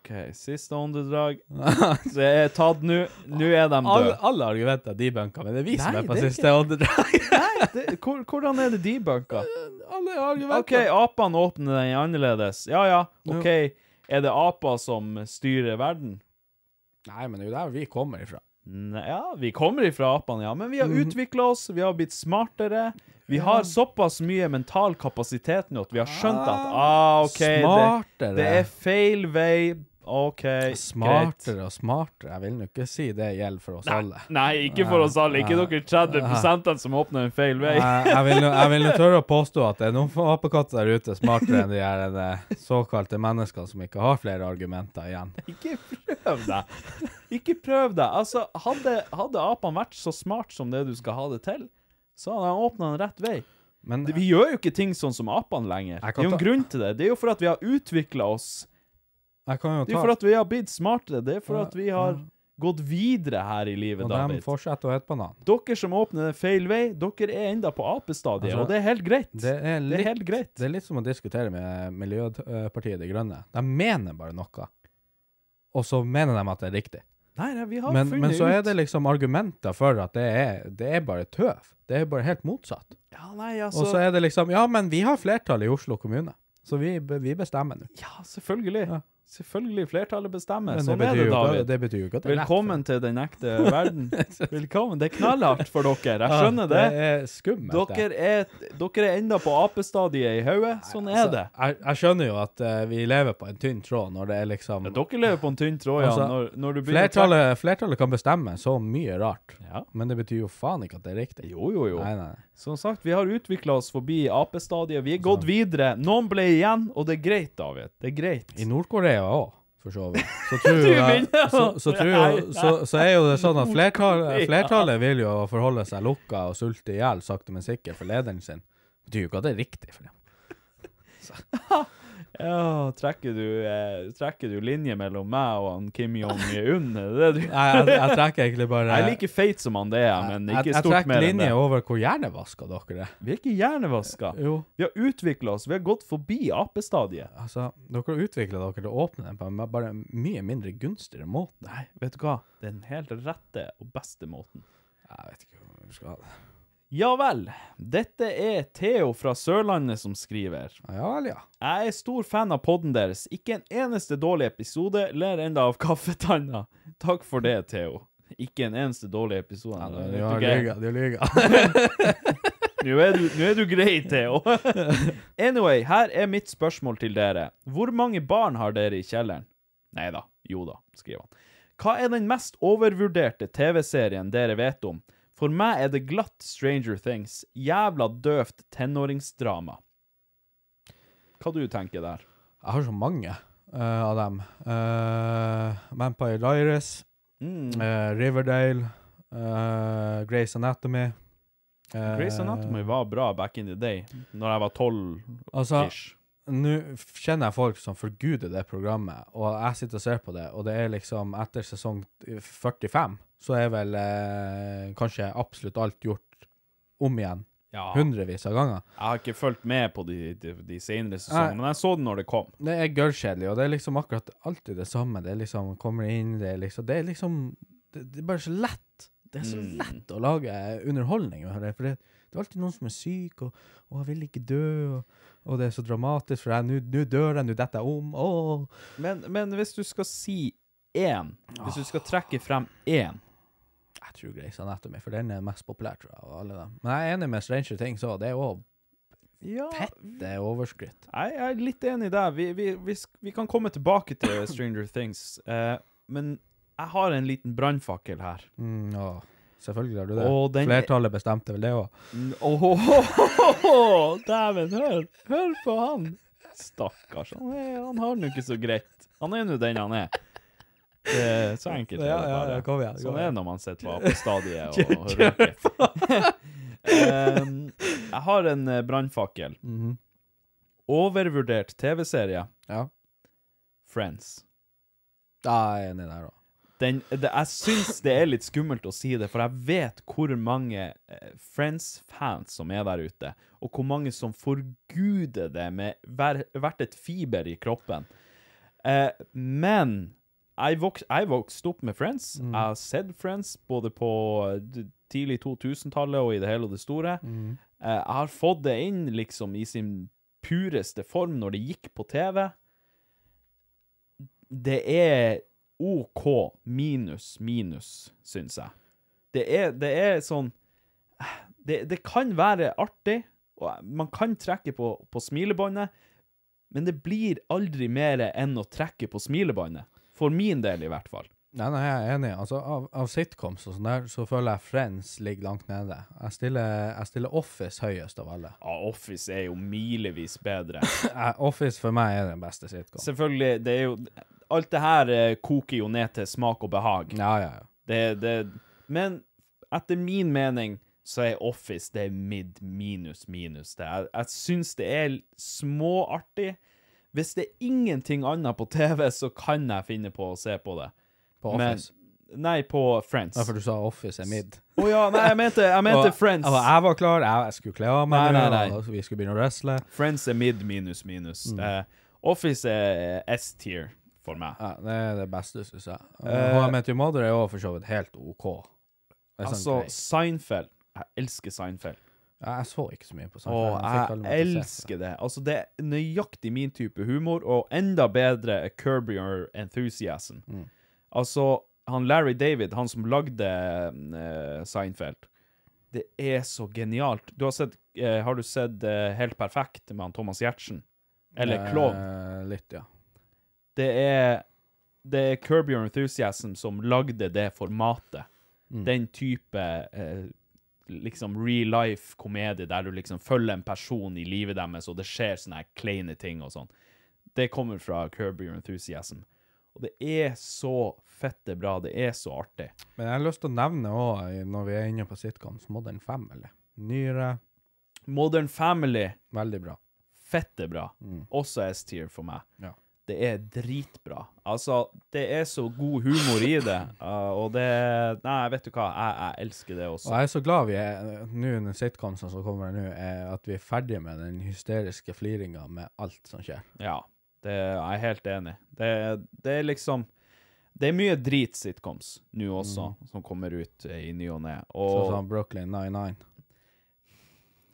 OK, siste åndedrag. Jeg er tatt nå. Nå er de Alle, døde. alle argumenter debunka, men det er vi som er på siste ikke... åndedrag. Nei, det, hvor, hvordan er det debunka? alle argumenter. OK, apene åpner den annerledes. Ja ja, OK. Er det aper som styrer verden? Nei, men det er jo der vi kommer ifra. Nei, ja, vi kommer ifra apene, ja. Men vi har Mhm. utvikla oss, vi har blitt smartere. Vi har såpass mye mental kapasitet nå at vi har skjønt at ah, OK, det, det er feil vei. OK, greit. Smartere og smartere. Jeg vil nå ikke si det gjelder for oss alle. Nei, ikke for oss alle. Ikke dere 30 som åpner en feil vei. Jeg, jeg vil nå- jeg vil nå tørre å påstå at det er noen apekatter der ute smartere enn de her eh, såkalte menneskene som ikke har flere argumenter igjen. Ikke prøv deg. Ikke prøv deg. Altså, hadde, hadde apene vært så smart som det du skal ha det til, så hadde de åpna en rett vei. Men Vi gjør jo ikke ting sånn som apene lenger. Det er jo en grunn til det. Det er jo for at vi har utvikla oss. Det er for at vi har blitt smartere. Det er for at vi har gått videre her i livet, Og de David. fortsetter å hete banan. Dere som åpner feil vei, dere er enda på apestadiet, Altså, og det er helt greit. Det er, Det er litt, helt greit. Det er litt som å diskutere med Miljøpartiet De Grønne. De mener bare noe, og så mener de at det er riktig. Nei, nei, vi har Men, funnet men så er det liksom argumenter for at det er, det er bare tøv. Det er bare helt motsatt. Ja, nei, Og altså så er det liksom Ja, men vi har flertall i Oslo kommune, så vi, vi bestemmer nå. Ja, selvfølgelig. Ja. Selvfølgelig. Flertallet bestemmer. Sånn er det, David. det betyr jo ikke at det er. Velkommen til den ekte verden. Velkommen. Det er knallhardt for dere. Jeg skjønner det. Det er skummelt. Dere er, dere er enda på apestadiet i hodet. Sånn er Altså, det. Jeg, jeg skjønner jo at eh, vi lever på en tynn tråd når det er liksom Dere lever på en tynn tråd, ja. Altså, Når, når flertallet, flertallet kan bestemme så mye rart, Ja. men det betyr jo faen ikke at det er riktig. Jo, jo, jo. Nei. nei. Som sagt, vi har utvikla oss forbi apestadiet. Vi er gått videre. Noen ble igjen, og det er greit, David. Det er greit. I Nord-Korea òg, for så vidt. Så, tror jeg, så, så, tror jeg, så, så er jo det sånn at flertallet, flertallet vil jo forholde seg lukka og sulte i hjel sakte, men sikkert for lederen sin. Det betyr jo ikke at det er riktig for dem. Ja, trekker du, eh, trekker du linje mellom meg og han Kim Jong-un? Det det du Nei, jeg, jeg trekker egentlig bare Jeg er like feit som han det er, men jeg, ikke jeg stort mer enn det. Jeg trekker linje over hvor hjernevaska dere er. Vi er ikke hjernevaska. Jo, Vi har utvikla oss. Vi har gått forbi apestadiet. altså, dere har utvikla dere til å åpne den på en bare mye mindre gunstigere måte. Nei, vet du hva? Den helt rette og beste måten. Jeg vet ikke hvor vi skal ha det. Ja vel. Dette er Theo fra Sørlandet som skriver. Ja vel, ja. Jeg er stor fan av podden deres. Ikke en eneste dårlig episode. Ler enda av kaffetanna. Takk for det, Theo. Ikke en eneste dårlig episode. ja du har lyga, du lyga. Nå er, du, nå er du grei, Theo. anyway, her er mitt spørsmål til dere. Hvor mange barn har dere i kjelleren? Nei da. Jo da, skriver han. Hva er den mest overvurderte TV-serien dere vet om? For meg er det glatt Stranger Things. Jævla døvt tenåringsdrama. Hva du tenker der? Jeg har så mange uh, av dem. Uh, Vampire Diaries, Mm. uh, Riverdale, uh, Grace Anatomy. Grey's Anatomy var bra back in the day, når jeg var tolv Altså. Nå kjenner jeg folk som forguder det programmet, og jeg sitter og ser på det, og det er liksom etter sesong 45, så er vel eh, kanskje absolutt alt gjort om igjen, Ja. hundrevis av ganger. Jeg har ikke fulgt med på de, de, de senere sesongene, men jeg så det når det kom. Det er gørrkjedelig, og det er liksom akkurat alltid det samme. Det er liksom, kommer inn, det er liksom, det er liksom, det, det er bare så lett. Det er så Mm. lett å lage underholdning for det, det er alltid noen som er syk, og, og jeg vil ikke dø, og, og det er så dramatisk, for nå dør jeg, nå detter jeg om, åh. Men, men hvis du skal si én, hvis du skal trekke frem én Jeg tror Grace Anatomy, for den er mest populær, tror jeg, av alle dem. Men jeg er enig med Stranger Things òg. det er jo Ja, fette overskritt. jeg er litt enig der. Vi, vi, vi, vi kan komme tilbake til Stranger Things, eh, men jeg har en liten brannfakkel her. Mm, selvfølgelig har du det. Den- Flertallet bestemte vel det også. Åh, dæven, hør, hør på han. Stakkars, han, er, han har det nå ikke så greit. Han er nå den han er. Det er så enkelt Ja, ja, ja, kom igjen, Sånn er det når man sitter på stadiet og, røyker. um, jeg har en brannfakkel. Mm -hmm. Overvurdert TV-serie. Ja. Friends. Da er jeg enig der også. Den, det, jeg syns det er litt skummelt å si det, for jeg vet hvor mange eh, Friends-fans som er der ute, og hvor mange som forguder det med hver, hvert et fiber i kroppen. Eh, men jeg vokste vokst opp med Friends. Jeg har sett Friends både på eh, tidlig 2000-tallet og i det hele og det store. Eh, jeg har fått det inn liksom i sin pureste form når det gikk på TV. Det er OK minus minus, syns jeg. Det er, det er sånn det, det kan være artig, og man kan trekke på, på smilebåndet, men det blir aldri mer enn å trekke på smilebåndet. For min del, i hvert fall. Nei, nei, jeg er enig. Altså, av, av sitcoms og sånn der, så føler jeg Friends ligger langt nede. Jeg stiller, jeg stiller Office høyest av alle. Ja, Office er jo milevis bedre. Office for meg er den beste sitcom. Selvfølgelig, det er jo Alt det her eh, koker jo ned til smak og behag. Ja, ja, ja. Det, det, men etter min mening så er Office det er mid minus minus. Det Jeg, jeg syns det er småartig. Hvis det er ingenting annet på TV, så kan jeg finne på å se på det. På Men- Office. Nei, på Friends. Ja, for du sa Office er mid. Å ja, nei, jeg mente, jeg mente Og- Friends. og jeg var klar, jeg, jeg skulle kle av meg, Nei, nei, nei. vi skulle begynne å wrestle. Friends er mid minus minus. Mm. Uh, Office er S-tier for meg. Ja, det er det beste, synes jeg. Uh, Your Mother er jo for så vidt helt OK. Sånn Altså. Seinfeld. Jeg elsker Seinfeld. Ja, jeg så ikke så mye på Seinfeld. Åh, jeg, jeg elsker det. Altså, det er nøyaktig min type humor, og enda bedre Kirby Your Enthusiasm. Mm. Altså, han Larry David, han som lagde uh, Seinfeld, det er så genialt. Du har sett, uh, har du sett uh, Helt perfekt med han Thomas Giertsen? Eller Klovn? Litt, ja. Det er, det er Curb Your Enthusiasm som lagde det formatet. Mm. Den type eh, liksom real life komedie der du liksom følger en person i livet deres, og det skjer sånne her kleine ting og sånn. Det kommer fra Curb Your Enthusiasm. Og det er så fette bra. Det er så artig. Men jeg har lyst til å nevne òg, når vi er inne på sitcoms, Modern Family. Nyere, Modern Family, veldig bra. fette bra. Mm. Også S-tier for meg. Ja. Det er dritbra. Altså, det er så god humor i det, uh, og det Nei, vet du hva, jeg, jeg elsker det også. Og jeg er så glad vi er nå, den sitcomsen som kommer nå, er at vi er ferdige med den hysteriske fliringa med alt som skjer. Ja, det jeg er helt enig. Det, det er liksom Det er mye drit sitcoms nå også, som kommer ut eh, i ny og ne. Mm. Sånn som Brooklyn 99.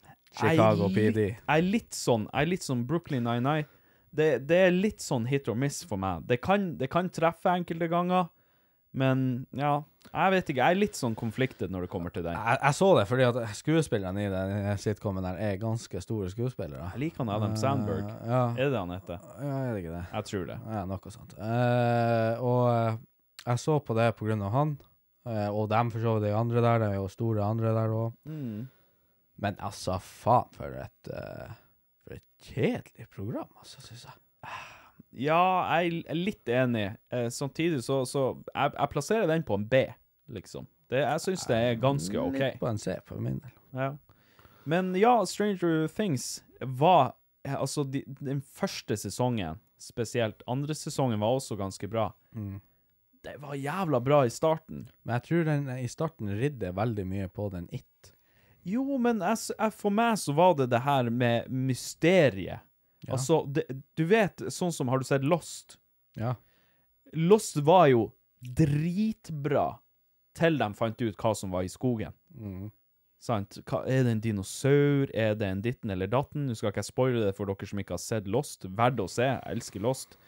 jeg er Chicago jeg, PD. Jeg er litt sånn Jeg er litt sånn Brooklyn Nine-Nine. Det, det er litt sånn hit or miss for meg. Det kan, det kan treffe enkelte ganger, men ja Jeg vet ikke. Jeg er litt sånn konfliktet når det kommer til den. Jeg, jeg så det fordi at skuespillerne i den sitcomen der er ganske store skuespillere. Jeg liker han Adam Sandberg. Uh, ja. Er det han heter? ja, er det ikke det? Jeg tror det. Ja, noe sånt. Uh, og eh, jeg så på det på grunn av han, uh, og dem for så vidt de andre der, det er jo store andre der òg. Mm. Men altså, faen eh, For et kjedelig program, altså, syns jeg. Ja, jeg er litt enig. Eh, samtidig så, så jeg, jeg plasserer den på en B, liksom. Det, jeg syns det er ganske OK. Litt på en C, for min del. Ja. Men ja, Stranger Things var Altså, de, den første sesongen spesielt. Andre sesongen var også ganske bra. Mm. Det var jævla bra i starten. Men jeg tror den i starten ridde veldig mye på den It. Jo, men jeg, jeg, for meg så var det det her med mysteriet. Ja. Altså, det, du vet, sånn som Har du sett Lost? Ja. Lost var jo dritbra til de fant ut hva som var i skogen. Mm. Sant? Hva, er det en dinosaur? Er det en ditten eller datten? Nå skal ikke jeg spoile det for dere som ikke har sett Lost. Verdt å se. Jeg elsker Lost.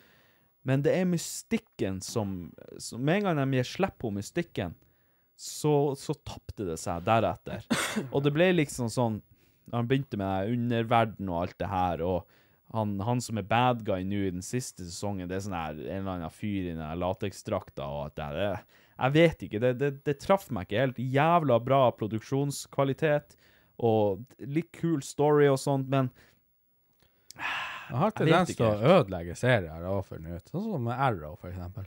Men det er mystikken som, som Med en gang de gir slipp på mystikken, så, så tapte det seg deretter. Og det ble liksom sånn Han begynte med underverden og alt det her, og han, han som er bad guy nå i den siste sesongen, det er sånn her en eller annen fyr i den lateksdrakta og alt det. Det- Jeg vet ikke. Det, det, det traff meg ikke helt. Jævla bra produksjonskvalitet og litt kul story og sånt, men Jeg har Jeg tendens til å ødelegge serier og finne ut. Sånn som Arrow, for eksempel.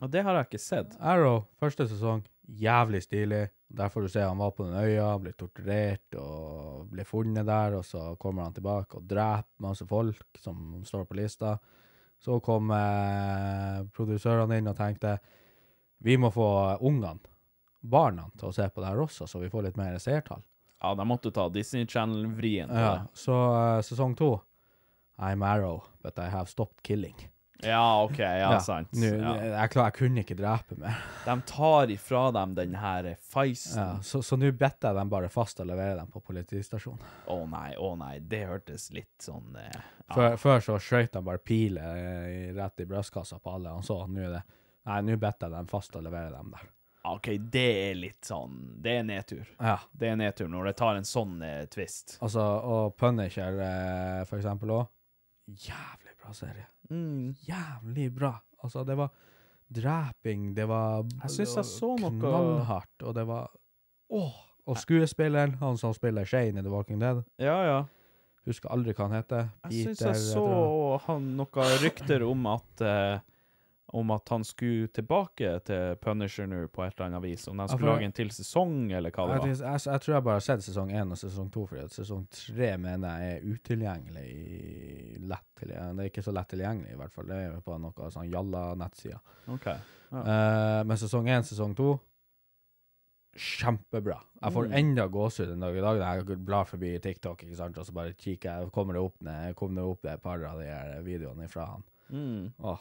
og det har jeg ikke sett. Arrow, første sesong, jævlig stilig. Der får du se han var på den øya, ble torturert og ble funnet der, og så kommer han tilbake og dreper masse folk som står på lista. Så kom eh, produsørene inn og tenkte vi må få ungene, barna, til å se på det her også, så vi får litt mer seertall. Ja, de måtte ta Disney Channel-vrien Ja, så eh, sesong to I'm Arrow, but I have stopped killing. Ja, OK. Ja, sant. Nå, Ja. Jeg, klar, jeg kunne ikke drepe mer. De tar ifra dem den her feisten. Ja, så nå better jeg dem bare fast og leverer dem på politistasjonen. Å nei, å nei, det hørtes litt sånn eh, ja. Før, før så skjøt han bare piler eh, rett i brystkassa på alle han så. Nå er det Nei, nå bedt jeg dem fast å levere dem der. OK, det er litt sånn Det er nedtur. Ja. Det er nedtur når det tar en sånn eh, twist. Altså, og Punisher, eh, for eksempel òg. Jævlig bra serie. Mm. Jævlig bra. Altså, det var dreping, det var Jeg synes jeg så noe- knallhardt, og det var Åh! Og skuespilleren, han som spiller Shane i The Walking Dead, Ja, ja. husker aldri hva han heter. Jeg syns Peter, jeg så han, noen rykter om at eh, om at han skulle tilbake til Punisher nå på et eller annet vis. Om de skulle lage en til sesong, eller hva det var. jeg, jeg, jeg tror jeg bare har sett sesong én og sesong to, fordi at sesong tre mener jeg er utilgjengelig. Lett tilgjengelig. Det er ikke så lett tilgjengelig, i hvert fall. Det er på noe sånn jalla-nettsider. Ok. Ja. Uh, men sesong én, sesong to Kjempebra. Jeg får Mm. enda gåsehud en dag i dag når jeg blar forbi TikTok, ikke sant, og så bare kikker jeg, kommer det opp, ned, kommer det opp et par av de her videoene fra han. Mm. Åh.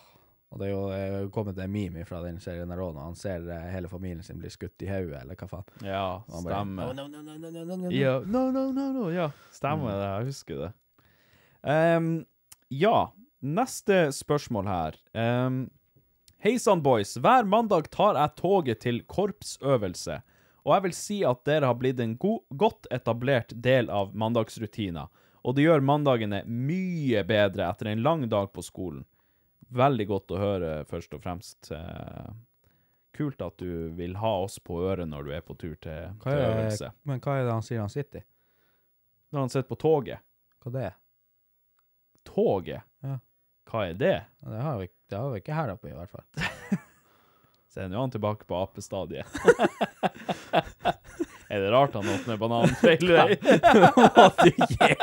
Og det er jo er kommet en meme fra den serien der òg, når han ser eh, hele familien sin bli skutt i hodet, eller hva faen. Ja, stemmer. «Oh, no, no, no, no, no, no, no». Ja, no, no, no, no, ja. Stemmer det, jeg husker det. Um, ja, neste spørsmål her. Um, Hei sann, boys. Hver mandag tar jeg toget til korpsøvelse, og jeg vil si at dere har blitt en god, godt etablert del av mandagsrutina, og det gjør mandagene mye bedre etter en lang dag på skolen. Veldig godt å høre, først og fremst. Eh, kult at du vil ha oss på øret når du er på tur til, Hva til øvelse. men hva er det han sier han sitter i? Når han sitter på toget. Hva det er? Toget? Ja. Hva er det? Det har vi, det har vi ikke her oppe, i hvert fall. Se, nå er han tilbake på apestadiet. er det rart han åpner bananfeil? Må du gi deg?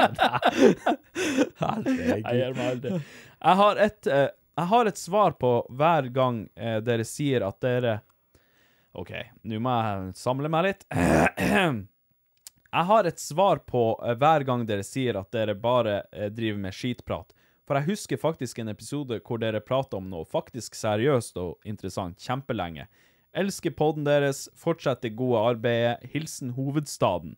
Jeg gir meg aldri. Jeg har et, eh, jeg har et svar på hver gang eh, dere sier at dere OK, nå må jeg samle meg litt. Jeg har et svar på eh, hver gang dere sier at dere bare eh, driver med skitprat. For jeg husker faktisk en episode hvor dere prater om noe faktisk seriøst og interessant kjempelenge. Elsker podden deres, fortsett det gode arbeidet. Hilsen hovedstaden.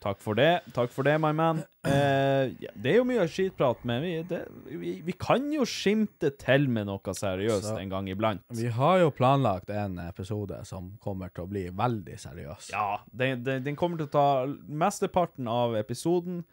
Takk for det, takk for det, my man. Eh, ja, det er jo mye skitprat, men vi, det, vi, vi kan jo skimte til med noe seriøst Så- en gang iblant. Vi har jo planlagt en episode som kommer til å bli veldig seriøs. Ja, den, den, den kommer til å ta mesteparten av episoden,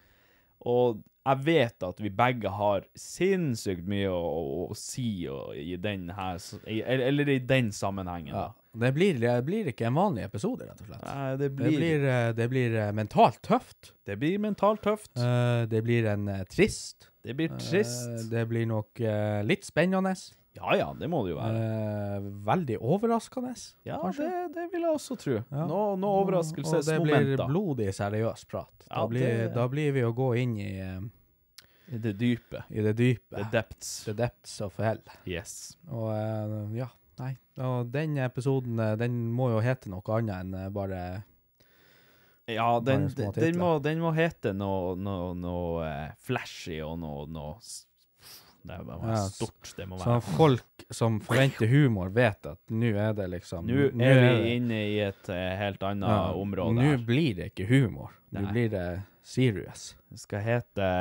og jeg vet at vi begge har sinnssykt mye å, å, å si og, i den her, i, eller, eller i den sammenhengen. Ja. Da. Det blir, det blir ikke en vanlig episode, rett og slett. Nei, det Det blir, blir, eh, det blir eh, mentalt tøft. det blir mentalt tøft. Uh, Det blir en uh, trist. Det blir trist. trist. Det blir nok litt spennende. Ja, ja, det må det jo være. Veldig overraskende. Ja, kanskje. det, det vil jeg også tro. Ja. Nå, nå Og det blir blodig seriøs prat. Da, Ja, blir, da blir vi å gå inn i, I det dype. i det dype. The depths. The depths of hell. Yes. Og ja, nei. Og den episoden eh, den må jo hete noe annet enn eh, bare Ja, den, den, den, må, den må hete noe, noe, noe eh, flashy og noe, noe Det må være Ja, stort. Det må Sånn være folk som forventer humor, vet at nå er det liksom Nå er vi inne i et helt annet ja, område Nå blir det ikke humor. Nå blir det serious. Det skal hete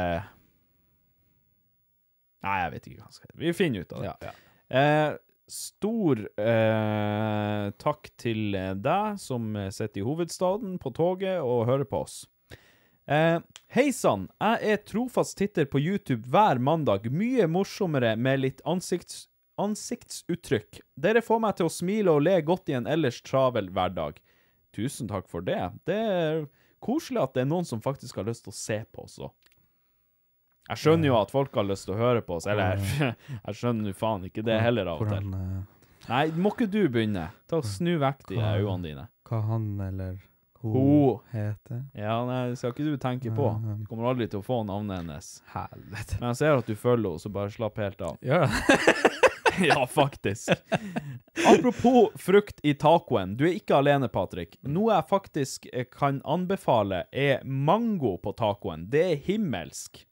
Nei, jeg vet ikke hva det skal hete. Vi finner ut av det. Ja, ja. Eh, stor eh, takk til eh, deg som eh, sitter i hovedstaden på toget og hører på oss. Eh, Hei sann, jeg er trofast titter på YouTube hver mandag. Mye morsommere med litt ansikts, ansiktsuttrykk. Dere får meg til å smile og le godt i en ellers travel hverdag. Tusen takk for det. Det er koselig at det er noen som faktisk har lyst til å se på òg. Jeg skjønner jo at folk har lyst til å høre på oss, eller jeg skjønner jo faen ikke det heller av og til. Eh, Nei, må ikke du begynne? Ta og Snu vekk de øynene dine. hva han eller hun Hun. heter. Ja, nei, det skal ikke du tenke på. Du kommer aldri til å få navnet hennes. Helvete. Men jeg ser at du følger henne, så bare slapp helt av. Det? ja, faktisk. Apropos frukt i tacoen. Du er ikke alene, Patrick. Noe jeg faktisk eh, kan anbefale, er mango på tacoen. Det er himmelsk.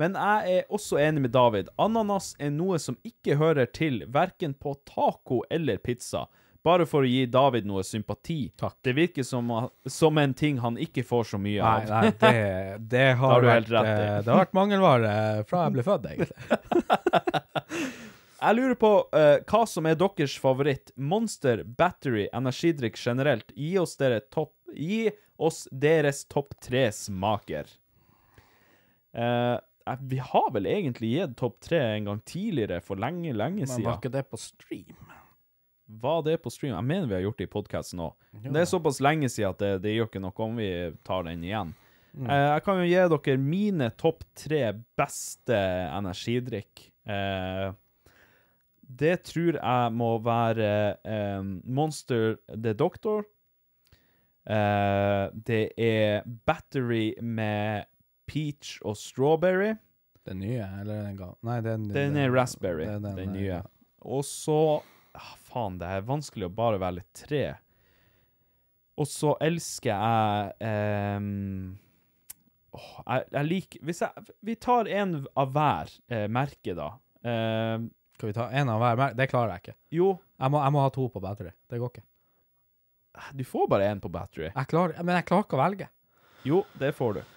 Men jeg er også enig med David. Ananas er noe som ikke hører til verken på taco eller pizza. Bare for å gi David noe sympati. Takk. Det virker som, som en ting han ikke får så mye av. nei, det, det har, har du vært, eh, det har vært mangelvare fra jeg ble født, egentlig. Jeg lurer på uh, hva som er deres favoritt. Monster, battery, energidrikk generelt. Gi oss, topp, gi oss deres topp tre smaker. Eh, vi har vel egentlig gitt topp tre en gang tidligere, for lenge, lenge siden. Men var ikke det på stream? Var det på stream? Jeg mener vi har gjort det i podkasten òg. Det er såpass lenge siden at det, det gjør ikke noe om vi tar den igjen. Eh, jeg kan jo gi dere mine topp tre beste energidrikk. Eh, det tror jeg må være eh, Monster the Doctor. Eh, det er Battery med peach og strawberry. Den nye, eller den gamle? Nei, den, Den er raspberry, er den, den, nye. Og så ah, Faen, det er vanskelig å bare velge tre. Og så elsker jeg um, oh, jeg, jeg liker Hvis jeg Vi tar en av hver eh, merke, da. Um, Skal vi ta en av hver? merke? Det klarer jeg ikke. jo, Jeg må, jeg må ha to på battery. Det går ikke. du får bare én på battery. Jeg klarer, men jeg klarer ikke å velge. Jo, det får du.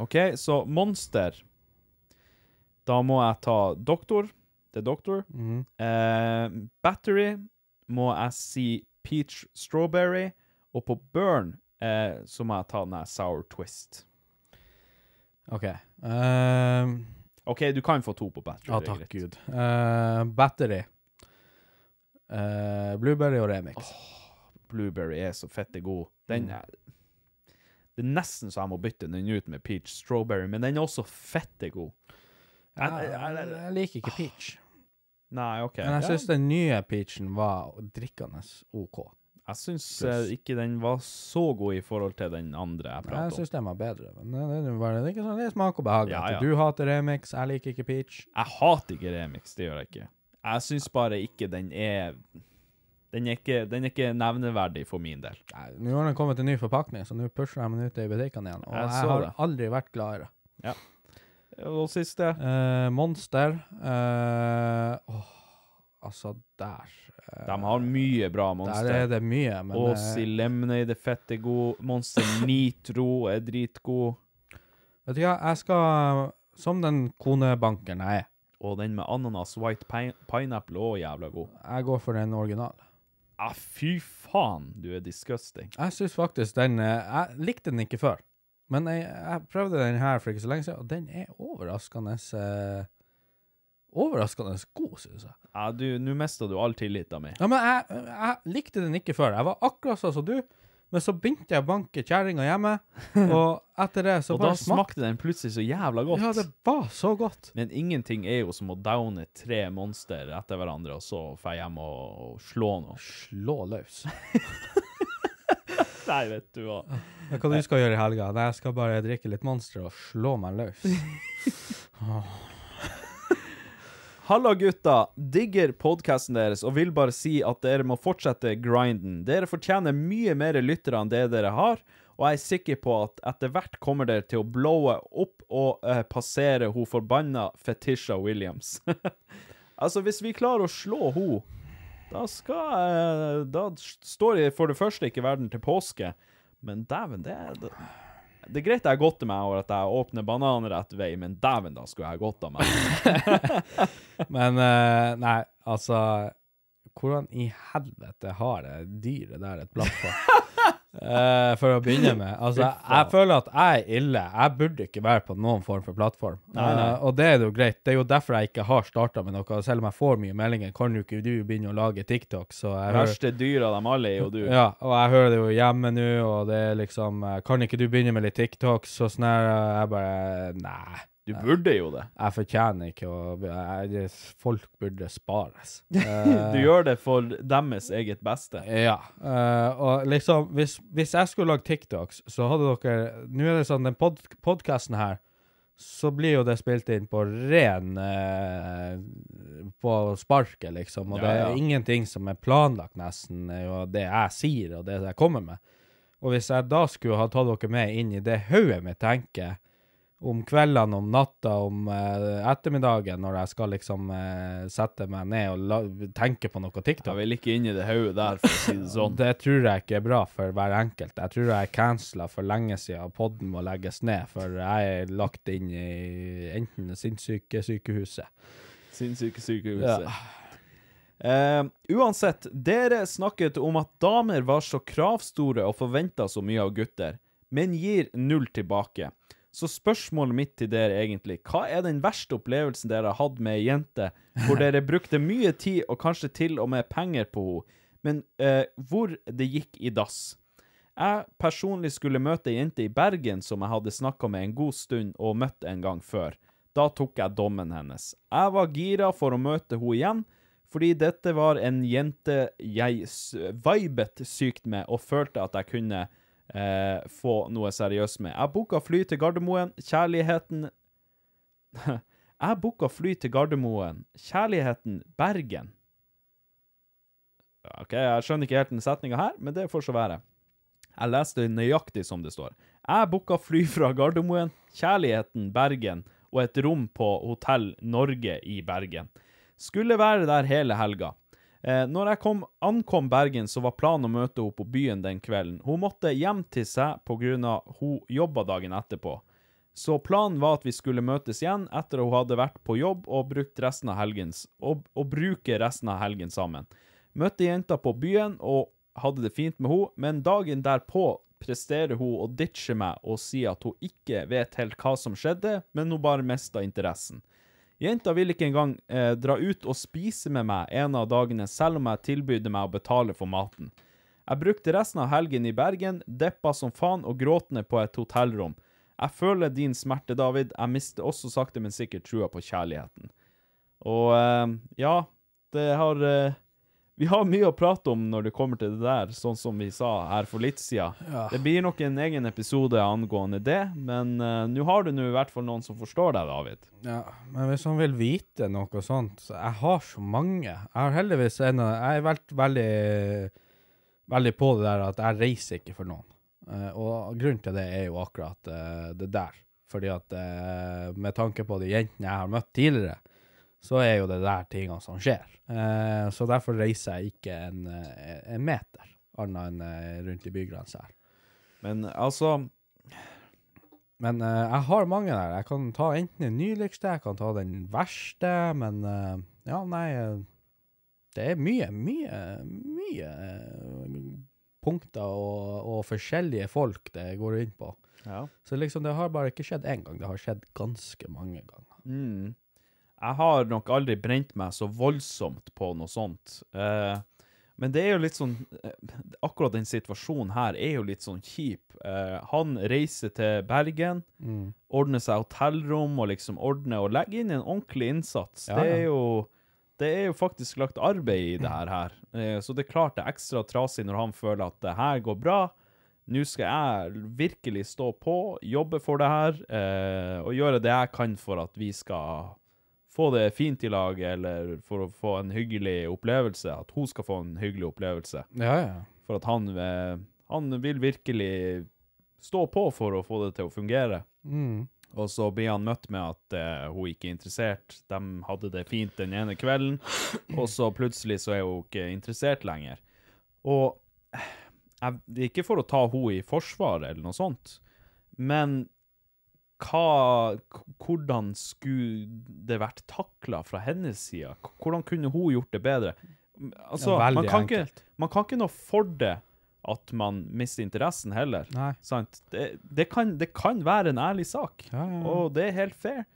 OK, så Monster. Da må jeg ta Doktor. Det er Doktor. Mhm. Eh, battery må jeg si peach strawberry, og på burn eh, så må jeg ta den her sour twist. OK. Um, OK, du kan få to på battery. Ja, takk. Gud. Uh, battery. Uh, blueberry og remix. Blueberry er så fette god. Den Mm. er, det er nesten så jeg må bytte den ut med peach strawberry, men den er også fette god. jeg, jeg- jeg, jeg- jeg liker ikke peach. Nei, OK. Men jeg syns den nye peachen var drikkende OK. Jeg syns eh, ikke den var så god i forhold til den andre jeg Jeg pratet om. syns den var bedre. Men det, det, det, det er ikke sånn, det er smak og behag. Ja, ja. Du Du hater remix, jeg liker ikke peach. Jeg hater ikke remix, det gjør jeg ikke. Jeg syns bare ikke den er den er, ikke, den er ikke nevneverdig for min del. Nei, Nå har den kommet en ny forpakning, så nå pusher de den ut i butikkene igjen. Og Jeg jeg, har det. aldri vært gladere. Og siste Uh, Monster Uh, oh, altså, der uh, De har mye bra monster. Der er det mye, men Aussie eh, Lemonade er fette god. Monster Nitro er dritgod. Vet du hva, jeg skal Som den konebankeren jeg er, Og den med ananas white pine, pineapple òg jævla god. jeg går for den originale. Ah, fy faen, du er disgusting. Jeg syns faktisk den eh, Jeg likte den ikke før, men jeg, jeg prøvde den her for ikke så lenge siden, og den er overraskende eh, Overraskende god, syns jeg. Ja, du, Nå mista du all tilliten min. Ja, men jeg, jeg likte den ikke før. Jeg var akkurat sånn som du, men så begynte jeg å banke kjerringa hjemme, og etter det så Og da bare smakte smakte den plutselig så jævla godt. Ja, det var så godt. Men ingenting er jo som å downe tre monster etter hverandre, og så dra hjem og, og slå noe. Slå løs. Nei, vet du hva. Hva du skal gjøre i helga? Nei, jeg skal bare drikke litt Monster og slå meg løs. Halla gutta, digger podkasten deres og vil bare si at dere må fortsette grinden. Dere fortjener mye mer lyttere enn det dere har, og jeg er sikker på at etter hvert kommer dere til å blowe opp og eh, passere hun forbanna Fetisha Williams. altså, hvis vi klarer å slå hun, da skal eh, Da står jeg for det første ikke verden til påske, men dæven, det det, det er greit jeg har gått til meg over at jeg åpner bananer rett vei, men dæven, da skulle jeg gått av meg. Men uh, nei, altså Hvordan i helvete har det dyret der et plattform? Eh, for å begynne med. Altså, jeg, føler at jeg er ille. Jeg burde ikke være på noen form for plattform. Nei, nei. Uh, og det er jo greit. Det er jo derfor jeg ikke har starta med noe. Selv om jeg får mye meldinger, kan jo ikke du begynne å lage TikTok. Så jeg hører, Verste dyr av dem alle er jo du. ja, og jeg hører det jo hjemme nå, og det er liksom eh, Kan ikke du begynne med litt TikTok? Så sånn her Jeg bare Nei. Du burde jo det. Jeg fortjener ikke å jeg, Folk burde spares. Du Eh, gjør det for deres eget beste. Ja. eh, og liksom, hvis, hvis jeg skulle lage TikToks, så hadde dere Nå er det sånn, den pod, podkasten her, så blir jo det spilt inn på ren eh, På sparket, liksom. Og Ja, det er ja. ingenting som er planlagt, nesten, og det jeg sier, og det jeg kommer med. Og hvis jeg da skulle ha tatt dere med inn i det hodet mitt tenker, om kveldene, om natta, om eh, ettermiddagen, når jeg skal liksom eh, sette meg ned og la, tenke på noe TikTok Jeg vil ikke inn i det hodet der, for å si det sånn. det tror jeg ikke er bra for hver enkelt. Jeg tror jeg er cancela for lenge siden, og podden må legges ned, for jeg er lagt inn i enten sinnssykesykehuset. Sinnssykesykehuset. Eh, uansett, dere snakket om at damer var så kravstore og forventa så mye av gutter, men gir null tilbake. Så spørsmålet mitt til dere er egentlig, hva er den verste opplevelsen dere har hatt med ei jente, hvor dere brukte mye tid og kanskje til og med penger på henne, men eh, hvor det gikk i dass? Jeg personlig skulle møte ei jente i Bergen som jeg hadde snakka med en god stund og møtt en gang før. Da tok jeg dommen hennes. Jeg var gira for å møte henne igjen, fordi dette var en jente jeg vibet sykt med og følte at jeg kunne eh, få noe seriøst med. Jeg booka fly til Gardermoen. Kjærligheten Jeg booka fly til Gardermoen. Kjærligheten Bergen. OK, jeg skjønner ikke helt den setninga her, men det får så være. Jeg leste nøyaktig som det står. Jeg booka fly fra Gardermoen, Kjærligheten Bergen og et rom på Hotell Norge i Bergen. Skulle være der hele helga. Eh, når jeg kom, ankom Bergen, så var planen å møte henne på byen den kvelden. Hun måtte hjem til seg pga. hun jobba dagen etterpå. Så planen var at vi skulle møtes igjen etter at hun hadde vært på jobb og brukt resten av helgen, og, og bruke resten av helgen sammen. Møtte jenta på byen og hadde det fint med henne, men dagen derpå presterer hun å ditche meg og si at hun ikke vet helt hva som skjedde, men hun bare mista interessen. Jenta vil ikke engang eh, dra ut og spise med meg en av dagene, selv om jeg tilbydde meg å betale for maten. Jeg brukte resten av helgen i Bergen, deppa som faen og gråtende på et hotellrom. Jeg føler din smerte, David. Jeg mister også sakte, men sikkert trua på kjærligheten. Og eh, ja, det har eh, Vi har mye å prate om når det kommer til det der, sånn som vi sa her for litt siden. Det blir nok en egen episode angående det, men uh, nå har du nå i hvert fall noen som forstår deg, David. Ja, men hvis han vil vite noe sånt så Jeg har så mange. Jeg har heldigvis en av Jeg er vært veldig Veldig på det der at jeg reiser ikke for noen. Uh, og grunnen til det er jo akkurat uh, det der. Fordi at med tanke på de jentene jeg har møtt tidligere, så er jo det der tingene som skjer. Eh, så derfor reiser jeg ikke en, eh, en meter, annet enn eh, rundt i bygrensa her. Men altså Men eh, jeg har mange der. Jeg kan ta enten den nyligste, jeg kan ta den verste, men eh, ja, nei eh, Det er mye, mye, mye punkter og, og forskjellige folk det går inn på. Ja. Så liksom, det har bare ikke skjedd én gang, det har skjedd ganske mange ganger. Mm. Jeg har nok aldri brent meg så voldsomt på noe sånt. Eh, men det er jo litt sånn eh, Akkurat den situasjonen her er jo litt sånn kjip. Eh, han reiser til Bergen, ordner seg hotellrom og liksom ordner og legger inn en ordentlig innsats. Ja, Det, er jo, det er jo faktisk lagt arbeid i det her. her. Eh, så det er klart det er ekstra trasig når han føler at det her går bra. Nå skal jeg virkelig stå på, jobbe for det her, eh, og gjøre det jeg kan for at vi skal få det fint i lag, eller for å få en hyggelig opplevelse. At hun skal få en hyggelig opplevelse. Ja, ja. For at han, eh, han vil virkelig stå på for å få det til å fungere. Mm. Og så blir han møtt med at uh, hun ikke er interessert. De hadde det fint den ene kvelden, og så plutselig så er hun ikke interessert lenger. Og eh, jeg, det er ikke for å ta henne i forsvar eller noe sånt, men hva, hvordan skulle det vært takla fra hennes side? Hvordan kunne hun gjort det bedre? Altså, Ja, man, kan ikke, man kan ikke noe for det at man mister interessen heller. Det, det, kan, det kan være en ærlig sak, Ja, ja, ja. og det er helt fair.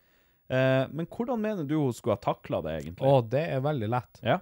Eh, men hvordan mener du hun skulle ha takla det, egentlig? Å, det er veldig lett. Ja.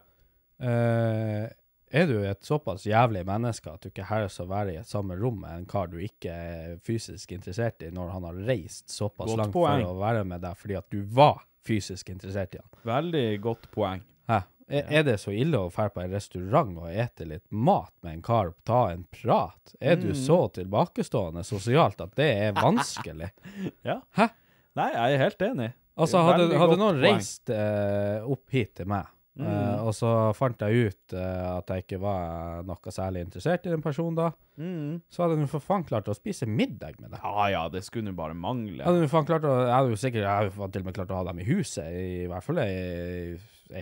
Eh, er du et såpass jævlig menneske at du ikke helst å være i et samme rom med en kar du ikke er fysisk interessert i, når han har reist såpass Godt langt poeng. for å være med deg fordi at du var fysisk interessert i han? Veldig godt poeng. Hæ? Er, er det så ille å dra på en restaurant og ete litt mat med en kar, ta en prat? Er Mm. du så tilbakestående sosialt at det er vanskelig? Ja. Hæ? Nei, jeg er helt enig. Altså, hadde, hadde noen poeng. reist eh, opp hit til meg, Mm. Uh, og så fant jeg ut uh, at jeg ikke var noe særlig interessert i den personen da, Mm. så hadde hun for faen klart å spise middag med deg. Ja ja, det skulle jo bare mangle. Hadde, faen klart å, jeg hadde jo sikkert jeg hadde til og med klart å ha dem i huset, i, hvert fall ei,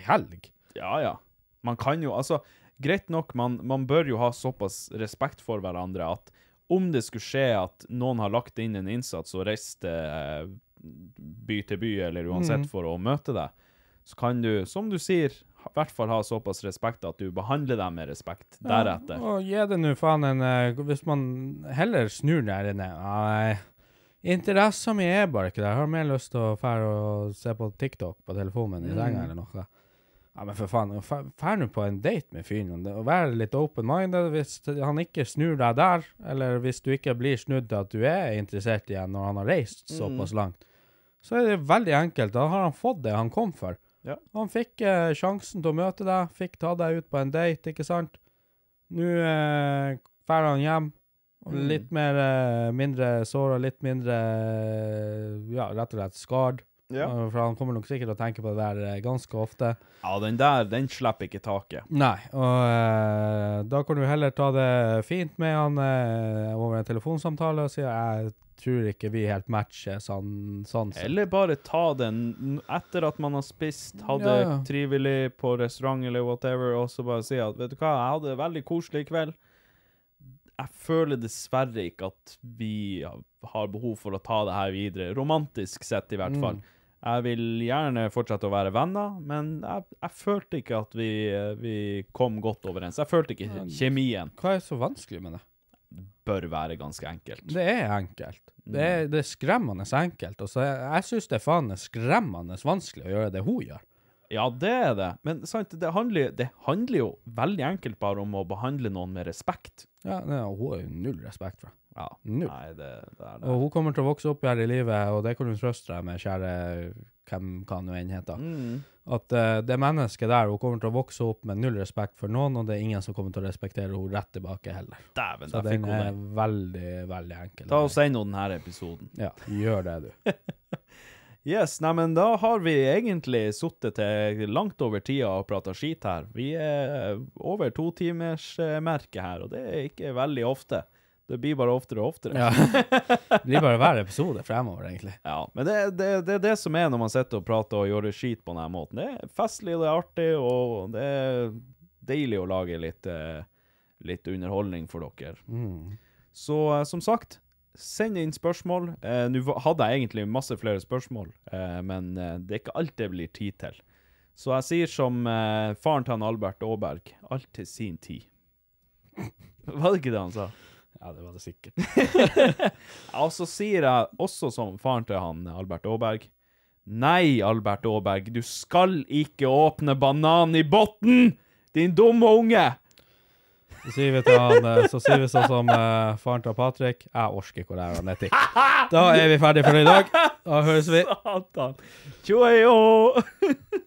helg. Ja ja. Man kan jo Altså, greit nok, man, man bør jo ha såpass respekt for hverandre at om det skulle skje at noen har lagt inn en innsats og reist eh, by til by, eller uansett, for å møte deg, så kan du, som du sier, i hvert fall ha såpass respekt at du behandler dem med respekt deretter. Ja, og gi det nå faen en eh, Hvis man heller snur der inne Nei, interessen min er bare ikke der. Jeg har mer lyst til å fære og se på TikTok på telefonen min i senga eller noe. Ja, men for faen, fær nå på en date med fyren. og Vær litt open-minded. Hvis han ikke snur deg der, eller hvis du ikke blir snudd til at du er interessert igjen når han har reist såpass langt, så er det veldig enkelt. Da har han fått det han kom for. Ja. Han fikk eh, sjansen til å møte deg, fikk ta deg ut på en date, ikke sant? Nå eh, drar han hjem. og Mm. Litt mer, eh, mindre såra, litt mindre Ja, rett og slett skad. Ja. Eh, For han kommer nok sikkert til å tenke på det der eh, ganske ofte. Ja, den der, den slipper ikke taket. Nei, og eh, da kan du heller ta det fint med han eh, over en telefonsamtale og si jeg tror ikke vi helt matcher sånn, sånn sett. Eller bare ta den etter at man har spist, hadde Ja, ja. trivelig på restaurant eller whatever, og så bare si at vet du hva, jeg hadde det veldig koselig i kveld. Jeg føler dessverre ikke at vi har behov for å ta det her videre, romantisk sett i hvert Mm. Jeg vil gjerne fortsette å være venner, men jeg, jeg følte ikke at vi, vi kom godt overens. Jeg følte ikke men, kjemien Hva er så vanskelig med det? bør være ganske enkelt. Det er enkelt. Det er, det er skremmende enkelt. Og så jeg, jeg syns det er faen skremmende vanskelig å gjøre det hun gjør. Ja, det er det. Men sant, det, handler, det handler jo veldig enkelt bare om å behandle noen med respekt. Ja, nei, Hun har jo null respekt for det. Ja. Null. Nei, det, det er det. Og hun kommer til å vokse opp her i livet, og det kan du trøste deg med, kjære hvem hva nå enn heter. Mm. At uh, det mennesket der, hun kommer til å vokse opp med null respekt for noen, og det er ingen som kommer til å respektere henne rett tilbake heller. Dæven, Så den er veldig, veldig enkel. Ta og Send henne denne episoden. Ja, gjør det, du. Yes, nei, men da har vi egentlig sittet til langt over tida og prata skit her. Vi er over to timers eh, merke her, og det er ikke veldig ofte. Det blir bare oftere og oftere. Ja. Det blir bare hver episode fremover, egentlig. Ja, men det, det, det er det som er når man sitter og prater og gjør det skit på denne måten. Det er festlig, det er artig, og det er deilig å lage litt, eh, litt underholdning for dere. Mm. Så eh, som sagt, send inn spørsmål. Eh, Nå hadde jeg egentlig masse flere spørsmål, eh, men eh, det er ikke alt det blir tid til. Så jeg sier som eh, faren til han Albert Aaberg, alt til sin tid. Var det ikke det han sa? Ja, det var det sikkert. Og så sier jeg også som faren til han Albert Aaberg Nei, Albert Aaberg, du skal ikke åpne banan i botten! Din dumme unge! Så sier vi til han, eh, så sier vi sånn som uh, faren til Patrick, jeg orsker ikke å lære han etikk. Da er vi ferdige for i dag. Da høres vi. Satan. Tjoejo!